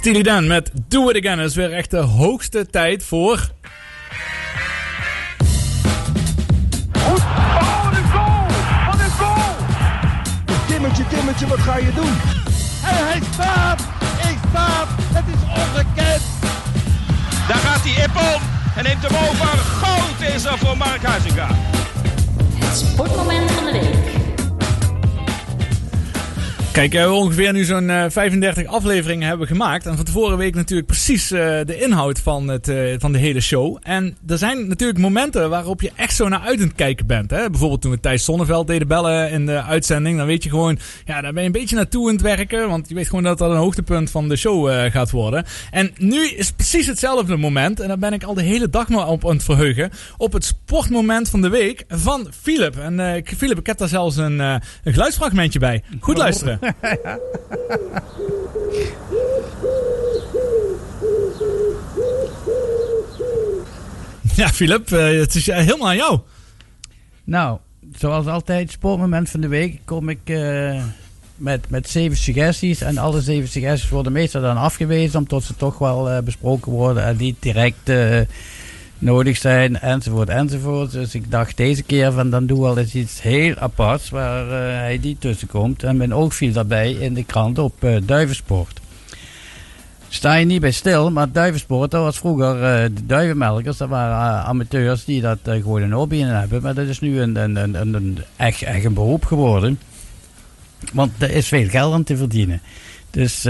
Speaker 2: Steely Dan met Do It Again. Het is weer echt de hoogste tijd voor...
Speaker 4: Timmertje, Timmertje, wat ga je doen? En hij staat! Ik staat! Het is ongekend!
Speaker 20: Daar gaat hij Ippon en neemt hem over. Goud is er voor Mark Huizinga.
Speaker 1: Het sportmoment van de week.
Speaker 2: Kijk, we hebben ongeveer nu zo'n eh, 35 afleveringen hebben gemaakt. En van de vorige week natuurlijk precies eh, de inhoud van, het, eh, van de hele show. En er zijn natuurlijk momenten waarop je echt zo naar uit aan het kijken bent. Hè? Bijvoorbeeld toen we Thijs Sonneveld deden bellen in de uitzending. Dan weet je gewoon, ja, daar ben je een beetje naartoe aan het werken. Want je weet gewoon dat dat een hoogtepunt van de show eh, gaat worden. En nu is precies hetzelfde moment. En daar ben ik al de hele dag maar op aan het verheugen. Op het sportmoment van de week van Philip. En eh, Philip, ik heb daar zelfs een, eh, een geluidsfragmentje bij. Goed luisteren. Ja, Philip, eh, het is eh, helemaal aan jou.
Speaker 3: Nou, zoals altijd, sportmoment van de week kom ik eh, met, met zeven suggesties. En alle zeven suggesties worden meestal dan afgewezen, omdat ze toch wel besproken worden en niet direct nodig zijn, enzovoort, enzovoort. Dus ik dacht deze keer van dan doe wel eens iets heel aparts waar eh, hij niet tussen komt. En mijn oog viel daarbij in de krant op eh, duivensport. Sta je niet bij stil, maar duivensport, dat was vroeger eh, de duivenmelkers. Dat waren amateurs die dat gewoon een hobby in hebben. Maar dat is nu een, een, echt, echt een beroep geworden. Want er is veel geld aan te verdienen. Dus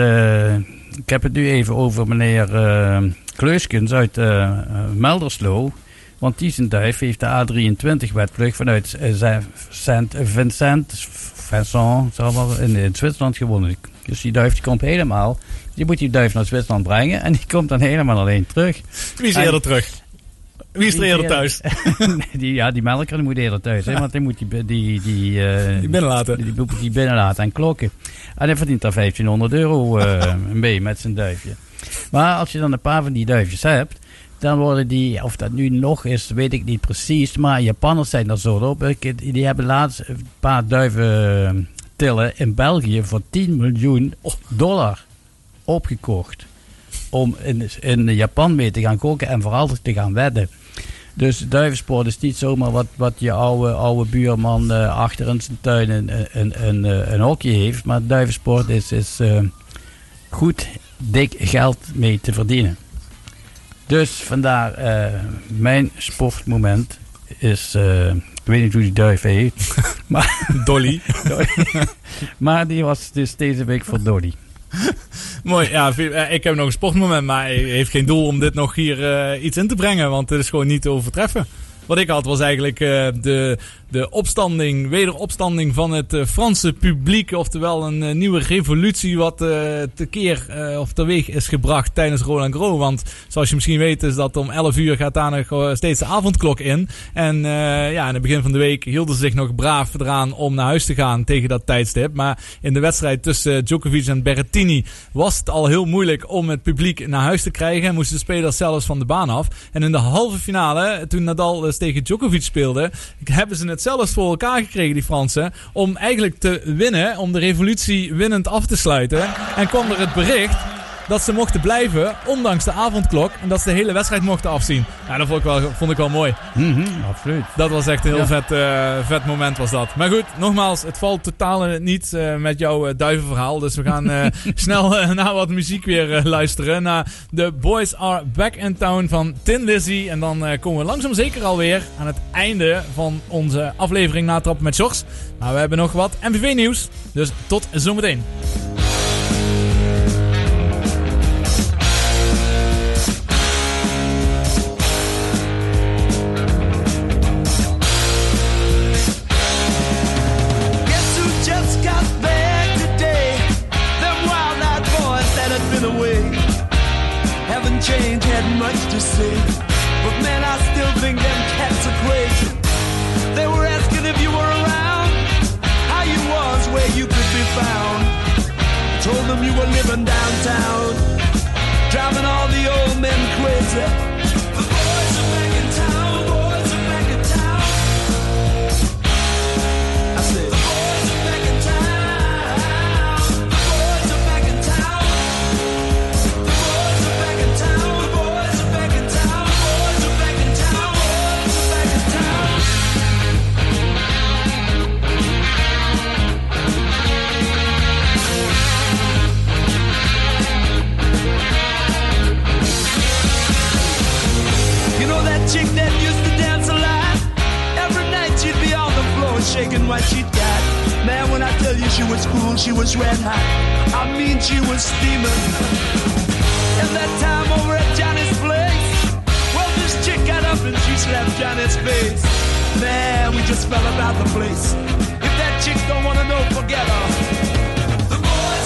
Speaker 3: ik heb het nu even over meneer Kleuskens uit eh, eh, Melderslo. Want duif heeft de A23-wedvlucht vanuit eh, Saint- Vincent, Vincent, in, in Zwitserland gewonnen. Dus die duif die komt helemaal. Je moet die duif naar Zwitserland brengen en die komt dan helemaal alleen terug.
Speaker 2: Wie is
Speaker 3: En-
Speaker 2: eerder terug? Wie is er eerder thuis?
Speaker 3: Die, ja, die melker die moet eerder thuis. Hè, want die moet die, die, die, eh,
Speaker 2: Die binnenlaten.
Speaker 3: Die, binnenlaten en klokken. En hij verdient daar 1500 euro eh, mee met zijn duifje. Maar als je dan een paar van die duifjes hebt, dan worden die, of dat nu nog is, weet ik niet precies. Maar Japanners zijn er zo op. Die hebben laatst een paar duiven eh, tillen in België voor 10 miljoen dollar opgekocht. Om in, in Japan mee te gaan koken en vooral te gaan wedden. Dus duivensport is niet zomaar wat, wat je oude, oude buurman eh, achter in zijn tuin een, een, een, een, hokje heeft. Maar duivensport is, is eh, goed dik geld mee te verdienen. Dus vandaar eh, mijn sportmoment is, eh, ik weet niet hoe die duif heet. maar
Speaker 2: Dolly.
Speaker 3: Dolly. maar die was dus deze week voor Dolly.
Speaker 2: Mooi, ja, eh, ik heb nog een sportmoment, maar hij heeft geen doel om dit nog hier iets in te brengen, want het is gewoon niet te overtreffen. Wat ik had was eigenlijk de, de opstanding, wederopstanding van het eh, Franse publiek. Oftewel een eh, nieuwe revolutie wat eh tekeer of teweeg is gebracht tijdens Roland Garros. Want zoals je misschien weet is dat om 11 uur gaat daar nog steeds de avondklok in. En ja, in het begin van de week hielden ze zich nog braaf eraan om naar huis te gaan tegen dat tijdstip. Maar in de wedstrijd tussen Djokovic en Berrettini was het al heel moeilijk om het publiek naar huis te krijgen. Moesten de spelers zelfs van de baan af. En in de halve finale, toen Nadal dus tegen Djokovic speelde, hebben ze het zelfs voor elkaar gekregen, die Fransen, om eigenlijk te winnen, om de revolutie winnend af te sluiten. En kwam er het bericht dat ze mochten blijven, ondanks de avondklok, en dat ze de hele wedstrijd mochten afzien. Ja, dat vond ik wel, vond ik wel mooi.
Speaker 3: absoluut.
Speaker 2: Dat was echt een heel
Speaker 3: Ja.
Speaker 2: vet, eh, vet moment was dat. Maar goed, nogmaals, het valt totaal in het niet eh, met jouw eh, duivenverhaal. Dus we gaan eh, snel naar wat muziek weer luisteren. Naar The Boys Are Back in Town van Tin Lizzy. En dan eh, komen we langzaam zeker alweer aan het einde van onze aflevering Natrappen met Sjors. Maar we hebben nog wat MVV nieuws. Dus tot zometeen.
Speaker 4: Yeah. What she'd got. Man, when I tell you she was cool, she was red hot. I mean, she was steaming. And that time over at Johnny's place, well, this chick got up and she slapped Johnny's face. Man, we just fell about the place. If that chick don't wanna know, forget her. The boys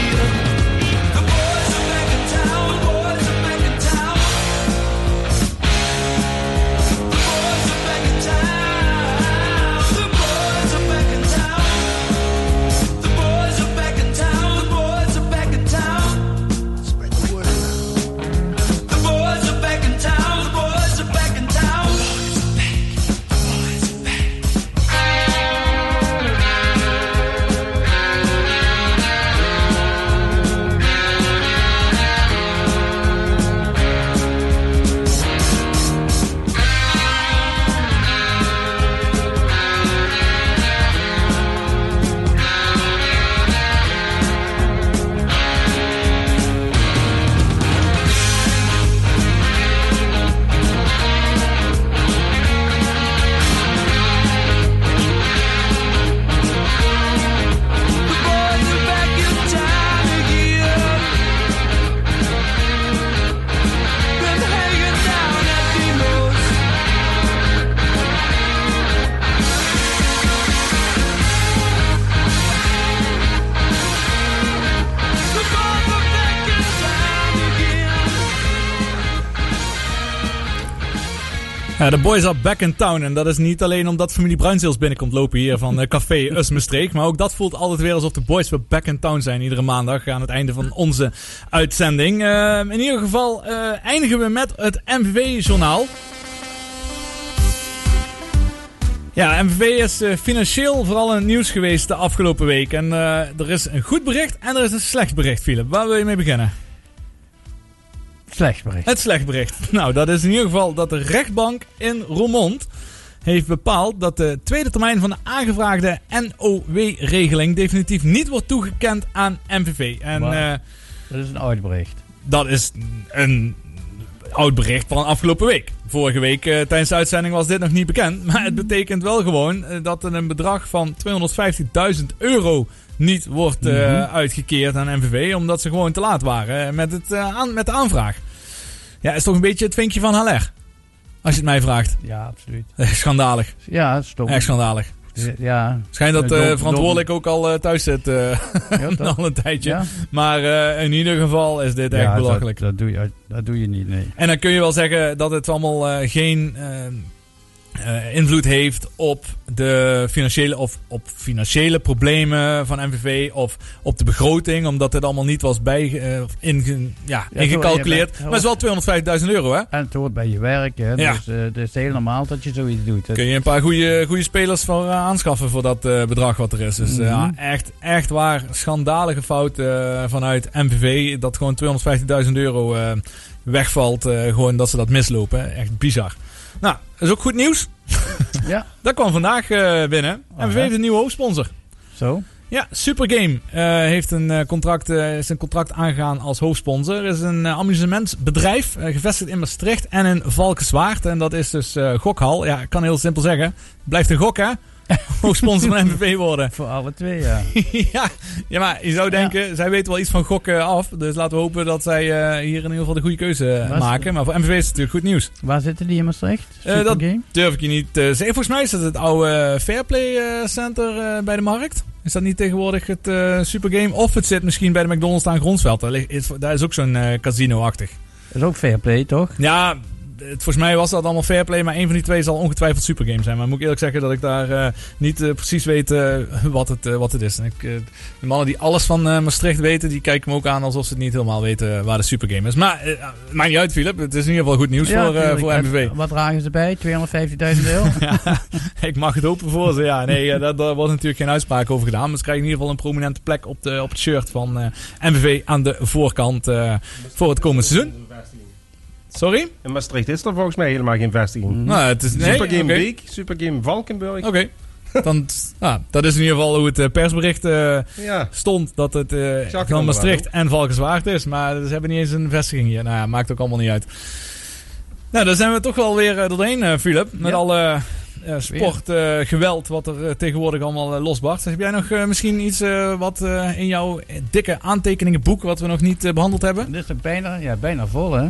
Speaker 2: Ja, de boys are back in town. En dat is niet alleen omdat familie Bruinzeels binnenkomt lopen hier van eh, Café Usmestreek. Maar ook dat voelt altijd weer alsof de boys weer back in town zijn. Iedere maandag aan het einde van onze uitzending. Eh, in ieder geval eh, eindigen we met het MVV-journaal. Ja, MVV is eh, financieel vooral in het nieuws geweest de afgelopen week. En eh, er is een goed bericht en er is een slecht bericht, Philip. Waar wil je mee beginnen?
Speaker 3: Slecht bericht.
Speaker 2: Het slecht bericht. Nou, dat is in ieder geval dat de rechtbank in Roermond heeft bepaald dat de tweede termijn van de aangevraagde NOW-regeling definitief niet wordt toegekend aan MVV. En eh,
Speaker 3: Dat is een oud bericht.
Speaker 2: dat is een oud bericht van afgelopen week. Vorige week eh, tijdens de uitzending was dit nog niet bekend. Maar het betekent wel gewoon eh, dat er een bedrag van 250.000 euro niet wordt eh,
Speaker 3: Mhm.
Speaker 2: uitgekeerd aan MVV. Omdat ze gewoon te laat waren eh, met, het, eh, aan, met de aanvraag. Ja, is toch een beetje het vinkje van Haller. Als je het mij vraagt.
Speaker 3: Ja, absoluut.
Speaker 2: Schandalig.
Speaker 3: Ja, stom.
Speaker 2: Echt schandalig.
Speaker 3: Ja.
Speaker 2: Schijnt dat verantwoordelijk ook al thuis zit. eh,
Speaker 3: toch?
Speaker 2: al een tijdje.
Speaker 3: Ja.
Speaker 2: Maar in ieder geval is dit echt
Speaker 3: Ja,
Speaker 2: belachelijk.
Speaker 3: Dat, dat, doe je, dat doe je niet, nee.
Speaker 2: En dan kun je wel zeggen dat het allemaal geen eh, invloed heeft op de financiële of op financiële problemen van MVV of op de begroting, omdat het allemaal niet was bij eh, inge- ja,
Speaker 3: Ja,
Speaker 2: ingecalculeerd. maar het is wel 250.000 euro, hè?
Speaker 3: En het hoort bij je werk, hè.
Speaker 2: Ja.
Speaker 3: Dus eh, het is heel normaal dat je zoiets doet.
Speaker 2: Kun je een paar goede, goede spelers voor aanschaffen voor dat bedrag wat er is. Dus eh, ja,
Speaker 3: Mhm.
Speaker 2: echt, echt waar, schandalige fout vanuit MVV. Dat gewoon 250.000 euro wegvalt. gewoon dat ze dat mislopen. Echt bizar. Nou, dat is ook goed nieuws.
Speaker 3: ja.
Speaker 2: Dat kwam vandaag eh, binnen.
Speaker 3: Oh,
Speaker 2: MVV
Speaker 3: ja.
Speaker 2: heeft een nieuwe hoofdsponsor.
Speaker 3: Zo?
Speaker 2: Ja, Supergame eh, heeft een, eh, contract, is een contract aangegaan als hoofdsponsor. Is een amusementsbedrijf, gevestigd in Maastricht en in Valkenswaard. En dat is dus Gokhal. Ja, ik kan heel simpel zeggen. Blijft een gok, hè? hoogsponsor van MVV worden.
Speaker 3: Voor alle twee, ja.
Speaker 2: ja, ja, maar je zou denken, zij weten wel iets van gokken af. Dus laten we hopen dat zij eh, hier in ieder geval de goede keuze eh,
Speaker 3: Waar
Speaker 2: maken. Maar voor MVV is het natuurlijk goed nieuws.
Speaker 3: Waar zitten die in Maastricht?
Speaker 2: Eh, dat durf ik je niet te zeggen. Volgens mij is het het oude Fairplay eh, Center eh, bij de markt. Is dat niet tegenwoordig het eh, Supergame? Of het zit misschien bij de McDonald's aan Gronsveld. Daar, is, daar is ook zo'n eh, casino-achtig.
Speaker 3: Dat is ook fair play, toch?
Speaker 2: Ja, volgens mij was dat allemaal Fairplay. Maar een van die twee zal ongetwijfeld Supergame zijn. Maar moet ik eerlijk zeggen dat ik daar eh, niet eh, precies weet eh, wat, het, eh, wat het is. En ik, eh, de mannen die alles van eh, Maastricht weten, die kijken me ook aan alsof ze het niet helemaal weten waar de Supergame is. Maar eh, maakt niet uit, Philip. Het is in ieder geval goed nieuws
Speaker 3: Ja,
Speaker 2: voor, eh,
Speaker 3: tuurlijk.
Speaker 2: voor MVV.
Speaker 3: Wat dragen ze bij? 250.000 euro?
Speaker 2: ja, ik mag het hopen voor ze. Ja, nee, eh, daar, daar wordt natuurlijk geen uitspraak over gedaan. Maar ze krijgen in ieder geval een prominente plek op, de, op het shirt van eh, MVV aan de voorkant eh, voor het komende seizoen. Sorry?
Speaker 21: In Maastricht is er volgens mij helemaal geen vestiging.
Speaker 2: Nou, het is- nee,
Speaker 21: Supergame
Speaker 2: oké.
Speaker 21: Beek, Supergame Valkenburg.
Speaker 2: Oké. Dan, nou, dat is in ieder geval hoe het eh, persbericht eh,
Speaker 21: Ja.
Speaker 2: stond. Dat het eh,
Speaker 21: het
Speaker 2: van Maastricht en Valkenswaard is. Maar ze hebben niet eens een vestiging hier. Nou ja, maakt ook allemaal niet uit. Nou, dan zijn we toch wel weer doorheen, eh, Philip. Met
Speaker 3: Ja.
Speaker 2: alle eh, sportgeweld wat er tegenwoordig allemaal losbarst. Heb jij nog misschien iets eh, wat eh, in jouw dikke aantekeningenboek... wat we nog niet eh, behandeld hebben?
Speaker 3: Dit is bijna, ja, bijna vol, hè?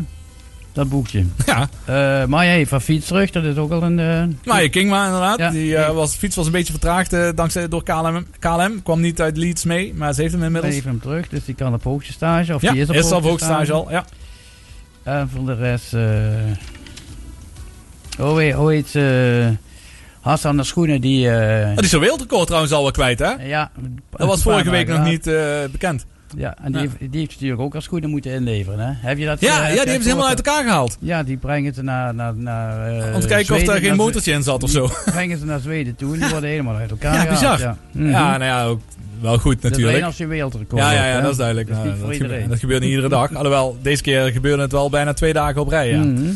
Speaker 3: Dat boekje.
Speaker 2: Ja.
Speaker 3: Eh maar jij van fiets terug, dat is ook al een... eh,
Speaker 2: Maya Kingma inderdaad.
Speaker 3: Ja.
Speaker 2: Die, eh, was, fiets was een beetje vertraagd eh, dankzij, door KLM. KLM. Kwam niet uit Leeds mee, maar ze heeft hem inmiddels.
Speaker 3: Even hem terug, dus die kan op hoogstage. Of
Speaker 2: ja,
Speaker 3: die is op
Speaker 2: is al op
Speaker 3: hoogstage.
Speaker 2: hoogstage al. Ja.
Speaker 3: En voor de rest... eh hoe heet, hoe heet eh, Hassan de Schoenen, die... eh,
Speaker 2: Oh, die is een wereldrecord trouwens al wel kwijt, hè?
Speaker 3: Ja.
Speaker 2: Dat was vorige week nog niet eh, bekend.
Speaker 3: Ja, en die,
Speaker 2: Ja.
Speaker 3: Heeft, die heeft natuurlijk ook als schoenen moeten inleveren. Hè? Heb je dat
Speaker 2: Ja,
Speaker 3: eh,
Speaker 2: ja, die hebben ze helemaal uit elkaar gehaald.
Speaker 3: Ja, die brengen ze naar... naar, naar eh,
Speaker 2: Om te kijken of daar geen motortje in zat of
Speaker 3: die
Speaker 2: zo.
Speaker 3: brengen ze naar Zweden toe en die worden helemaal uit elkaar
Speaker 2: Ja,
Speaker 3: gehaald.
Speaker 2: bizar.
Speaker 3: Ja,
Speaker 2: Ja,
Speaker 3: Mhm.
Speaker 2: nou ja, ook wel goed natuurlijk.
Speaker 3: alleen als je wereldrecord
Speaker 2: Ja, ja, ja, dat is duidelijk.
Speaker 3: Dat is
Speaker 2: Nou, dat, gebeurt, dat gebeurt niet iedere dag. Alhoewel, deze keer gebeurde het wel bijna twee dagen op rij. Ja,
Speaker 3: Mhm.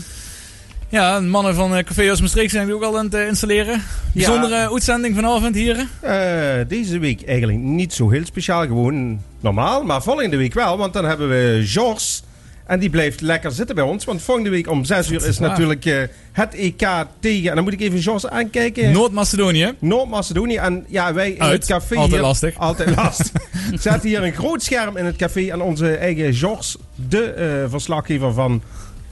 Speaker 2: Ja de mannen van eh, Café Os Maastricht zijn die ook al aan het eh, installeren. Bijzondere uitzending vanavond hier.
Speaker 21: Eh, deze week eigenlijk niet zo heel speciaal, gewoon normaal. Maar volgende week wel, want dan hebben we Georges. En die blijft lekker zitten bij ons. Want volgende week om 6 uur is
Speaker 2: waar.
Speaker 21: natuurlijk het EK tegen. En dan moet ik even Georges aankijken.
Speaker 2: Noord-Macedonië.
Speaker 21: Noord-Macedonië. En ja, wij in
Speaker 2: Uit.
Speaker 21: het café.
Speaker 2: Altijd
Speaker 21: hier,
Speaker 2: lastig.
Speaker 21: Altijd lastig. Zetten hier een groot scherm in het café. En onze eigen Georges, de verslaggever van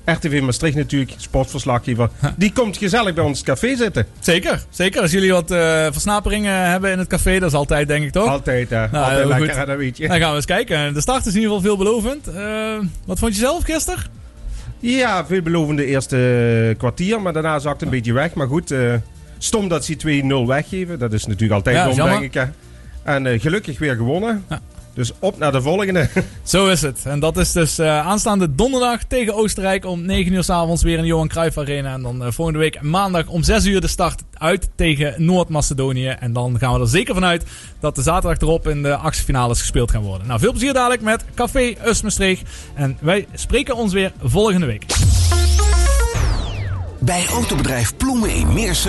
Speaker 21: RTV Maastricht natuurlijk, sportverslaggever. Die komt gezellig bij ons café zitten.
Speaker 2: Zeker, zeker. Als jullie wat eh, versnaperingen hebben in het café, dat is altijd denk ik toch?
Speaker 21: Altijd, hè.
Speaker 2: Nou,
Speaker 21: Altijd
Speaker 2: heel
Speaker 21: lekker,
Speaker 2: goed.
Speaker 21: dat weet je.
Speaker 2: Dan gaan we eens kijken. De start is in ieder geval veelbelovend. Eh, wat vond je zelf gisteren?
Speaker 21: Ja, veelbelovende eerste kwartier, maar daarna zakt het een beetje weg. Maar goed, eh, stom dat ze 2-0 weggeven. Dat is natuurlijk altijd
Speaker 2: Ja,
Speaker 21: dom, denk ik. Hè. En eh, gelukkig weer gewonnen. Dus op naar de volgende.
Speaker 2: Zo is het. En dat is dus eh, aanstaande donderdag tegen Oostenrijk om 9 uur s avonds weer in de Johan Cruijff Arena. En dan eh, volgende week maandag om 6 uur de start uit tegen Noord-Macedonië. En dan gaan we er zeker vanuit dat de zaterdag erop in de actiefinales gespeeld gaan worden. Nou, veel plezier dadelijk met Café Us Maastricht. En wij spreken ons weer volgende week.
Speaker 22: Bij autobedrijf Ploemen in Meersen